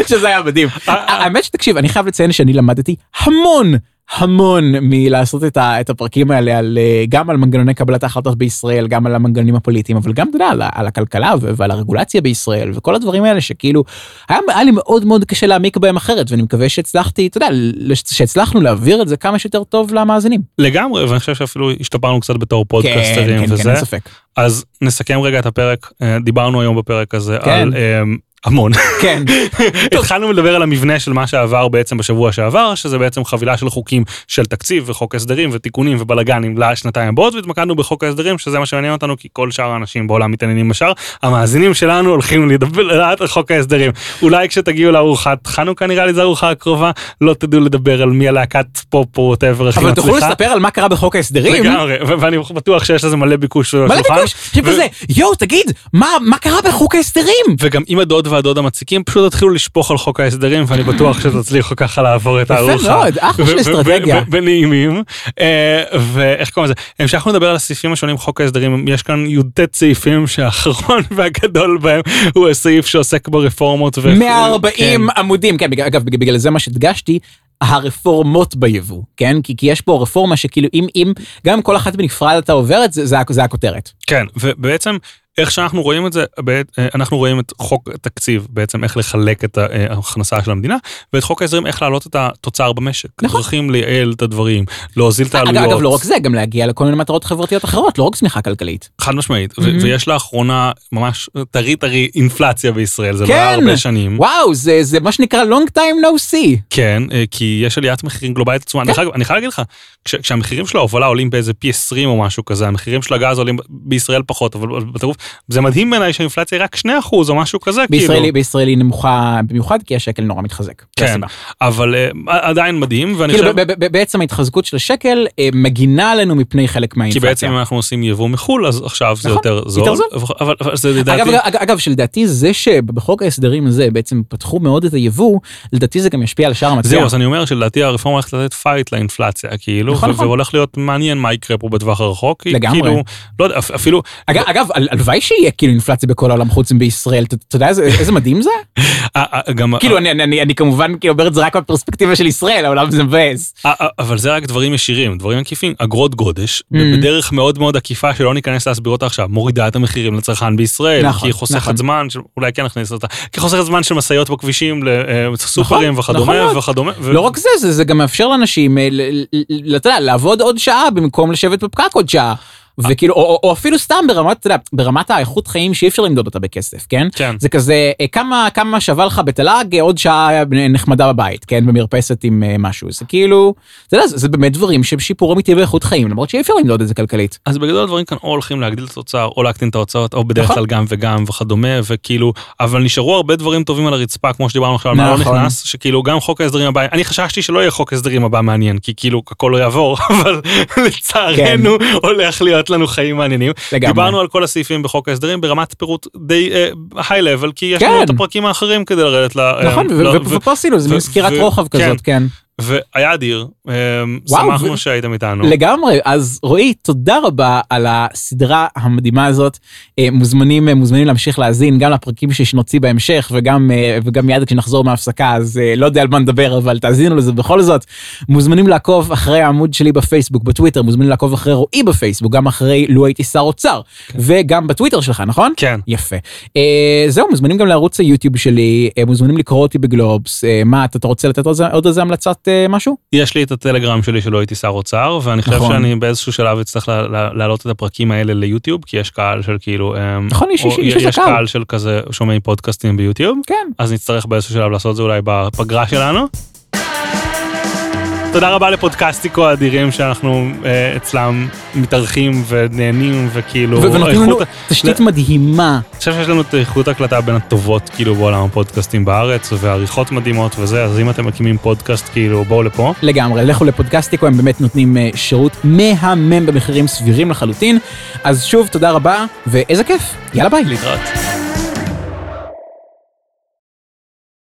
שזה היה מדהים. אה, האמת שתקשיב אני חייב לציין שאני למדתי המון. המון מלעשות את, ה, את הפרקים האלה על, אה, גם על מנגנוני קבלת ההחלטות בישראל, גם על המנגנונים הפוליטיים, אבל גם, אתה יודע, על, על הכלכלה ועל הרגולציה בישראל וכל הדברים האלה שכאילו, היה, היה לי מאוד מאוד קשה להעמיק בהם אחרת, ואני מקווה שהצלחתי, אתה יודע, שהצלחנו להעביר את זה כמה שיותר טוב למאזינים. לגמרי ואני חושב שאפילו השתפרנו קצת בתור פודקאסטרים כן, כן, וזה אין ספק. אז נסכם רגע את הפרק אה, דיברנו היום בפרק הזה כן. על אה, המון. כן, התחלנו לדבר על המבנה של מה שעבר בעצם בשבוע שעבר, שזה בעצם חבילה של חוקים של תקציב וחוק הסדרים ותיקונים ובלאגנים לשנתיים הבאות, והתמקדנו בחוק ההסדרים, שזה מה שמעניין אותנו, כי כל שאר האנשים בעולם מתעניינים בשאר. המאזינים שלנו הולכים לדבר על חוק ההסדרים. אולי כשתגיעו לארוחת חנוכה, נראה לי זו הארוחה הקרובה, לא תדעו לדבר על מי הלהקת פופ או ווטאבר הכי אבל תוכלו מצליחה. לספר על מה קרה בחוק ההסדרים. לגמרי, ואני בטוח שיש לזה מלא ביקוש. מלא בשולחן. ביקוש, שכזה, יואו תגיד, מה מה קרה בחוק ההסדרים? וגם אם הדוד והדוד המציקים פשוט התחילו לשפוך על חוק ההסדרים ואני בטוח שתצליחו ככה לעבור את יפה הארוחה. מאוד, אחלה של אסטרטגיה. בנעימים. אה, ואיך קוראים לזה? המשכנו לדבר על הסעיפים השונים בחוק ההסדרים יש כאן י"ט סעיפים שהאחרון והגדול בהם הוא הסעיף שעוסק ברפורמות. ו- 140 עמודים, כן, אגב, בגלל- זה מה שהדגשתי, הרפורמות ביבוא, כן? כי, כי יש פה רפורמה שכאילו אם, אם, גם כל אחת בנפרד אתה עובר את זה, זה, זה הכותרת. כן, ובעצם איך שאנחנו רואים את זה, אה, אנחנו רואים את חוק תקציב, בעצם איך לחלק את ההכנסה של המדינה, ואת חוק ההסדרים איך להעלות את התוצר במשק. נכון. דרכים לייעל את הדברים, להוזיל את העלויות. אגב, לא רק זה, גם להגיע לכל מיני מטרות חברתיות אחרות, לא רק צמיחה כלכלית. חד משמעית, Mhm. ויש לאחרונה ממש טרי טרי אינפלציה בישראל, זה לא כן. היה הרבה שנים. וואו, זה, זה מה שנקרא long time no see. כן, אה, כי יש עליית מחירים גלובלית עצומה. כן. אני חייב להגיד לך, כש- כשהמחירים של ההובלה עולים באיזה פי 20 או משהו כזה, המחירים של הגז עולים בישראל פחות, אבל בטירוף, זה מדהים בעיניי שהאינפלציה היא רק 2% או משהו כזה, בישראל, כאילו. בישראל היא נמוכה במיוחד כי השקל נורא מתחזק. כן. אבל אה, עדיין מדהים, ואני כאילו חושב, בעצם ההתחזקות של השקל אה, מגינה עלינו מפני חלק כי מהאינפלציה. בעצם אם אנחנו עושים יבוא מחו"ל, אז עכשיו זה נכון, יותר זול, יותר זול. אבל אבל זה אגב, לדעתי, אגב, אגב, שלדעתי זה שבחוק ההסדרים הזה בעצם פתחו מאוד את היבוא, לדעתי זה גם ישפיע על שער המטבע. זהו, אז אני אומר שלדעתי הרפורמה הולכת לתת fight לאינפלציה, כאילו, נכון, נכון. והולך להיות מעניין מה יקרה פה בטווח הרחוק, כי לגמרי. כאילו, לא יודע, אפ- אפילו, אגב, אגב, הלוואי שיהיה כאילו אינפלציה בכל העולם חוץ מבישראל, אתה יודע איזה- מדהים זה? אה, אה, גם, כאילו אני- אני כמובן כאילו אומר את זה רק בפרספקטיבה של ישראל, העולם זה מבאס. אה, אה, אבל זה רק דברים ישירים, דברים עקיפים, אגרות גודש, Mm. בדרך מאוד מאוד עקיפה שלא ניכנס להסביר אותה עכשיו, מורידה את המחירים לצרכן בישראל, נכון, כי היא חוסכת נכון. זמן, אולי כן נכניס אותה, כי חוסכת זמן של משאיות בכבישים לסופרים נכון וכדומה. וכדומה. לא רק זה, זה- גם מאפשר לאנשים, אה, לעבוד עוד שעה במקום לשבת בפקק עוד שעה. וכאילו, או, או, או אפילו סתם ברמת, ברמת האיכות חיים שאי אפשר למדוד אותה בכסף, כן? כן. זה כזה, אה, כמה, כמה שווה לך בתל"ג אה, עוד שעה נחמדה בבית, כן? במרפסת עם אה, משהו. זה כאילו, אתה יודע, זה, זה באמת דברים שהם שיפור אמיתי באיכות חיים, למרות שאי אפשר למדוד את זה כלכלית. אז בגדול הדברים כאן או הולכים להגדיל את התוצר או להקטין את ההוצאות או בדרך נכון. כלל גם וגם וכדומה וכאילו אבל נשארו הרבה דברים טובים על הרצפה כמו שדיברנו עכשיו על מה לא נכון. נכנס שכאילו גם חוק ההסדרים הבא אני חששתי שלא יהיה חוק הסדרים הבא מעניין כי כאילו הכל לא יעבור אבל לצערנו הולך להיות לנו חיים מעניינים. כן. לגמרי. דיברנו על כל הסעיפים בחוק ההסדרים ברמת פירוט די היי לבל כי יש כן. לנו את הפרקים האחרים כדי לרדת ל... נכון, אה, לא- ופה עשינו איזה מין סקירת רוחב כן. כזאת, כן. והיה אדיר וואו, שמחנו ו- שהייתם איתנו. לגמרי, אז רועי, תודה רבה על הסדרה המדהימה הזאת. אה, מוזמנים, אה, מוזמנים להמשיך להאזין גם לפרקים שנוציא בהמשך וגם, אה, וגם מיד כשנחזור מההפסקה, אז לא יודע על מה נדבר, אבל תאזינו לזה בכל זאת. מוזמנים לעקוב אחרי העמוד שלי בפייסבוק, בטוויטר, מוזמנים לעקוב אחרי רועי בפייסבוק, גם אחרי לו הייתי שר אוצר, וגם בטוויטר שלך, נכון? כן. יפה. זהו, מוזמנים גם לערוץ היוטיוב שלי, מוזמנים לקרוא אותי בגלובס. מה, אתה, אתה רוצה לתת עוד, איזה המלצת משהו? יש לי את הטלגרם שלי שלא הייתי שר אוצר ואני חושב נכון. שאני באיזשהו שלב אצטרך לה- לה- להעלות את הפרקים האלה ליוטיוב כי יש קהל של כאילו אמ, נכון, יש- יש- יש יש קהל. קהל של כזה שומעי פודקאסטים ביוטיוב כן. אז נצטרך באיזשהו שלב לעשות את זה אולי בפגרה שלנו. תודה רבה לפודקאסטיקו האדירים שאנחנו אה, אצלם מתארחים ונהנים וכאילו... ונותנים לנו תשתית מדהימה. אני חושב שיש לנו את איכות הקלטה בין הטובות כאילו בעולם הפודקאסטים בארץ ועריכות מדהימות וזה אז אם אתם מקימים פודקאסט כאילו בואו לפה. לגמרי, לכו לפודקאסטיקו, הם באמת נותנים אה, שירות מהמם במחירים סבירים לחלוטין. אז שוב, תודה רבה, ואיזה כיף. יאללה ביי. להתראות.